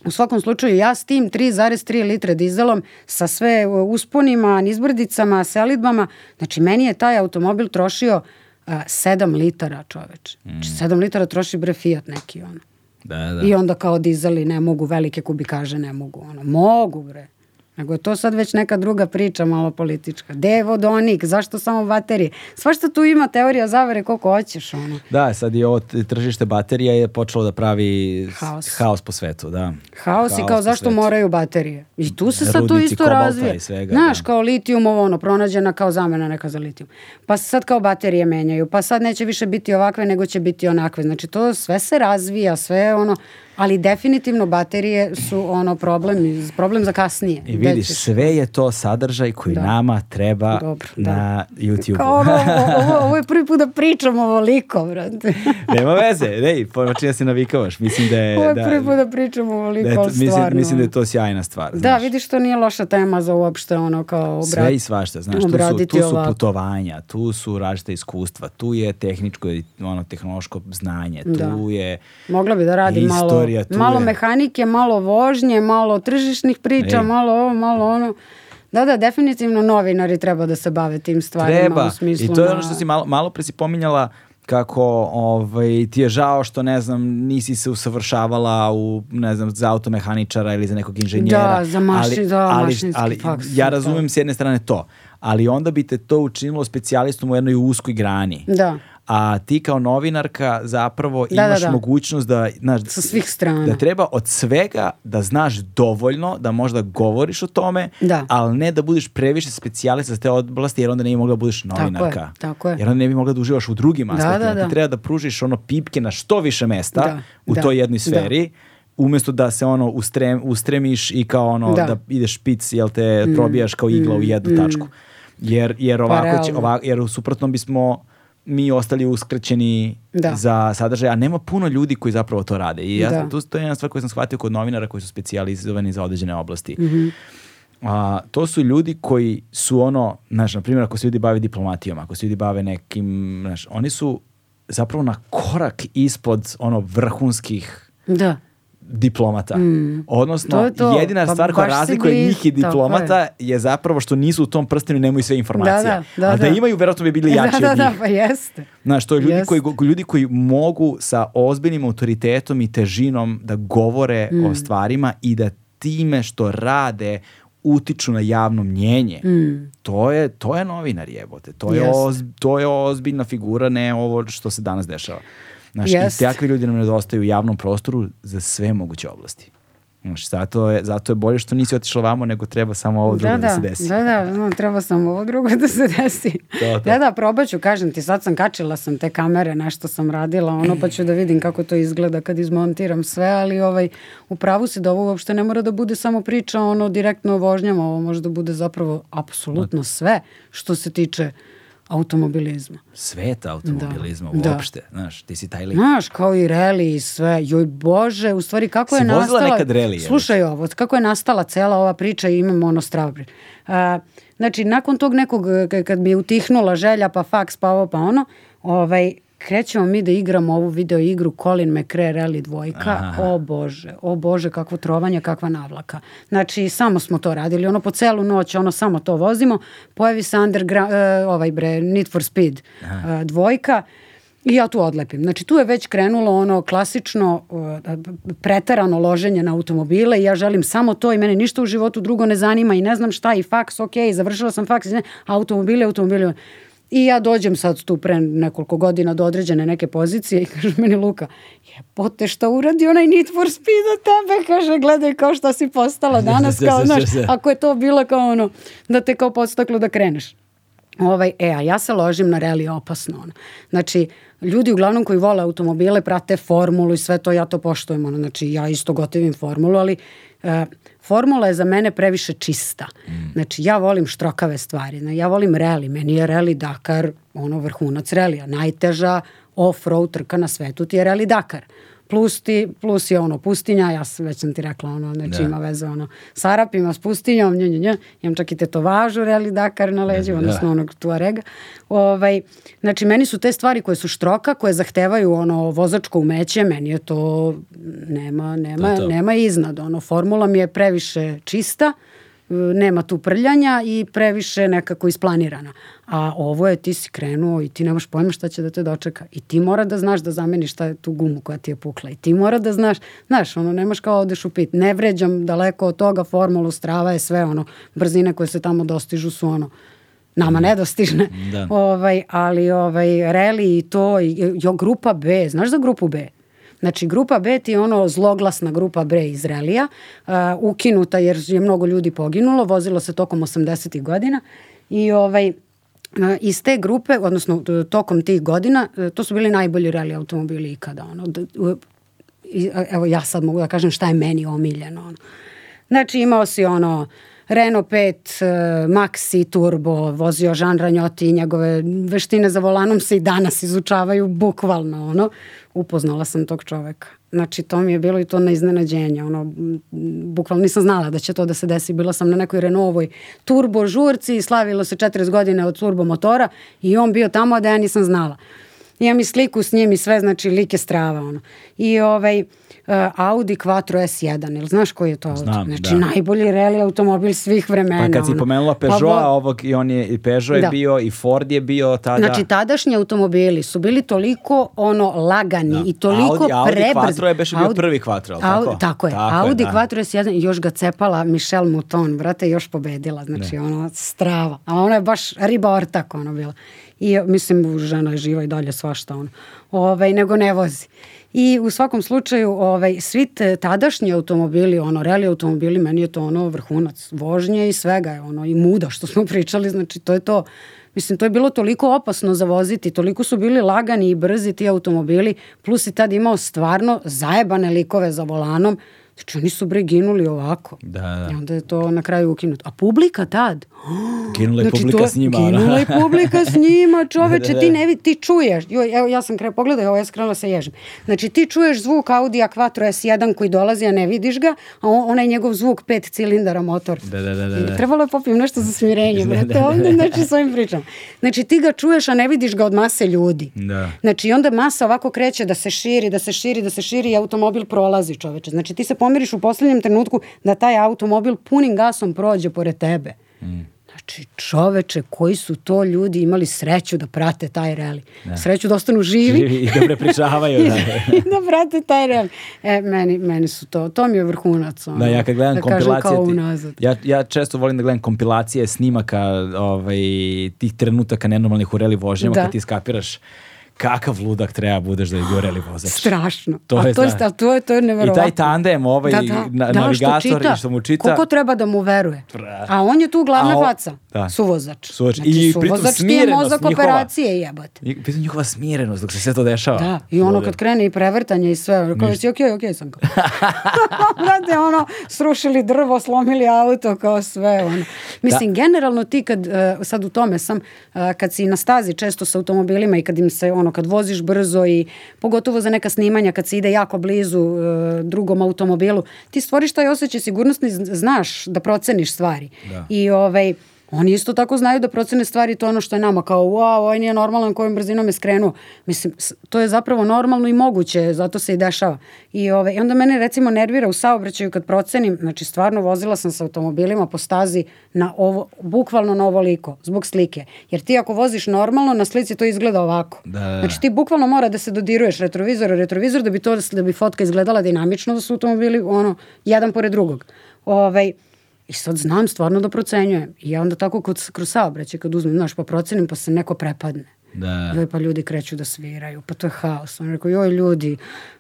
U svakom slučaju ja s tim 3,3 litre dizelom sa sve e, usponima, nizbrdicama, selidbama, znači meni je taj automobil trošio e, a, 7 litara čoveč. Znači, mm. Znači 7 litara troši bre Fiat neki ono. Da, da. I onda kao dizeli ne mogu, velike kubikaže ne mogu. Ono. Mogu bre. Nego je to sad već neka druga priča malo politička. Gde je vodonik? Zašto samo baterije? Svašta tu ima teorija zavere koliko hoćeš. Ono. Da, sad je ovo tržište baterija je počelo da pravi haos, haos po svetu. Da. Haos, haos i kao zašto svetu. moraju baterije. I tu se sad to isto razvija. Svega, Znaš, da. kao litijum ovo ono, pronađena kao zamena neka za litijum. Pa sad kao baterije menjaju. Pa sad neće više biti ovakve nego će biti onakve. Znači to sve se razvija, sve ono Ali definitivno baterije su ono problem, problem za kasnije. I vidiš, Dećeš. sve je to sadržaj koji da. nama treba Dobro, na da. YouTube. Kao ovo, ovo, ovo je prvi put da pričam ovoliko, brate. Nema veze, ej, znači ja se navikavaš. Mislim da je... Ovo je da, prvi put da pričam ovoliko, da je, mislim, stvarno. Mislim da je to sjajna stvar. Da, znaš. vidiš, to nije loša tema za uopšte ono kao obrat. Sve i svašta, znaš, tu su, tu su putovanja, tu su različite iskustva, tu je tehničko, i ono, tehnološko znanje, da. tu da. je... Mogla bi da radi malo istorija. Tu malo je. mehanike, malo vožnje, malo tržišnih priča, Ej. malo ovo, malo ono. Da, da, definitivno novinari treba da se bave tim stvarima. Treba. U smislu I to je ono što si malo, malo pre si pominjala kako ovaj, ti je žao što ne znam nisi se usavršavala u ne znam za automehaničara ili za nekog inženjera da, za mašin, ali, da, ali, ali, faks, ja razumem da. s jedne strane to ali onda bi te to učinilo specijalistom u jednoj uskoj grani da a ti kao novinarka zapravo da, imaš da, da. mogućnost da znaš, sa svih strana. Da treba od svega da znaš dovoljno da možda govoriš o tome, da. ali ne da budeš previše specijalista za te oblasti jer onda ne bi mogla da budeš novinarka. Tako je, tako je. Jer onda ne bi mogla da uživaš u drugim da, aspektima. Da, ti treba da pružiš ono pipke na što više mesta u toj jednoj sferi umesto da se ono ustrem, ustremiš i kao ono da, da ideš pic jel te mm, probijaš kao igla mm, u jednu mm. tačku jer, jer pa ovako pa će, ovako, jer u suprotnom bismo mi ostali uskraćeni da. za sadržaj, a nema puno ljudi koji zapravo to rade. I ja, da. tu, to je jedna stvar koju sam shvatio kod novinara koji su specijalizovani za određene oblasti. Mm -hmm. a, to su ljudi koji su ono, znaš, na primjer, ako se ljudi bave diplomatijom, ako se ljudi bave nekim, znaš, oni su zapravo na korak ispod ono vrhunskih da diplomata. Mm. Odnosno, to je to. jedina pa, stvar koja razlikuje bliz... njih i diplomata je. je. zapravo što nisu u tom prstenu i nemaju sve informacije. Da, da, da, A da, da. imaju, verovatno bi bili da, jači da, od da, njih. Da, pa jeste. Znaš, to je ljudi, jeste. koji, ljudi koji mogu sa ozbiljnim autoritetom i težinom da govore mm. o stvarima i da time što rade utiču na javno mnjenje. Mm. To je to je novinar jebote. To je yes. oz, to je ozbiljna figura, ne ovo što se danas dešava. Znaš, yes. i takvi ljudi nam nedostaju u javnom prostoru za sve moguće oblasti. Znaš, zato je, zato je bolje što nisi otišla vamo, nego treba samo ovo da, drugo da, da, da se desi. Da, da, no, treba samo ovo drugo da se desi. to, to. Da, da, probat ću, kažem ti, sad sam kačila sam te kamere, nešto sam radila, ono, pa ću da vidim kako to izgleda kad izmontiram sve, ali ovaj, u pravu si da ovo uopšte ne mora da bude samo priča, ono, direktno o vožnjama, ovo može da bude zapravo apsolutno da. sve što se tiče automobilizma. Sveta da. automobilizma da. uopšte, da. znaš, ti si taj lik. Znaš, kao i reli i sve, joj bože, u stvari kako si je nastala... Si nekad reli, Slušaj je. ovo, kako je nastala cela ova priča i imamo ono stravbrin. Uh, znači, nakon tog nekog, kad mi je utihnula želja, pa faks, pa ovo, pa ono, ovaj, krećemo mi da igramo ovu video igru Colin McRae Rally dvojka, Aha. o bože, o bože kakvo trovanje, kakva navlaka. Znači samo smo to radili, ono po celu noć, ono samo to vozimo, pojavi se underground, uh, e, ovaj bre, Need for Speed uh, dvojka, I ja tu odlepim. Znači tu je već krenulo ono klasično uh, e, pretarano loženje na automobile i ja želim samo to i mene ništa u životu drugo ne zanima i ne znam šta i faks, ok, završila sam faks, ne, automobile, automobile. automobile I ja dođem sad tu pre nekoliko godina do određene neke pozicije i kaže meni Luka, je pote šta uradi onaj Need for Speed od tebe, kaže gledaj kao šta si postala danas, kao znaš, ako je to bilo kao ono, da te kao podstaklo da kreneš. Ovaj, e, a ja se ložim na reli opasno. Ono. Znači, ljudi uglavnom koji vole automobile prate formulu i sve to, ja to poštujem. Ono. Znači, ja isto gotivim formulu, ali... uh, formula je za mene previše čista. Mm. Znači, ja volim štrokave stvari. ja volim reli. Meni je reli Dakar ono vrhunac relija. Najteža off-road trka na svetu ti je reli Dakar. Mm plus, ti, plus je ono pustinja, ja sam, već sam ti rekla ono, znači da. ima veze ono s Arapima, s pustinjom, nju, nju, nju, imam čak i tetovažu reali Dakar na leđu, da, da. odnosno onog Tuarega. Ovaj, znači meni su te stvari koje su štroka, koje zahtevaju ono vozačko umeće, meni je to nema, nema, to, to. nema iznad, ono formula mi je previše čista, nema tu prljanja i previše nekako isplanirana. A ovo je ti si krenuo i ti nemaš pojma šta će da te dočeka. I ti mora da znaš da zameniš ta, tu gumu koja ti je pukla. I ti mora da znaš, znaš, ono, nemaš kao da odeš u pit. Ne vređam daleko od toga, formulu, strava je sve, ono, brzine koje se tamo dostižu su, ono, nama mhm. nedostižne. Da. Ovaj, ali ovaj, reli i to, i, jo, grupa B, znaš za grupu B? Znači, grupa B Bet je ono zloglasna grupa Bre Izraelija, uh, ukinuta jer je mnogo ljudi poginulo, vozilo se tokom 80. godina i ovaj, iz te grupe, odnosno tokom tih godina, e, to su bili najbolji rally automobili ikada. Ono. Evo ja sad mogu da kažem šta je meni omiljeno. Ono. Znači imao si ono Renault 5 e, Maxi Turbo vozio Žan Ranjoti i njegove veštine za volanom se i danas izučavaju bukvalno ono. Upoznala sam tog čoveka. Znači to mi je bilo i to na iznenađenje. Ono, bukvalno nisam znala da će to da se desi. Bila sam na nekoj Renaultovoj turbo žurci slavilo se 40 godine od turbo motora i on bio tamo da ja nisam znala. Imam i sliku s njim i sve, znači like strava. Ono. I ovaj, E, Audi Quattro S1, ili znaš koji je to auto? Znam, znači da. najbolji reli automobil svih vremena. Pa kad si pomenula pa Peugeot, ono. ovog, i on je, i Peugeot da. je bio, i Ford je bio tada. Znači tadašnji automobili su bili toliko ono lagani da. i toliko Audi, Audi Audi Quattro je beš bio Audi, prvi Quattro, ali Audi, tako? je. Tako Audi je, da. Quattro S1, još ga cepala Michelle Mouton, brate, još pobedila, znači da. ono strava. A ona je baš riba ortak ono bila. I mislim, žena je živa i dalje svašta ono. Ove, ovaj, nego ne vozi. I u svakom slučaju, ovaj, svi tadašnji automobili, ono, reli automobili, meni je to ono vrhunac vožnje i svega, je ono, i muda što smo pričali, znači to je to. Mislim, to je bilo toliko opasno za voziti, toliko su bili lagani i brzi ti automobili, plus i tad imao stvarno zajebane likove za volanom, znači oni su breginuli ginuli ovako. Da, da. I onda je to na kraju ukinuto. A publika tad, Ginula je znači, publika to, s njima. Da. Ginula je publika s njima, čoveče, da, da, ti da. ne vidi, ti čuješ. Jo, evo, ja sam krenuo, pogledaj, ovo ja skrenula se ježim. Znači, ti čuješ zvuk Audi A4 S1 koji dolazi, a ne vidiš ga, a on, onaj njegov zvuk pet cilindara motor. Da, da, da. da. da. Trebalo je popijem nešto za smirenje, brate, da, da, ovde, znači, s pričam. Znači, ti ga čuješ, a ne vidiš ga od mase ljudi. Da. Znači, onda masa ovako kreće da se širi, da se širi, da se širi i automobil prolazi, čoveče. Znači, ti se pomiriš u poslednjem trenutku da taj automobil punim gasom prođe pored tebe. Mm. Znači, čoveče, koji su to ljudi imali sreću da prate taj reli. Da. Sreću da ostanu živi. živi I da prepričavaju. I, da. I da prate taj reli. E, meni, meni su to, to mi je vrhunac. Ono, da, ja kad gledam da kompilacije, ti, ja, ja često volim da gledam kompilacije snimaka ovaj, tih trenutaka nenormalnih u reli vožnjama da. kad ti skapiraš kakav ludak treba da budeš da je bio vozač. Strašno. To je, to je, to je, to je neverovatno. I taj tandem, ovaj da, da, na, da, navigator, što, čita, što mu čita. Koliko treba da mu veruje. A on je tu glavna o, faca. Da. Suvozač. Suvozač. Znači, I suvozač ti je mozak njihova, operacije jebate. Pritom njihova smirenost dok se sve to dešava. Da. I ono kad krene i prevrtanje i sve. Kao si, okej, okay, okej okay, sam kao. Brate, ono, srušili drvo, slomili auto, kao sve. Ono. Mislim, da. generalno ti kad, eh, sad u tome sam, eh, kad si na stazi često sa automobilima i kad im se on ono kad voziš brzo i pogotovo za neka snimanja kad se ide jako blizu e, drugom automobilu, ti stvoriš taj osjećaj sigurnosti, znaš da proceniš stvari. Da. I ovaj Oni isto tako znaju da procene stvari, to ono što je nama kao wow, ovaj nije normalan kojim brzinom je skrenuo. Mislim, to je zapravo normalno i moguće, zato se i dešava. I, ove, i onda mene recimo nervira u saobraćaju kad procenim, znači stvarno vozila sam sa automobilima po stazi na ovo, bukvalno na ovo zbog slike. Jer ti ako voziš normalno, na slici to izgleda ovako. Da. da, da. Znači ti bukvalno mora da se dodiruješ retrovizor u retrovizor da bi, to, da bi fotka izgledala dinamično da su automobili ono, jedan pored drugog. Ovaj, I sad znam stvarno da procenjujem. I ja onda tako kod, kroz saobraćaj kad uzmem, znaš, pa procenim pa se neko prepadne. Da. Joj, pa ljudi kreću da sviraju, pa to je haos. On rekao, joj ljudi,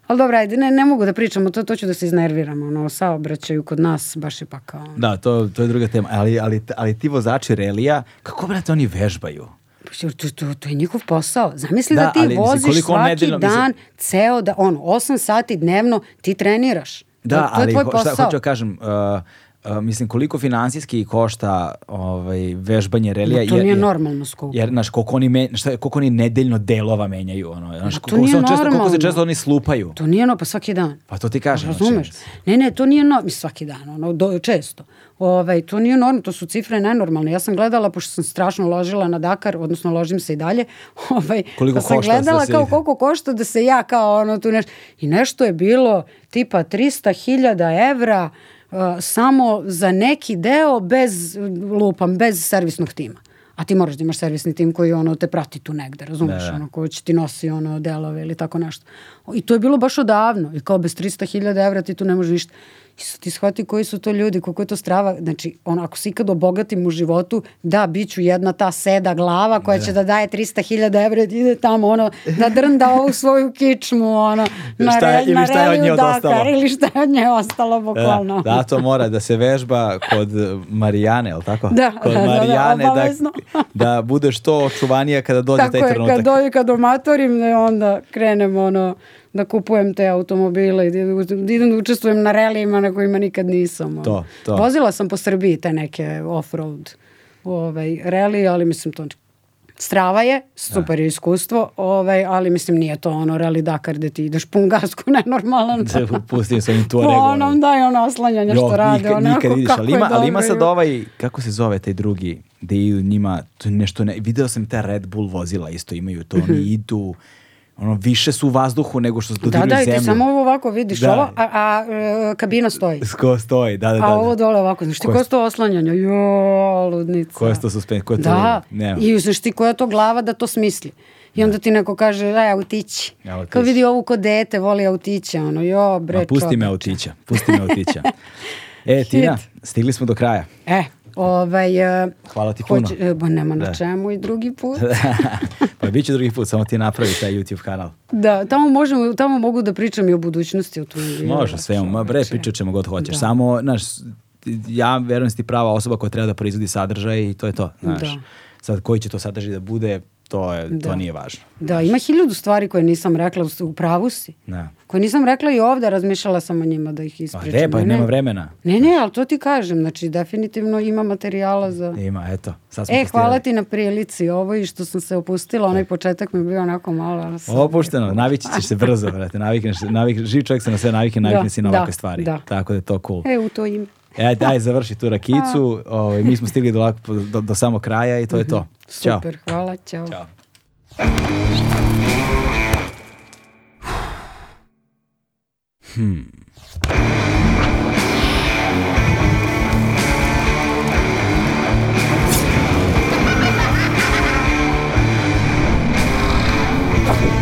ali dobro, ajde, ne, ne mogu da pričamo, to, to ću da se iznerviram, ono, saobraćaju kod nas, baš je pa kao... Da, to, to je druga tema, ali, ali, ali ti vozači relija, kako, brate, oni vežbaju? Pa to, to, to je njihov posao. Zamisli da, da ti ali, voziš svaki nedeljno, dan, mislim... ceo da, ono, 8 sati dnevno ti treniraš. Da, to, to ali je tvoj ho, šta hoću da kažem, uh, Uh, mislim koliko finansijski košta ovaj vežbanje relija to jer, nije normalno skupo. Jer znaš koliko oni men, šta koliko oni nedeljno delova menjaju ono, znaš koliko se često koliko se često oni slupaju. To nije no pa svaki dan. Pa to ti kažem. Pa, razumeš? Ne, ne, to nije no, mi svaki dan, ono do, često. Ovaj, to nije normalno, to su cifre nenormalne. Ja sam gledala, pošto sam strašno ložila na Dakar, odnosno ložim se i dalje, ovaj, koliko pa sam košta gledala da kao koliko košta da se ja kao ono tu nešto, i nešto je bilo tipa 300.000 evra, Uh, samo za neki deo bez lupam, bez servisnog tima. A ti moraš da imaš servisni tim koji ono te prati tu negde, razumeš, da, da. ono ko će ti nosi ono delove ili tako nešto. I to je bilo baš odavno i kao bez 300.000 evra ti tu ne možeš ništa ti shvati koji su to ljudi, koliko je to strava. Znači, ono, ako se ikad obogatim u životu, da, bit ću jedna ta seda glava koja da. će da daje 300.000 evra i da ide tamo, ono, da drnda ovu svoju kičmu, ono, na, šta je, ili šta je od Dakar, ili šta je od nje ostalo, e, bukvalno. Da, da, to mora da se vežba kod Marijane, je li tako? Da, kod da, da, da Marijane, da, da, da, da budeš to očuvanija kada dođe tako taj trenutak. Tako je, kad dođe, kad omatorim, onda krenem, ono, da kupujem te automobile i da, da idem da učestvujem na relijima na kojima nikad nisam. To, to. Vozila sam po Srbiji te neke off-road ovaj, relije, ali mislim to strava je, super je iskustvo, ovaj, ali mislim nije to ono rally Dakar gde ti ideš pun gasku nenormalan. Da, pustio sam im to nego. Onom da je ono oslanjanje što rade, nikad, onako nikad vidiš, kako ali ima, Ali ima sad ovaj, kako se zove taj drugi, gde idu njima, to nešto ne, video sam te Red Bull vozila isto imaju to, mhm. oni idu, ono, više su u vazduhu nego što dodiraju zemlju. Da, da, i ti samo ovako vidiš da. ovo, a, a, a e, kabina stoji. Ko stoji, da, da, da. A ovo da. dole ovako, znaš ti koja je to oslanjanja, Jo, ludnica. Koja je to suspens, koja je to... Da, nema. i znaš ti koja je to glava da to smisli. I onda da. ti neko kaže, aj, e, autići. Ja, e, Kao vidi ovu ko dete, voli autića, ono, jo, bre, Ma, pusti čopiča. me autića, pusti me autića. e, Tina, stigli smo do kraja. E, Ovaj, e, Hvala ti hoć, puno. E, ba nema na da. čemu i drugi put. pa bit će drugi put, samo ti napravi taj YouTube kanal. Da, tamo, možemo, tamo mogu da pričam i o budućnosti. O Može, sve. Ma bre, znači, pričat ćemo god hoćeš. Da. Samo, znaš, ja verujem da si ti prava osoba koja treba da proizvodi sadržaj i to je to. Znaš. Da. Sad, koji će to sadržaj da bude, to, je, da. to nije važno. Da, ima hiljadu stvari koje nisam rekla, u pravu si. Da. Koje nisam rekla i ovde, razmišljala sam o njima da ih pa ispričam. Pa ne, pa ne, nema vremena. Ne, ne, ali to ti kažem, znači definitivno ima materijala za... Ima, eto. Sad smo e, postirali. hvala ti na prilici ovo i što sam se opustila, onaj početak mi je bio onako malo... Sad... Opušteno, navići ćeš se brzo, brate, navikneš, navik, živ čovjek se na sve navike, navikne da, si na da, ovakve stvari. Da. Tako da je to cool. E, u to ime. E, daj, završi tu rakicu. O, mi smo stigli do, do, do samo kraja i to je to. Mhm. Super, čao. hvala, čao. Hmm. thank you